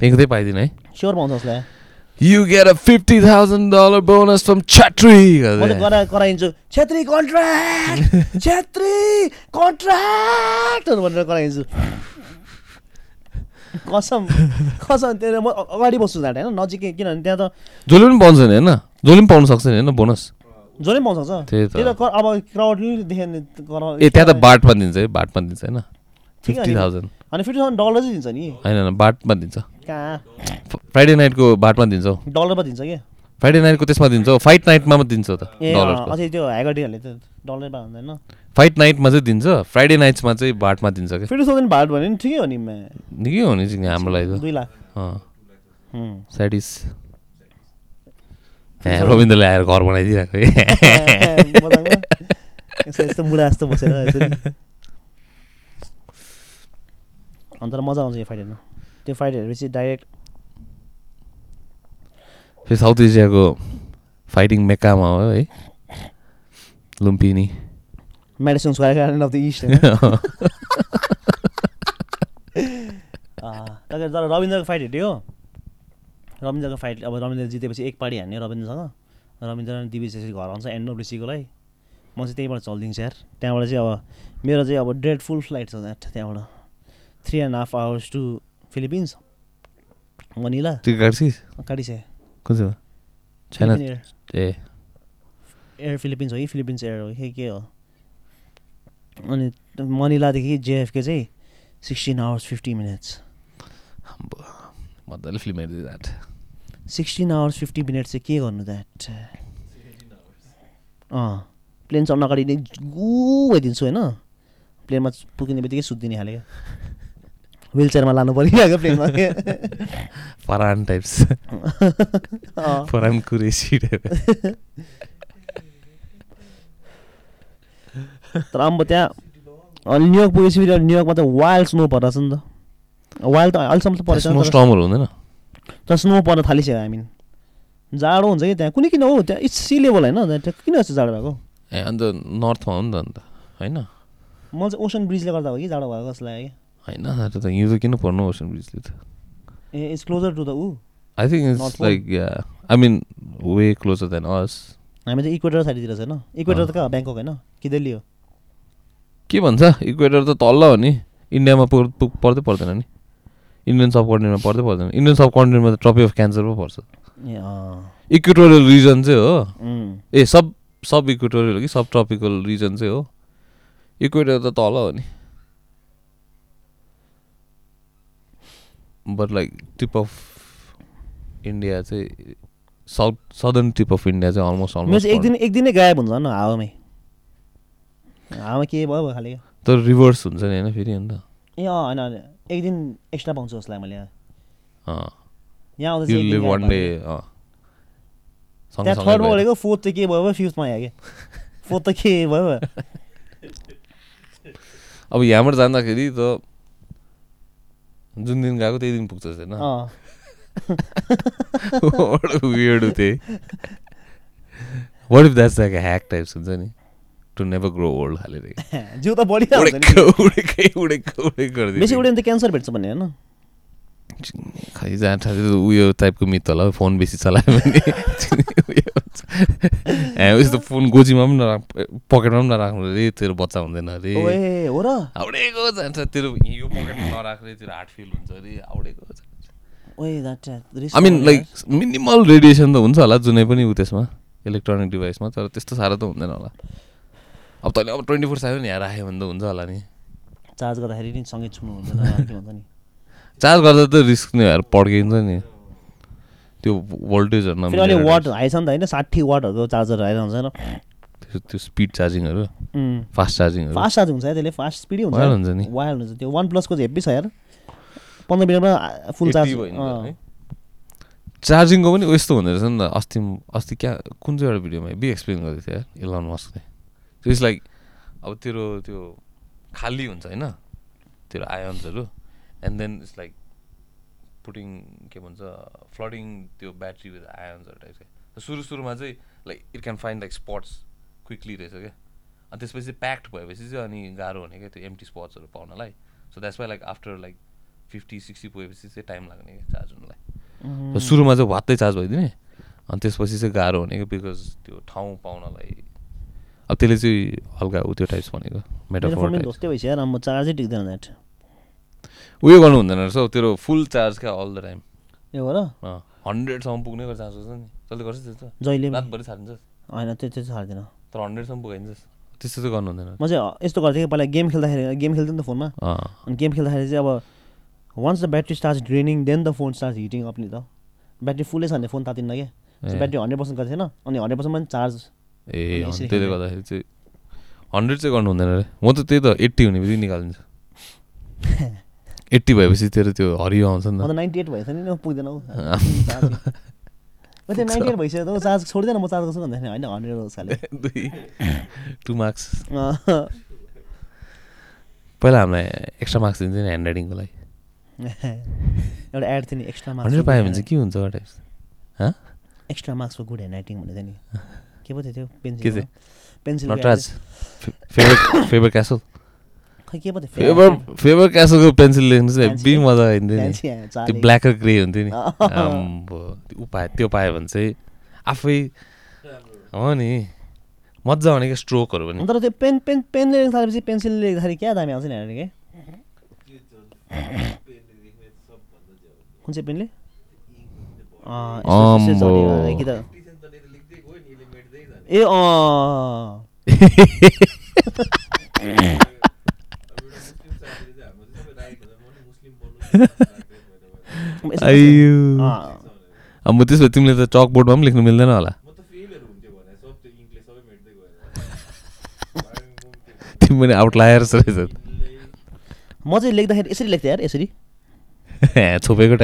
फ्याँक्दै पाइदिन है। स्योर पाउँछ उसलाई। You get a fifty thousand dollar bonus from गरा कराइदिन्छु छेत्री कन्ट्र्याक्ट छेत्री कन्ट्र्याक्टहरू भनेर कराइदिन्छु। कसम कसम त्यो म अगाडि बस्छु जाँदा होइन? नजिकै किनभने त्यहाँ त जसले पनि पाउँछ नि होइन? जसले पनि पाउनु सक्छ नि होइन? बोनस जसले सक्छ त्यही त। अब क्राउडले कराउ- ए त्यहाँ त बाटमा दिन्छ है बाटमा दिन्छ होइन। Fifty thousand. अनि फिफ्टी थाउजन्ड डलर चाहिँ दिन्छ नि। होइन होइन बाटमा दिन्छ। कहाँ? फ्राइडे नाइटको बाटमा दिन्छ। हौ डलर पो दिन्छ क्या फ्राइडे नाइटको त्यसमा दिन्छ फाइट नाइटमा मात्रै दिन्छ त अझै त्यो ह्यागर्टीहरूले त डलर पा हुँदैन। फाइट नाइटमा चाहिँ दिन्छ फ्राइडे नाइट्समा चाहिँ बाटमा दिन्छ क्या फिफ्टी थाउजन्ड भाट भने नि ठिकै हो नि निकै हो नि हाम्रो लागि त। दुई लाख। अँ। रविन्द्रले आएर घर बनाइदिइरहेको यस्तो मुढा जस्तो बसेर अन्त मजा आउँछ यो फाइट हेर्नु त्यो फाइट हेरेपछि डाइरेक्ट फेरि साउथ एसियाको फाइटिङ मेक्कामा हो है Lumpinee Madison Square Garden of the east तर रविन्द्रको फाइट हेऱ्यो रविन्द्रको फाइट अब रविन्द्र जितेपछि एक पार्टी हान्ने रविन्द्रसँग। रविन्द्र अनि दिविज यसरी घर आउँछ एनडब्लुसीकोलाई म चाहिँ त्यहीँबाट चलिदिन्छु यार त्यहाँबाट चाहिँ अब मेरो चाहिँ अब डेड फुल फ्लाइट छ द्याट त्यहाँबाट। Three and half hours to Philippines Manila काटिसके चाहिँ? एयर ए। एयर फिलिपिन्स हो कि? फिलिपिन्स एयर हो कि? के हो? अनि मनिलादेखि जेएफके चाहिँ सिक्सटिन आवर्स फिफ्टी मिनट्स मजाले film हेरिदियो that sixteen hours fifty minutes चाहिँ के गर्नु द्याट अँ प्लेन चढ्न अगाडि नै गु भइदिन्छु होइन। प्लेनमा पुगिने बित्तिकै सुत्दिने खाले क्या विल चेयरमा लानु परिरहेको प्लेनमा फरान टाइप्स फरान कुरेसी तर अब त्यहाँ अनि न्युयोर्क पुगेपछि न्युयोर्कमा त वाइल्ड स्नो परेको छ नि त। वाइल्ड त अहिलेसम्म त परेको स्नो स्टमहरू हुँदैन। तर स्नो पर्न थालिसक्यो आई मिन जाडो हुन्छ कि त्यहाँ? कुनै किन हो? त्यहाँ इट्स सी लेभल होइन त्यहाँ किन यस्तो जाडो भएको? ए अन्त नर्थमा हो नि त अन्त होइन? म चाहिँ ओसन ब्रिजले गर्दा हो कि जाडो भएको जस्तो लाग्यो होइन त्यो त हिउँदो किन पर्नु ओसन ब्रिजले त? कि ए it's closer to the uh I think it's? Like I mean way closer than us हामी चाहिँ इक्वेटर साइडतिर छ होइन? इक्वेटर त कहाँ? ब्याङ्कक होइन? कि दिल्ली हो? के भन्छ? इक्वेटर त तल्ल हो नि। इन्डियामा पर्दै पर्दैन नि। इन्डियन सब कन्टिनेन्टमा पर्दै पर्दैन। इन्डियन सब कन्टिनेन्टमा त ट्रपी अफ क्यान्सर पो पर्छ। इक्वेटोरियल रिजन चाहिँ हो। ए सब सब इक्वेटोरियल कि? सब ट्रपिकल रिजन चाहिँ हो। इक्वेटर त तल हो नि। But like tip of India चाहिँ south southern tip of India चाहिँ अलमोस्ट चाहिँ एक अलमोस्ट दिन एक दिनै गायब हुन्छ न हावामै। हावा के भयो भयो खालि। तर रिभर्स हुन्छ नि होइन फेरि अन्त। ए अँ होइन होइन एक दिन एक्स्ट्रा पाउँछु लाग्यो मैले यहाँ आउँदा त्यहाँ थर्डमा। बोलेको फोर्थ चाहिँ के भयो भयो फिफ्थमा आयो कि फोर्थ त के भयो भयो अब यहाँबाट जाँदाखेरि त जुन दिन गएको त्यही दिन पुग्छ होइन what if that's like hack types हुन्छ नि टु नेभर ग्रो ओल्ड खाले जिउ त नि उडेको उडेकै उडेको उडेको बेसी गरिदियो उड्यो भने त क्यान्सर भेट्छ भन्ने होइन खै जहाँ उयो टाइपको मित होला फोन बेसी चलायो भने उस्तो फोन गोजीमा पनि नराख पकेटमा पनि नराख्नु अरे तेरो बच्चा हुँदैन अरे हो र आउडेको जान्छ तेरो यो पकेटमा नराख्ने तेरो हार्ट फेल हुन्छ अरे आउडेको I mean like minimal radiation त हुन्छ होला जुनै पनि उ त्यसमा इलेक्ट्रोनिक डिभाइसमा तर त्यस्तो साह्रो त हुँदैन होला अब तैँले अब ट्वेन्टी फोर सेभेन यहाँ राख्यो भने त हुन्छ होला नि। चार्ज गर्दाखेरि नि सँगै छुनु हुँदैन के भन्छ नि। चार्ज गर्दा त रिस्क नै भएर पड्किन्छ नि। त्यो भोल्टेजहरू फेरि अहिले वाट हाई छ नि त होइन साठी वाटहरूको चार्जर आइरहन्छ होइन त्यो त्यो स्पिड चार्जिङहरू फास्ट चार्जिङहरू फास्ट चार्ज हुन्छ है त्यसले फास्ट स्पिडै हुन्छ। हुन्छ नि। वायर हुन्छ। त्यो वान प्लसको चाहिँ हेप्पी छ यार। पन्ध्र मिनटमा फुल चार्ज 80 भयो नि त, अँ। है? चार्जिङको पनि यस्तो हुँदो रहेछ नि त अस्ति अस्ति क्या कुन चाहिँ एउटा भिडियोमा बी एक्सप्लेन गर्दै थियो यार इलन मस्कले त्यो इज लाइक अब तेरो त्यो खाली हुन्छ होइन? तेरो आयन्सहरू। And then it's like putting के भन्छ फ्लडिङ त्यो ब्याट्री विथ आयन्सहरू टाइप क्या सुरु सुरुमा चाहिँ like it can find like spots quickly रहेछ क्या। अनि त्यसपछि प्याक्ड भएपछि चाहिँ अनि गाह्रो हुने क्या त्यो एम्टी स्पट्सहरू पाउनलाई। So that's why like after like fifty sixty पुगेपछि चाहिँ टाइम लाग्ने क्या चार्ज हुनलाई। र सुरुमा चाहिँ भत्तै चार्ज भइदिने। अनि त्यसपछि चाहिँ गाह्रो हुने क्या बिकज त्यो ठाउँ पाउनलाई अब त्यसले चाहिँ हल्का ऊ त्यो टाइप्स भनेको मेटाफोर म चार्जै टिक्दैन द्याट उयो गर्नु हुँदैन रहेछ हौ, तेरो फुल चार्ज क्या अल द टाइम ए हो र हन्ड्रेडसम्म पुग्ने गर्छ चान्स हुन्छ नि। जसले गर्छ त्यस्तो। जहिले रातभरि छाडिन्छ होइन त्यो त्यो चाहिँ हाल्दिनँ तर हन्ड्रेडसम्म पुगाइन्छ त्यस्तो चाहिँ गर्नु हुँदैन म चाहिँ यस्तो गर्थेँ कि पहिला गेम खेल्दाखेरि गेम खेल्थेँ नि त फोनमा। अनि गेम खेल्दाखेरि चाहिँ अब once the battery start draining then the phone start heating up नि त। ब्याट्री फुल्लै छ भने फोन तातिन्न क्या। ब्याट्री हन्ड्रेड पर्सेन्ट गरेको थिएन अनि हन्ड्रेड पर्सेन्ट पनि चार्ज ए त्यसले। गर्दाखेरि चाहिँ हन्ड्रेड चाहिँ गर्नु हुँदैन अरे म त त्यही त एट्टी हुने बित्तिकै निकालिदिन्छु। एट्टी भएपछि तेरो त्यो हरियो आउँछ नि त। नाइन्टी एट भएछ नि न पुग्दैन हौ। त्यो नाइन्टी एट भइसक्यो त चार्ज छोड्दैन म चार्ज गर्छु भन्दाखेरि होइन हन्ड्रेड टु मार्क्स। पहिला हामीलाई एक्स्ट्रा मार्क्स दिन्थ्यो नि ह्यान्ड राइटिङको लागि। एउटा एड थियो नि एक्स्ट्रा हन्ड्रेड पायो भने चाहिँ के हुन्छ extra marks for good hand writing भनेको थियो नि। के पो थियो pencil? Pencil Natraj Faber Faber Castell खै के पो थियो फेभर फेभर क्यासलको पेन्सिल लेख्नु चाहिँ हेब्बी क्या? मजा आइन्थ्यो नि त्यो। ब्ल्याक र ग्रे हुन्थ्यो नि त्यो पायो त्यो पायो भने चाहिँ आफै हो नि मजा आउने क्या स्ट्रोकहरू पनि तर त्यो पेन पेन पेनले लेख्न थालेपछि पेन्सिलले लेख्दाखेरि क्या दामी आउँछ नि हेर्ने के कुन चाहिँ पेनले अँ, यस्तो- यस्तो आम्बो। चढेको है कि त ए अँ म त्यसो भए तिमीले त चकबोर्डमा पनि लेख्नु मिल्दैन होला तिमी पनि आउटलायर्स रहेछ म चाहिँ लेख्दाखेरि यसरी लेख्थेँ यार यसरी छोपेको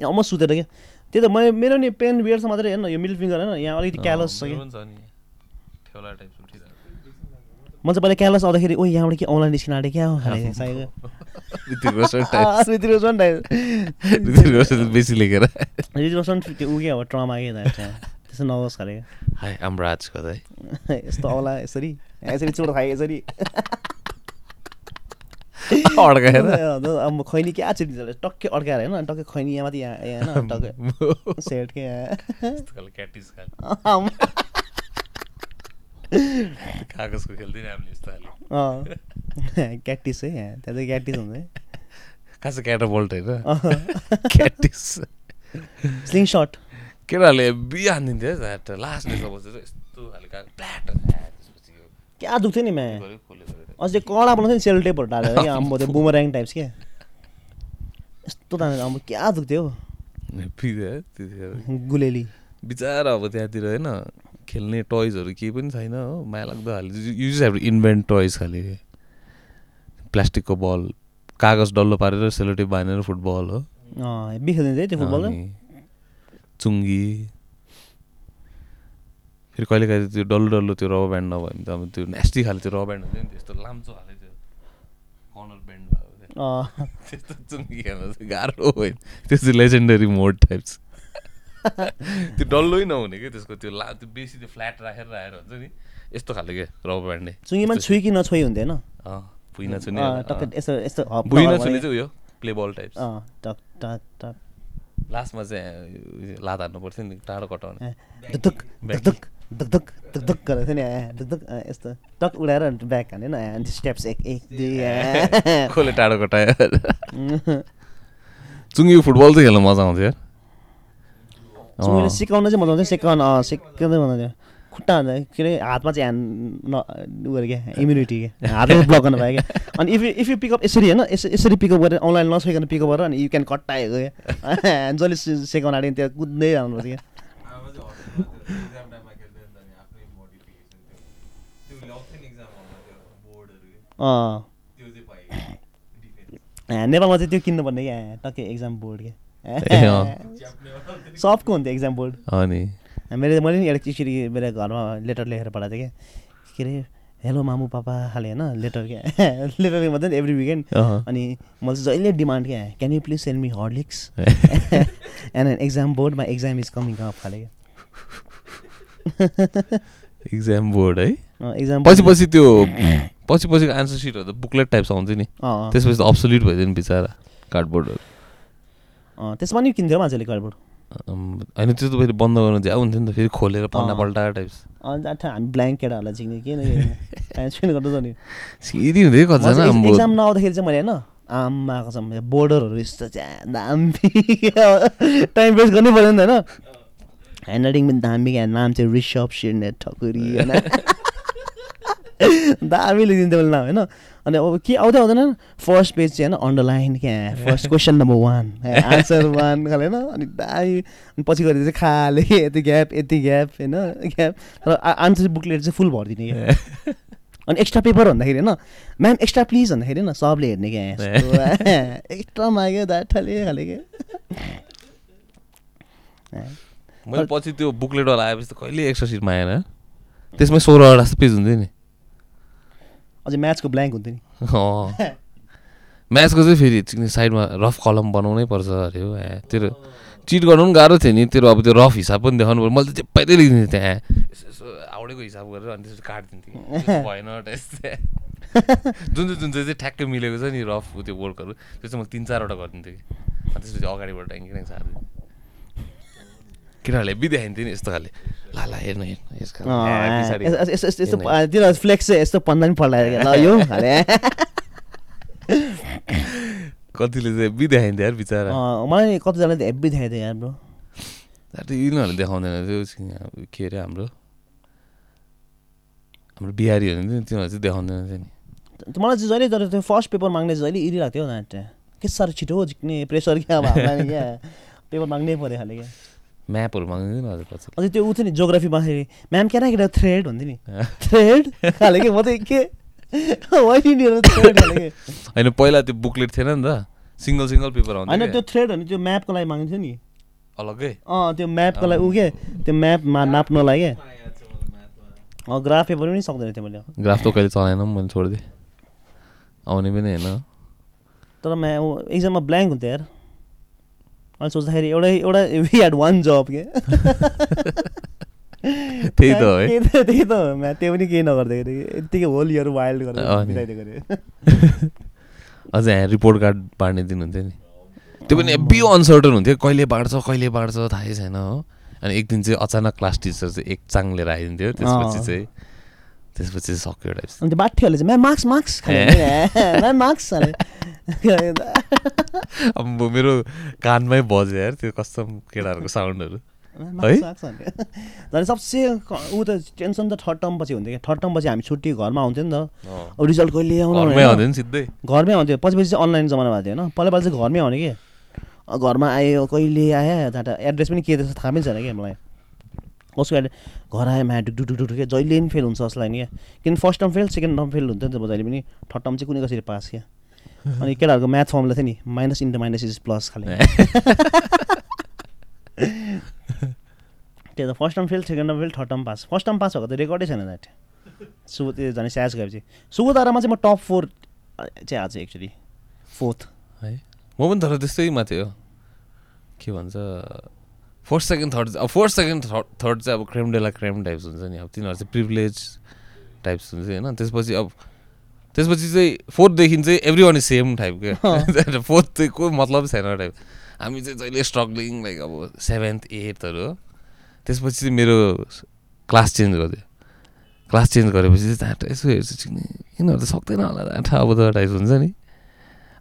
अँ, म सुतेर क्या त्यही त मैले मेरो नि पेन बियर्स मात्रै हेर्न यो मिडल फिङ्गर होइन यहाँ अलिकति क्यालस छ कि? म चाहिँ पहिला क्यालस आउँदाखेरि ओ यहाँबाट के औँला निस्किन आँटे क्या बेसी लेखेर। रोशन त्यो ऊ क्या हो ट्रमा के त्यस्तो नहोस् खाले। हाई आम राज कतै? यस्तो औला यसरी यसरी चोट खाएँ यसरी। अड्काएर। अब खैनी क्या चिप्लिन्छ टक्कै अड्काएर होइन टक्कै खैनी यहाँ माथि यहाँ यहाँ होइन टक्कै यहाँ। कागजको खेल्थ्यो नि हामीले यस्तो क्याटिस है यहाँ त्यहाँ चाहिँ क्याटिस हुन्छ है। खास क्याटाबोल्ट होइन क्याटिस। स्लिङ सट केटाहरूले बिहा हानिदिन्थ्यो है लास्टमा बसेर यस्तो खाले प्ल्याट क्या दुख्थ्यो नि म्या? अझै कडा बनाउँथ्यो नि सेल टेपहरू टालेर क्या अम्बो त्यो बुमऱ्याङ टाइप्स के? यस्तो दामी अब क्या दुख्थ्यो हौ। गुलेली। बिचरा अब त्यहाँतिर होइन खेल्ने टोइजहरू केही पनि छैन हो माया लाग्दो खाले you just have invent toys खाले। प्लास्टिकको बल कागज डल्लो पारेर सेलोटेप बाँधेर फुटबल हो। खेलिदिन्छ है त्यो फुटबल चुङ्गी फेरि कहिले काहीँ त्यो डल्लो डल्लो त्यो रबर ब्यान्ड नभयो भने त अब त्यो नेस्टी खाले त्यो रबर ब्यान्ड हुन्छ नि त्यस्तो लाम्चो खाले त्यो कर्नर ब्यान्ड भएको थियो। त्यस्तो चुङ्गी खेल्न चाहिँ गाह्रो होइन। त्यो चाहिँ लेजेन्डरी मोड टाइप्स त्यो डल्लै नहुने क्या त्यसको त्यो ला त्यो बेसी त्यो फ्ल्याट राखेर राखेर हुन्छ नि यस्तो खाले क्या रबर ब्यान्डले चुङ्गीमा छोई कि नछोई हुन्थ्यो यस्तो यस्तो चाहिँ उयो प्ले बल टाइप्स अँ टक टक टक। लास्टमा चाहिँ लात हान्नु पर्थ्यो नि टाढो कटाउने। धुक धुक गरेको थियो नि धुक यस्तो टक उडाएर ब्याक हाने न अनि स्टेप्स एक एक दुई ए। कसले टाढो कटायो चुङ्गी फुटबल चाहिँ खेल्न मजा आउँथ्यो चुङ्गीले। सिकाउन चाहिँ मजा आउँछ सिकाउन अँ सिकाउँदै मजा आउँथ्यो खुट्टा हान्दा के अरे हातमा चाहिँ ह्यान्ड न उ गरे क्या इम्युनिटी क्या हातमा ब्लक गर्नु भयो क्या अनि इफ इफ यु पिकअप यसरी होइन यस यसरी पिकअप गरेर अनलाइन नसकिकन पिकअप गरेर अनि यु क्यान कट्टाएको क्या जसले सि- सिकाउन आँट्यो त्यहाँ कुद्दै जानुपर्छ क्या नेपालमा चाहिँ त्यो किन्नुपर्ने क्या? टक्कै एक्जाम बोर्ड क्या। सबको हुन्थ्यो एक्जाम बोर्ड अनि मैले मैले नि एउटा चिठी मेरो घरमा लेटर लेखेर पठाएको थिएँ क्या। के अरे हेलो मामु पापा खाले होइन लेटर क्या। लेटर मात्रै एभ्री विकेन्ड। अनि मैले चाहिँ जहिले डिमान्ड क्या can you please send me Horlicks and an exam board my exam is coming up खाले इक्जाम बोर्ड है? क्या एक्जाम पछि पछि त्यो पछि पछिको आन्सर सिटहरू त बुकलेट टाइप्स आउँथ्यो नि। त्यसपछि त अब्सोल्युट भइदियो नि बिचरा कार्डबोर्डहरू त्यसमा नि किन्थ्यो मान्छेले कार्डबोर्ड होइन त्यो त फेरि बन्द गर्नु झ्याउ हुन्थ्यो नि त फेरि खोलेर पन्ना अँ। पल्टाएर टाइप्स अन्त हामी ब्ल्याङ्क केटाहरूलाई चिन्ने के न सिधी हुँदै कतिजना एक्जाम नआउँदाखेरि चाहिँ मैले होइन आमाको छ बोर्डरहरू यस्तो चाहिँ दामी टाइम वेस्ट गर्नै पऱ्यो नि त होइन। ह्यान्ड राइटिङ पनि दामी क्या नाम चाहिँ ऋषभ सिर्ने ठकुरी होइन। दामी लेखिदिन्थ्यो मैले नाम होइन? अनि अब के आउँदै आउँदैन फर्स्ट पेज चाहिँ होइन अन्डरलाइन क्या first question number one answer one खाले होइन? अनि दामी अनि पछि गएर चाहिँ खाले यति ग्याप यति ग्याप होइन? ग्याप तर आन्सर बुकलेट चाहिँ फुल भरिदिने क्या। अनि एक्स्ट्रा पेपर भन्दाखेरि होइन? म्याम एक्स्ट्रा प्लिज भन्दाखेरि न सबले हेर्ने क्या। एक्स्ट्रा माग्यो दाठाले खाले क्या। मैले पछि त्यो बुकलेटवाला आएपछि त कहिले एक्स्ट्रा सिट मागेन त्यसमै सोह्रवटा जस्तो पेज हुन्थ्यो नि। अझै म्याथ्सको ब्ल्याङ्क हुन्थ्यो नि। अँ। म्याथको चाहिँ फेरि साइडमा रफ कलम बनाउनै पर्छ अरे हो। तेरो चिट गर्नु पनि गाह्रो थियो नि। तेरो अब त्यो रफ हिसाब पनि देखाउनु पऱ्यो। मैले त चेप्पाइदै लेखिदिन्थेँ त्यहाँ यसो हाउडेको हिसाब गरेर अनि त्यसपछि काटिदिन्थेँ भएन जुन चाहिँ जुन चाहिँ चाहिँ ठ्याक्कै मिलेको छ नि रफ त्यो वर्कहरू त्यो चाहिँ मैले तिन चारवटा गरिदिन्थेँ कि। त्यसपछि अगाडिबाट ट्याङ्की ट्याङ्क सारिदिन्थेँ केटाहरूले बिदेखाइन्थ्यो नि यस्तो खाले ला ला हेर्नु हेर्नु यसको यस्तो त्यो फ्लेक्स चाहिँ यस्तो पन्दा पनि पल्टाएर यो कतिले चाहिँ बिदेखाइन्थ्यो यार बिचरा अँ, मलाई कतिजनाले हेब्बी देखाएको थियो यार ब्रो त्यो यिनीहरूले देखाउँदैन अब के अरे हाम्रो हाम्रो बिहारीहरू हुन्छ नि तिनीहरू चाहिँ देखाउँदैन थियो नि त- मलाई चाहिँ जहिले तर त्यो फर्स्ट पेपर माग्ने चाहिँ जहिले इरि लाग्थ्यो ना त्यो के साह्रो छिटो हो झिक्ने प्रेसर क्या अब पेपर माग्नै पऱ्यो खाले क्या म्यापहरू माग्दैन हजुर पछि अझै त्यो उ थियो नि जोग्राफी माग्दाखेरि म्याम क्या केटा थ्रेड भन्थ्यो नि थ्रेड खाले के म चाहिँ के होइन पहिला त्यो बुकलेट थिएन नि त सिङ्गल सिङ्गल पेपर होइन आउँथ्यो त्यो क्या, थ्रेड भने त्यो म्यापको लागि माग्थ्यो नि अलग्गै अँ त्यो म्यापको लागि ऊ के त्यो म्यापमा नाप्नलाई के अँ ग्राफ पेपर पनि सक्दैन थियो मैले ग्राफ त कहिले चलाएन मैले छोडिदिएँ आउने पनि होइन तर म्या एक्जाममा ब्ल्याङ्क हुन्थ्यो यार अनि सोच्दाखेरि एउटै एउटा वी ह्याड वान जब के? त्यही त है त्यही त हो म्या त्यो पनि केही नगर्दाखेरि यत्तिकै होल इयर वाइल्ड गरेर। बिताइदिएको अरे। अझै यहाँ रिपोर्ट कार्ड बाँड्ने दिनुहुन्थ्यो नि। त्यो पनि बियो अनसर्टन हुन्थ्यो कहिले बाँड्छ कहिले बाँड्छ थाहै छैन हो। अनि एक दिन चाहिँ अचानक क्लास टिचर चाहिँ एक चाङ लिएर आइदिन्थ्यो त्यसपछि। चाहिँ त्यसपछि सक्यो त्यो बाठीहरूले चाहिँ मार्क्स मार्क्स मार्क्स अब मेरो कानमै बज्यो यार त्यो कस्तो केटाहरूको साउन्डहरू झन् सबसे ऊ त टेन्सन त थर्ड टर्म पछि हुन्थ्यो क्या। थर्ड टर्म पछि हामी छुट्टी घरमा आउँथ्यो नि त। अब रिजल्ट कहिले आउनु सिधै। घरमै आउँथ्यो। पछि पछि चाहिँ अनलाइन जमाना भएको थियो होइन। पहिला पहिला चाहिँ घरमै आउने कि? घरमा आयो कहिले आयो त्यहाँबाट एड्रेस पनि के रहेछ थाहा पनि छैन क्या मलाई। कसको एड्रेस घर आयो म्या ढुक ढुक ढुक क्या जहिले पनि फेल हुन्छ जसलाई नि क्या किन first term fail second term fail हुन्थ्यो नि त जहिले पनि। थर्ड टर्म चाहिँ कुनै कसरी पास क्या? अनि केटाहरूको म्याथ फर्मुला थियो नि minus into minus is plus खाले। त्यो त first term fail second term fail third term pass first term pass भएको त रेकर्डै छैन द्याट सुबु त्यो झन् स्याज गएपछि सुबुतारामा चाहिँ म टप फोर चाहिँ आज एक्चुली फोर्थ है? म पनि तर त्यस्तैमा थियो। के भन्छ फर्स्ट सेकेन्ड थर्ड अब फर्स्ट सेकेन्ड थर्ड थर्ड चाहिँ अब क्रेम डेला क्रेम टाइप्स हुन्छ नि। अब तिनीहरू चाहिँ प्रिभिलेज टाइप्स हुन्छ होइन? त्यसपछि अब त्यसपछि चाहिँ फोर्थदेखि चाहिँ every one is same type क्या फोर्थ चाहिँ को मतलब छैन टाइप हामी चाहिँ जहिले स्ट्रगलिङ लाइक अब सेभेन्थ एटहरू हो त्यसपछि चाहिँ मेरो क्लास चेन्ज गरिदियो क्लास चेन्ज गरेपछि चाहिँ त्यहाँ यसो हेर्छु चिक्ने यिनीहरू त सक्दैन होला त्यहाँ अब त टाइप हुन्छ नि।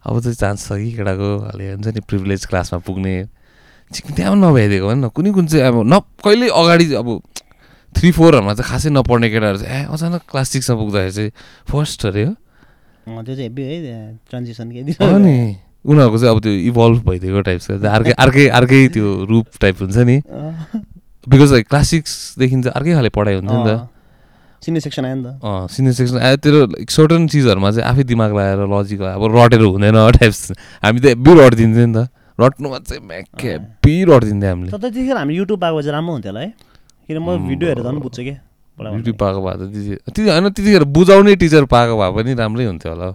अब त चान्स छ कि केटाको? हाले हुन्छ नि प्रिभिलेज क्लासमा पुग्ने। चिक्ने त्यहाँ पनि नभइदिएको भन् न। कुनै कुन चाहिँ अब न कहिले अगाडि अब थ्री फोरहरूमा चाहिँ खासै नपढ्ने केटाहरू चाहिँ ए अचानक क्लास सिक्समा पुग्दाखेरि चाहिँ फर्स्ट अरे हो। त्यो चाहिँ हेभी है नि। उनीहरूको चाहिँ अब त्यो इभल्भ भइदिएको टाइप्सको अर्कै अर्कै अर्कै त्यो रूप टाइप हुन्छ नि। बिकज क्लास सिक्सदेखि चाहिँ अर्कै खाले पढाइ हुन्थ्यो नि त। सिनियर सेक्सन आयो नि त। अँ सिनियर सेक्सन आयो। त्यो सर्टन चिजहरूमा चाहिँ आफै दिमाग लगाएर लजिक अब रटेर हुँदैन टाइप्स हामी त हेब्बी रटिदिन्थ्यो नि त। रट्नुमा चाहिँ म्याक हेब्बी रटिदिन्थ्यो हामीले। तर त्यतिखेर हामी युट्युब पाएको चाहिँ राम्रो हुन्थ्यो होला है। किन म। भिडियो हेरेर झन् बुझ्छु क्या युट्युब पाएको भए त त्यति त्यति होइन त्यतिखेर बुझाउने टिचर पाएको भए पनि राम्रै हुन्थ्यो होला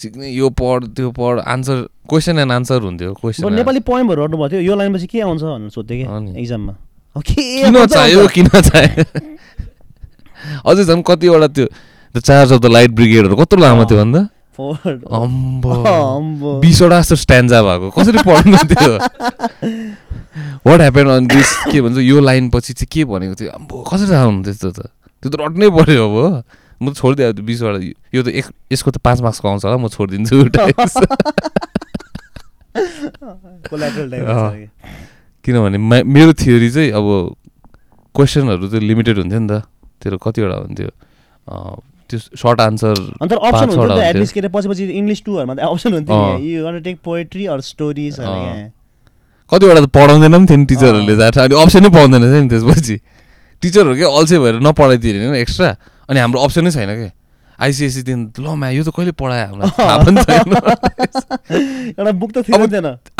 सिक्ने यो पढ त्यो पढ आन्सर क्वेसन एन्ड आन्सर हुन्थ्यो क्वेसन नेपाली पोइमहरू भएको थियो। यो लाइनपछि के आउँछ भनेर सोध्थेँ। कि इक्जाममा किन चाहियो। किन चाहियो? अझै झन् कतिवटा त्यो the charge of the light ब्रिगेडहरू कत्रो लामो थियो भन्दा? अम्बो। बिसवटा जस्तो स्ट्यान्जा भएको। कसरी पढ्नु त्यो वाट ह्यापन अन दिस के भन्छ यो लाइन पछि चाहिँ के भनेको थियो? अम्बो कसरी थाहा हुनु त्यस्तो त? त्यो त रट्नै पऱ्यो अब। म त छोडिदिएँ बिसवटा। यो त एक यसको त पाँच मार्क्सको आउँछ होला म छोडिदिन्छु। किनभने मेरो थियोरी चाहिँ अब क्वेसनहरू चाहिँ लिमिटेड हुन्थ्यो नि त। तेरो कतिवटा हुन्थ्यो? त्यो सर्ट आन्सर अन्त अप्सन हुन्थ्यो। एटलिस्ट के अरे पछि पछि इङ्ग्लिस टूहरूमा त अप्सन हुन्थ्यो you take poetry or stories. कतिवटा त पढाउँदैन पनि थियो नि टिचरहरूले जान्छ। अनि अप्सनै पाउँदैन थियो नि त्यसपछि। टिचरहरू के अल्छे भएर नपढाइदिने होइन एक्स्ट्रा अनि हाम्रो अप्सनै छैन क्या आइसिएससी दिन ल म्या यो त कहिले पढायो हामीलाई? थाहा पनि छैन। एउटा बुक त थियो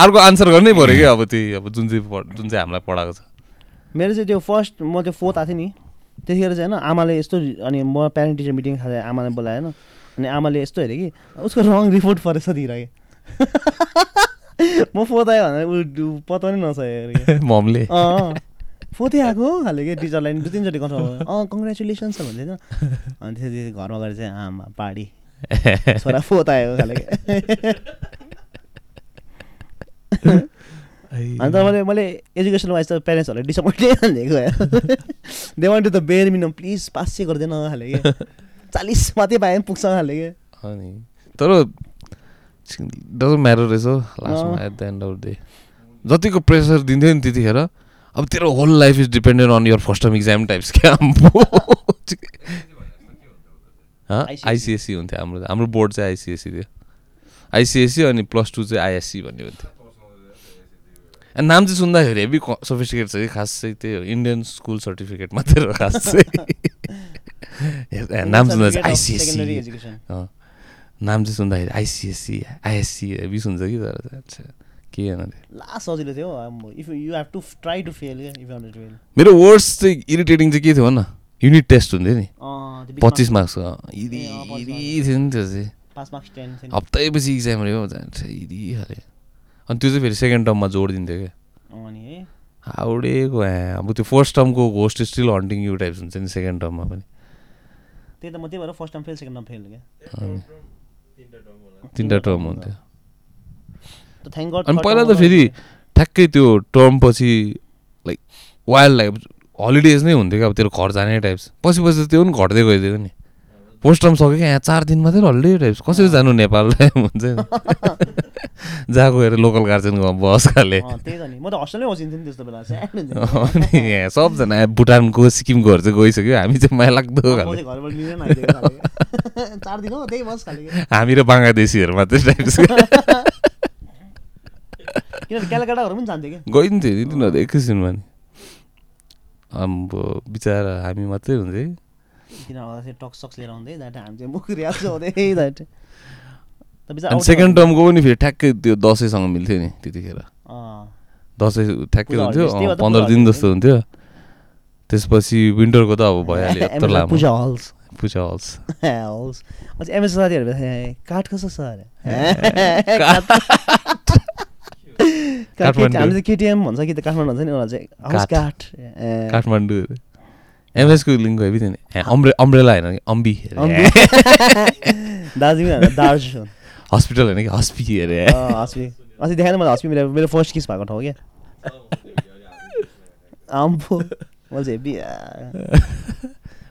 अर्को आन्सर गर्नै पऱ्यो क्या अब त्यही अब जुन चाहिँ जुन चाहिँ हामीलाई पढाएको छ। मेरो चाहिँ त्यो फर्स्ट म त्यो फोर्थ आएको थिएँ नि। त्यतिखेर चाहिँ होइन आमाले यस्तो अनि म प्यारेन्ट टिचर मिटिङ खाँदा आमाले बोलाएन। अनि आमाले यस्तो हेऱ्यो कि उसको रङ रिपोर्ट परेछ दिइरह्यो म फोर्थ आयो भनेर ऊ ऊ पत्ता नै नसकेको ममले। अँ फोर्थै आएको खाले कि टिचरलाई दुई तिनचोटि कन्फर्म अँ कङ्ग्रेचुलेसन्स भन्दै थियो। अनि त्यसपछि घरमा गएर चाहिँ आमा पाडी छोरा आयो खाले अन्त मैले मैले एजुकेसन वाइज त प्यारेन्ट्सहरूलाई डिसपोइन्टै दिएको they want to the bare minimum please pass चाहिँ गरिदिएन खाले कि चालिस मात्रै पाए पनि पुग्छ खाले कि अनि तर डजन्ट म्याटर रहेछ हौ लास्टमा। At the end of day जतिको प्रेसर दिन्थ्यो नि त्यतिखेर अब तेरो whole life is dependent on your first term exam types क्या. आइसिएससी हुन्थ्यो हाम्रो हाम्रो बोर्ड चाहिँ आइसिएससी थियो आइसिएससी अनि प्लस टू चाहिँ आइएससी भन्ने हुन्थ्यो नाम चाहिँ सुन्दाखेरि हेभी सोफिस्टिकेट छ कि खास चाहिँ त्यही हो। इन्डियन स्कुल सर्टिफिकेट मात्रै हो खास चाहिँ। नाम सुन्दा चाहिँ आइसिएससी। नाम चाहिँ सुन्दाखेरि आइसिएससी आइएससी हेभी सुन्छ कि तर के लास्ट सजिलो थियो। हौ if you have to try to fail क्या इफ यु फेल मेरो वर्ड्स चाहिँ इरिटेटिङ चाहिँ के थियो भन? न युनिट टेस्ट हुन्थ्यो नि। पच्चिस मार्क्सको इरी इरी थियो नि त्यो चाहिँ। हप्तैपछि इक्जाम रे हो। जान्छ इरी खाले अनि त्यो चाहिँ फेरि सेकेन्ड टर्ममा जोड दिन्थ्यो क्या अनि है हाउडेको अब त्यो first टर्मको ghost still haunting you types हुन्छ नि सेकेन्ड टर्ममा पनि। त्यही त म त्यही भएर first time fail second time fail क्या। तिनवटा टर्म हुन्थ्यो। त थ्याङ्क गड अनि पहिला त फेरि ठ्याक्कै त्यो टर्म पछि लाइक वाइल्ड लाइक हलिडेज नै हुन्थ्यो क्या अब तेरो घर जाने टाइप्स पछि पछि त त्यो पनि घट्दै गइदियो नि। पोस्ट टर्म सक्यो क्या यहाँ चार दिन मात्रै हलिडे टाइप्स कसरी जानु नेपाल हुन्छ नि। जहाँ गएर लोकल गार्जेनको बस खाले। अनि सबजना भुटानको सिक्किमकोहरू चाहिँ गइसक्यो। हामी चाहिँ माया लाग्दो। हामी र बङ्गलादेशीहरू मात्रै गइन्थ्यो नि तिनीहरू एकैछिनमा नि। अब बिचरा हामी मात्रै हुन्थ्यो सेकेन्ड टर्मको पनि फेरि ठ्याक्कै त्यो दसैँसँग मिल्थ्यो नि त्यतिखेर। दसैँ ठ्याक्कै हुन्थ्यो। त पन्ध्र दिन जस्तो हुन्थ्यो। त्यसपछि विन्टरको त अब भइहाल्यो यत्रो लामो। पूजा हल्स हल्स अझै एमएस साथीहरू काठ कसो छ? अरे। हामीले चाहिँ केटिएम भन्छ कि त काठमाडौँ भन्छ नि उनीहरू चाहिँ हाउस काठ। काठमाडौँ एमएसको लिङ्क हेभी थियो नि। ए, अम्ब्रे अम्ब्रेला होइन अम्बी। दार्जिलिङ होइन, दार्ज हस्पिटल होइन कि? हस्पी अरे। हस्पी अस्ति देखाएन मलाई हस्पी मेरो मेरो फर्स्ट किस भएको ठाउँ क्या। आम्फो मैले चाहिँ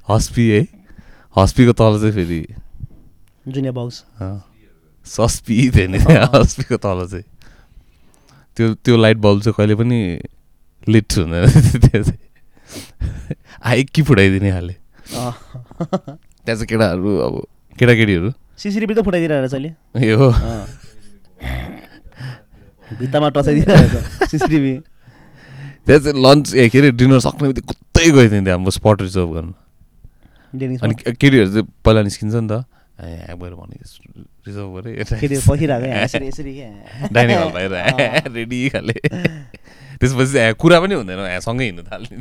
हस्पी है? हस्पीको तल चाहिँ फेरि। जुनियर बक्स अँ, सस्पी थियो नि त्यहाँ हस्पीको तल चाहिँ। त्यो त्यो लाइट बल्ब चाहिँ कहिले पनि लिट हुँदैन। त्यो चाहिँ। आइकी फुटाइदिने अँ। त्यहाँ चाहिँ केटाहरू अब केटाकेटीहरू। सिसिटिभी त फुटाइदिरहेको रहेछ अहिले। ए हो। भित्तामा टचाइदिरहेको सिसिटिभी त्यहाँ चाहिँ लन्च ए के अरे डिनर सक्ने बित्तिकै कुत्तै गइदिन्थ्यो हाम्रो स्पट रिजर्भ गर्नु। अनि केटीहरू चाहिँ पहिला निस्किन्छ नि त। ए भने रिजर्भ गरेँ। डाइनिङ हल बाहिर। रेडी खाले। त्यसपछि चाहिँ कुरा पनि हुँदैन सँगै हिँड्नु थाल्ने।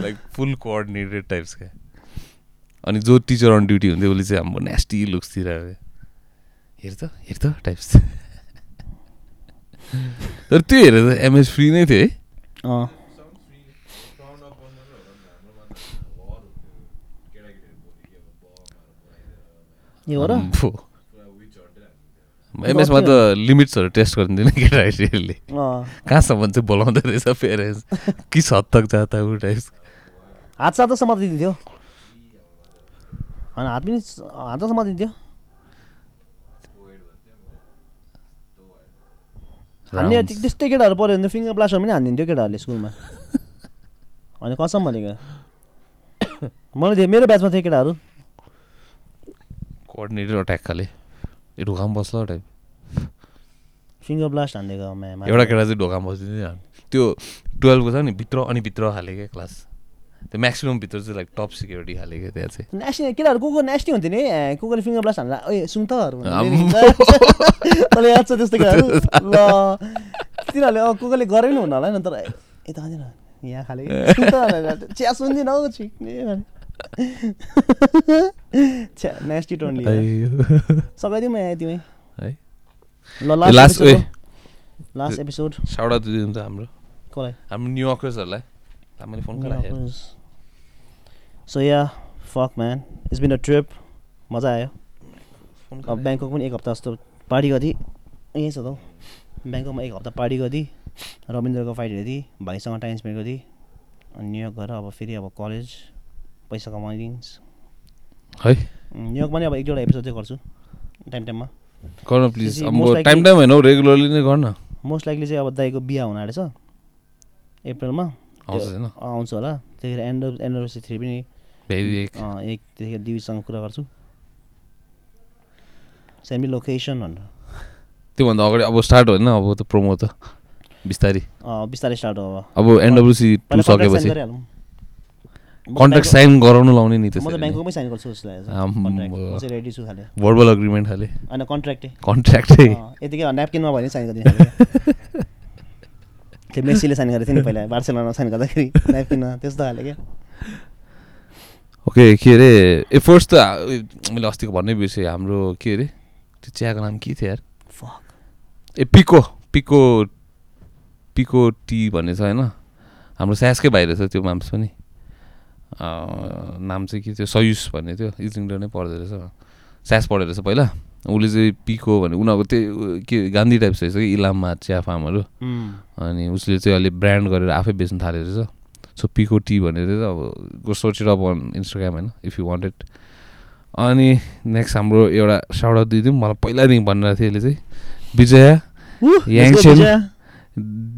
लाइक फुल कोअर्डिनेटेड टाइप्स क्या अनि जो टिचर अन ड्युटी हुन्थ्यो उसले चाहिँ हाम्रो नेस्टी लुक्सतिर हेर त हेर त टाइप्स तर त्यो हेरेर त एमएस फ्री नै थियो है। एमएसमा त लिमिट्सहरू टेस्ट गरिदिँदैन केटाकेटीहरूले अँ। कहाँसम्म चाहिँ बोलाउँदो रहेछ पेरेन्ट्स किस हद तक जाता ऊ टाइप्स हात साथ त समातिदिन्थ्यो होइन हात पनि हात त समातिदिन्थ्यो हान्ने त्यस्तै केटाहरू पऱ्यो भने फिङ्गर ब्लास्टहरू पनि हानिदिन्थ्यो केटाहरूले स्कुलमा अनि कसम भनेको मैले थिएँ मेरो ब्याचमा थियो केटाहरू खाले ए ढोकामा बस्ला टाइप फिङ्गर ब्लास्ट हानिदिएको एउटा केटा चाहिँ ढोकामा बसिदिँदै त्यो टुवेल्भको छ नि भित्र अनि भित्र खाले क्या क्लास त्यो म्याक्सिमम् भित्र चाहिँ लाइक टप सिक्युरिटी खाले क्या त्यहाँ चाहिँ। नेस्टी केटाहरू को को नेस्टी हुन्थ्यो नि? ए को कोले फिङ्गर ब्लास्ट हान्दा ओए सुन त आम्म। तँलाई याद छ त्यस्तो केटाहरू। ल। तिनीहरूले अब को कोले गरे पनि हुन होला नि तर यता हान्दैन यहाँ खाले। चिया सुन्दिनँ हौ छिक्ने। छ्या नेस्टी टोन्ली। सघाइदिउँ म यहाँ तिमी। है। ल लास्ट लास्ट ए। लास्ट एपिसोड साउडा दिनु त हाम्रो। कसलाई? हाम्रो न्युयोर्कर्सहरूलाई मैले phone so yeah fuck man it's been a trip मजा आयो अब ब्याङ्कक पनि एक हप्ता जस्तो पार्टी गर्थेँ यहीँ छ त हौ ब्याङ्ककमा एक हप्ता पार्टी गर्थेँ रविन्द्रको फाइट हेर्थेँ भाइसँग टाइम स्पेन्ड गर्थेँ अनि न्युयोर्क गएर अब फेरि अब कलेज पैसा कमाइदिन्स है न्युयोर्कमा नि अब एक दुईवटा एपिसोड चाहिँ गर्छु टाइम टाइममा गर्न प्लिज टाइम टाइम होइन रेगुलरली नै गर्न मोस्ट लाइकली चाहिँ अब दाइको बिहा हुन आँटेछ अप्रिलमा आउँछ होला। त्यतिखेर एन्ड एनिभर्सरी थ्री पनि एक त्यतिखेर दिवीसँग कुरा गर्छु। सेमी लोकेसन भनेर। त्योभन्दा अगाडि अब स्टार्ट होइन? अब त प्रोमो त। बिस्तारै। बिस्तारै स्टार्ट हो अब। एनडब्लुसी टु सकेपछि। ब्याङ्कक- साइन गराउनु लाउने नि त त्यसरी। ब्याङ्ककमै साइन गर्छु चाहिँ रेडी छु खाले। भर्बल अग्रिमेन्ट खाले। होइन कन्ट्र्याक्टै कन्ट्र्याक्टै यतिकै न्यापकिनमा भयो भने साइन गरिदिने त्यो मेसीले साइन गरेको थियो नि पहिला बार्सेलोनामा साइन गर्दाखेरि त्यस्तो खाले क्या ओके के अरे ए फर्स्ट त मैले अस्तिको भन्नै बिर्सेँ हाम्रो के अरे त्यो चियाको नाम के थियो यार ए पिको पिको पिको टी भन्ने छ होइन हाम्रो स्यासकै भाइ रहेछ त्यो माम्स पनि नाम चाहिँ के थियो सयुस भन्ने थियो इजलिङडर नै पढ्दो रहेछ स्यास पढेको रहेछ पहिला उसले चाहिँ पिको भन्ने उनीहरूको त्यही के गान्धी टाइप्स रहेछ कि इलाममा चिया फार्महरू। अनि उसले चाहिँ अहिले ब्रान्ड गरेर आफै बेच्नु थालेको रहेछ। सो पिको टी भनेर चाहिँ अब गो सोच इट अप अन इन्स्टाग्राम होइन इफ यु वान्टेड अनि नेक्स्ट हाम्रो एउटा साउडा दिइदिउँ मलाई पहिलादेखि भनिरहेको थियो यसले चाहिँ। विजया याङछेन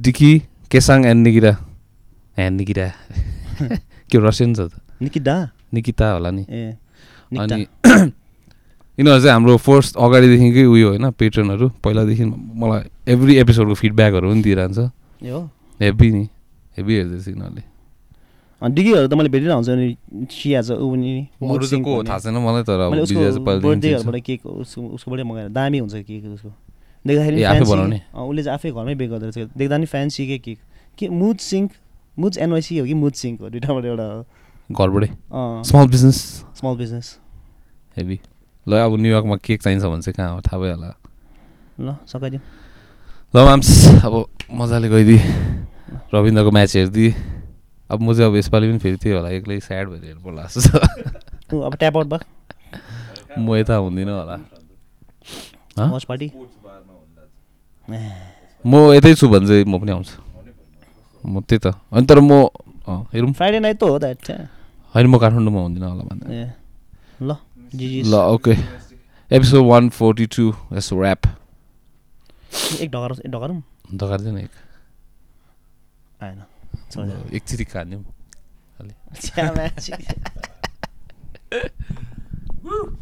डिकी केसाङ एन्ड निकिरा ए निकिरा के रसियन छ त? निकिता। निकिता होला नि। अनि यिनीहरू चाहिँ हाम्रो फर्स्ट अगाडिदेखिकै उयो होइन पेट्रनहरू पहिलादेखि मलाई एभ्री एपिसोडको फिडब्याकहरू पनि दिइरहन्छ। हेभी नि हेभी हेर्दैछ यिनीहरूले। डिगीहरू त मैले भेटिरहेको हुन्छ नि चिया छ ऊ पनि अरू चाहिँ को थाहा छैन मलाई तर। बर्थडेहरूबाट केक उसको उसकोबाटै मगाएर दामी हुन्छ केक उसको। देख्दाखेरि उसले चाहिँ आफै घरमै बेक गर्दो रहेछ। देख्दा नि फ्यान्सी के केक? के मुड सिङ्क मुड एनवाइसी हो कि मुड सिङ्क हो दुइटाबाट एउटा घरबाटै? Small business small business heavy ल अब न्युयोर्कमा केक चाहिन्छ भने चाहिँ कहाँ हो? थाहा भइहाल्ला। ल सकाइदिउँ ल माम्स अब मजाले गइदिए रविन्द्रको म्याच हेरिदिए अब म चाहिँ अब यसपालि पनि फेरि त्यही होला एक्लै स्याड भएर हेर्नु पर्ला जस्तो। छ अब ट्याप आउट भयो म यता हुँदिनँ होला। म यतै छु भने चाहिँ म पनि आउँछु। म त्यही त। अनि तर म हेरौँ। फ्राइडे नाइट त हो द्याट होइन म काठमाडौँमा हुँदिनँ होला भन्दा। ए ल। ल okay episode one forty two यसो ऱ्याप एक ढगार ढगारौँ ढगार्दैन एक आएन एकचोटि खाने Woo!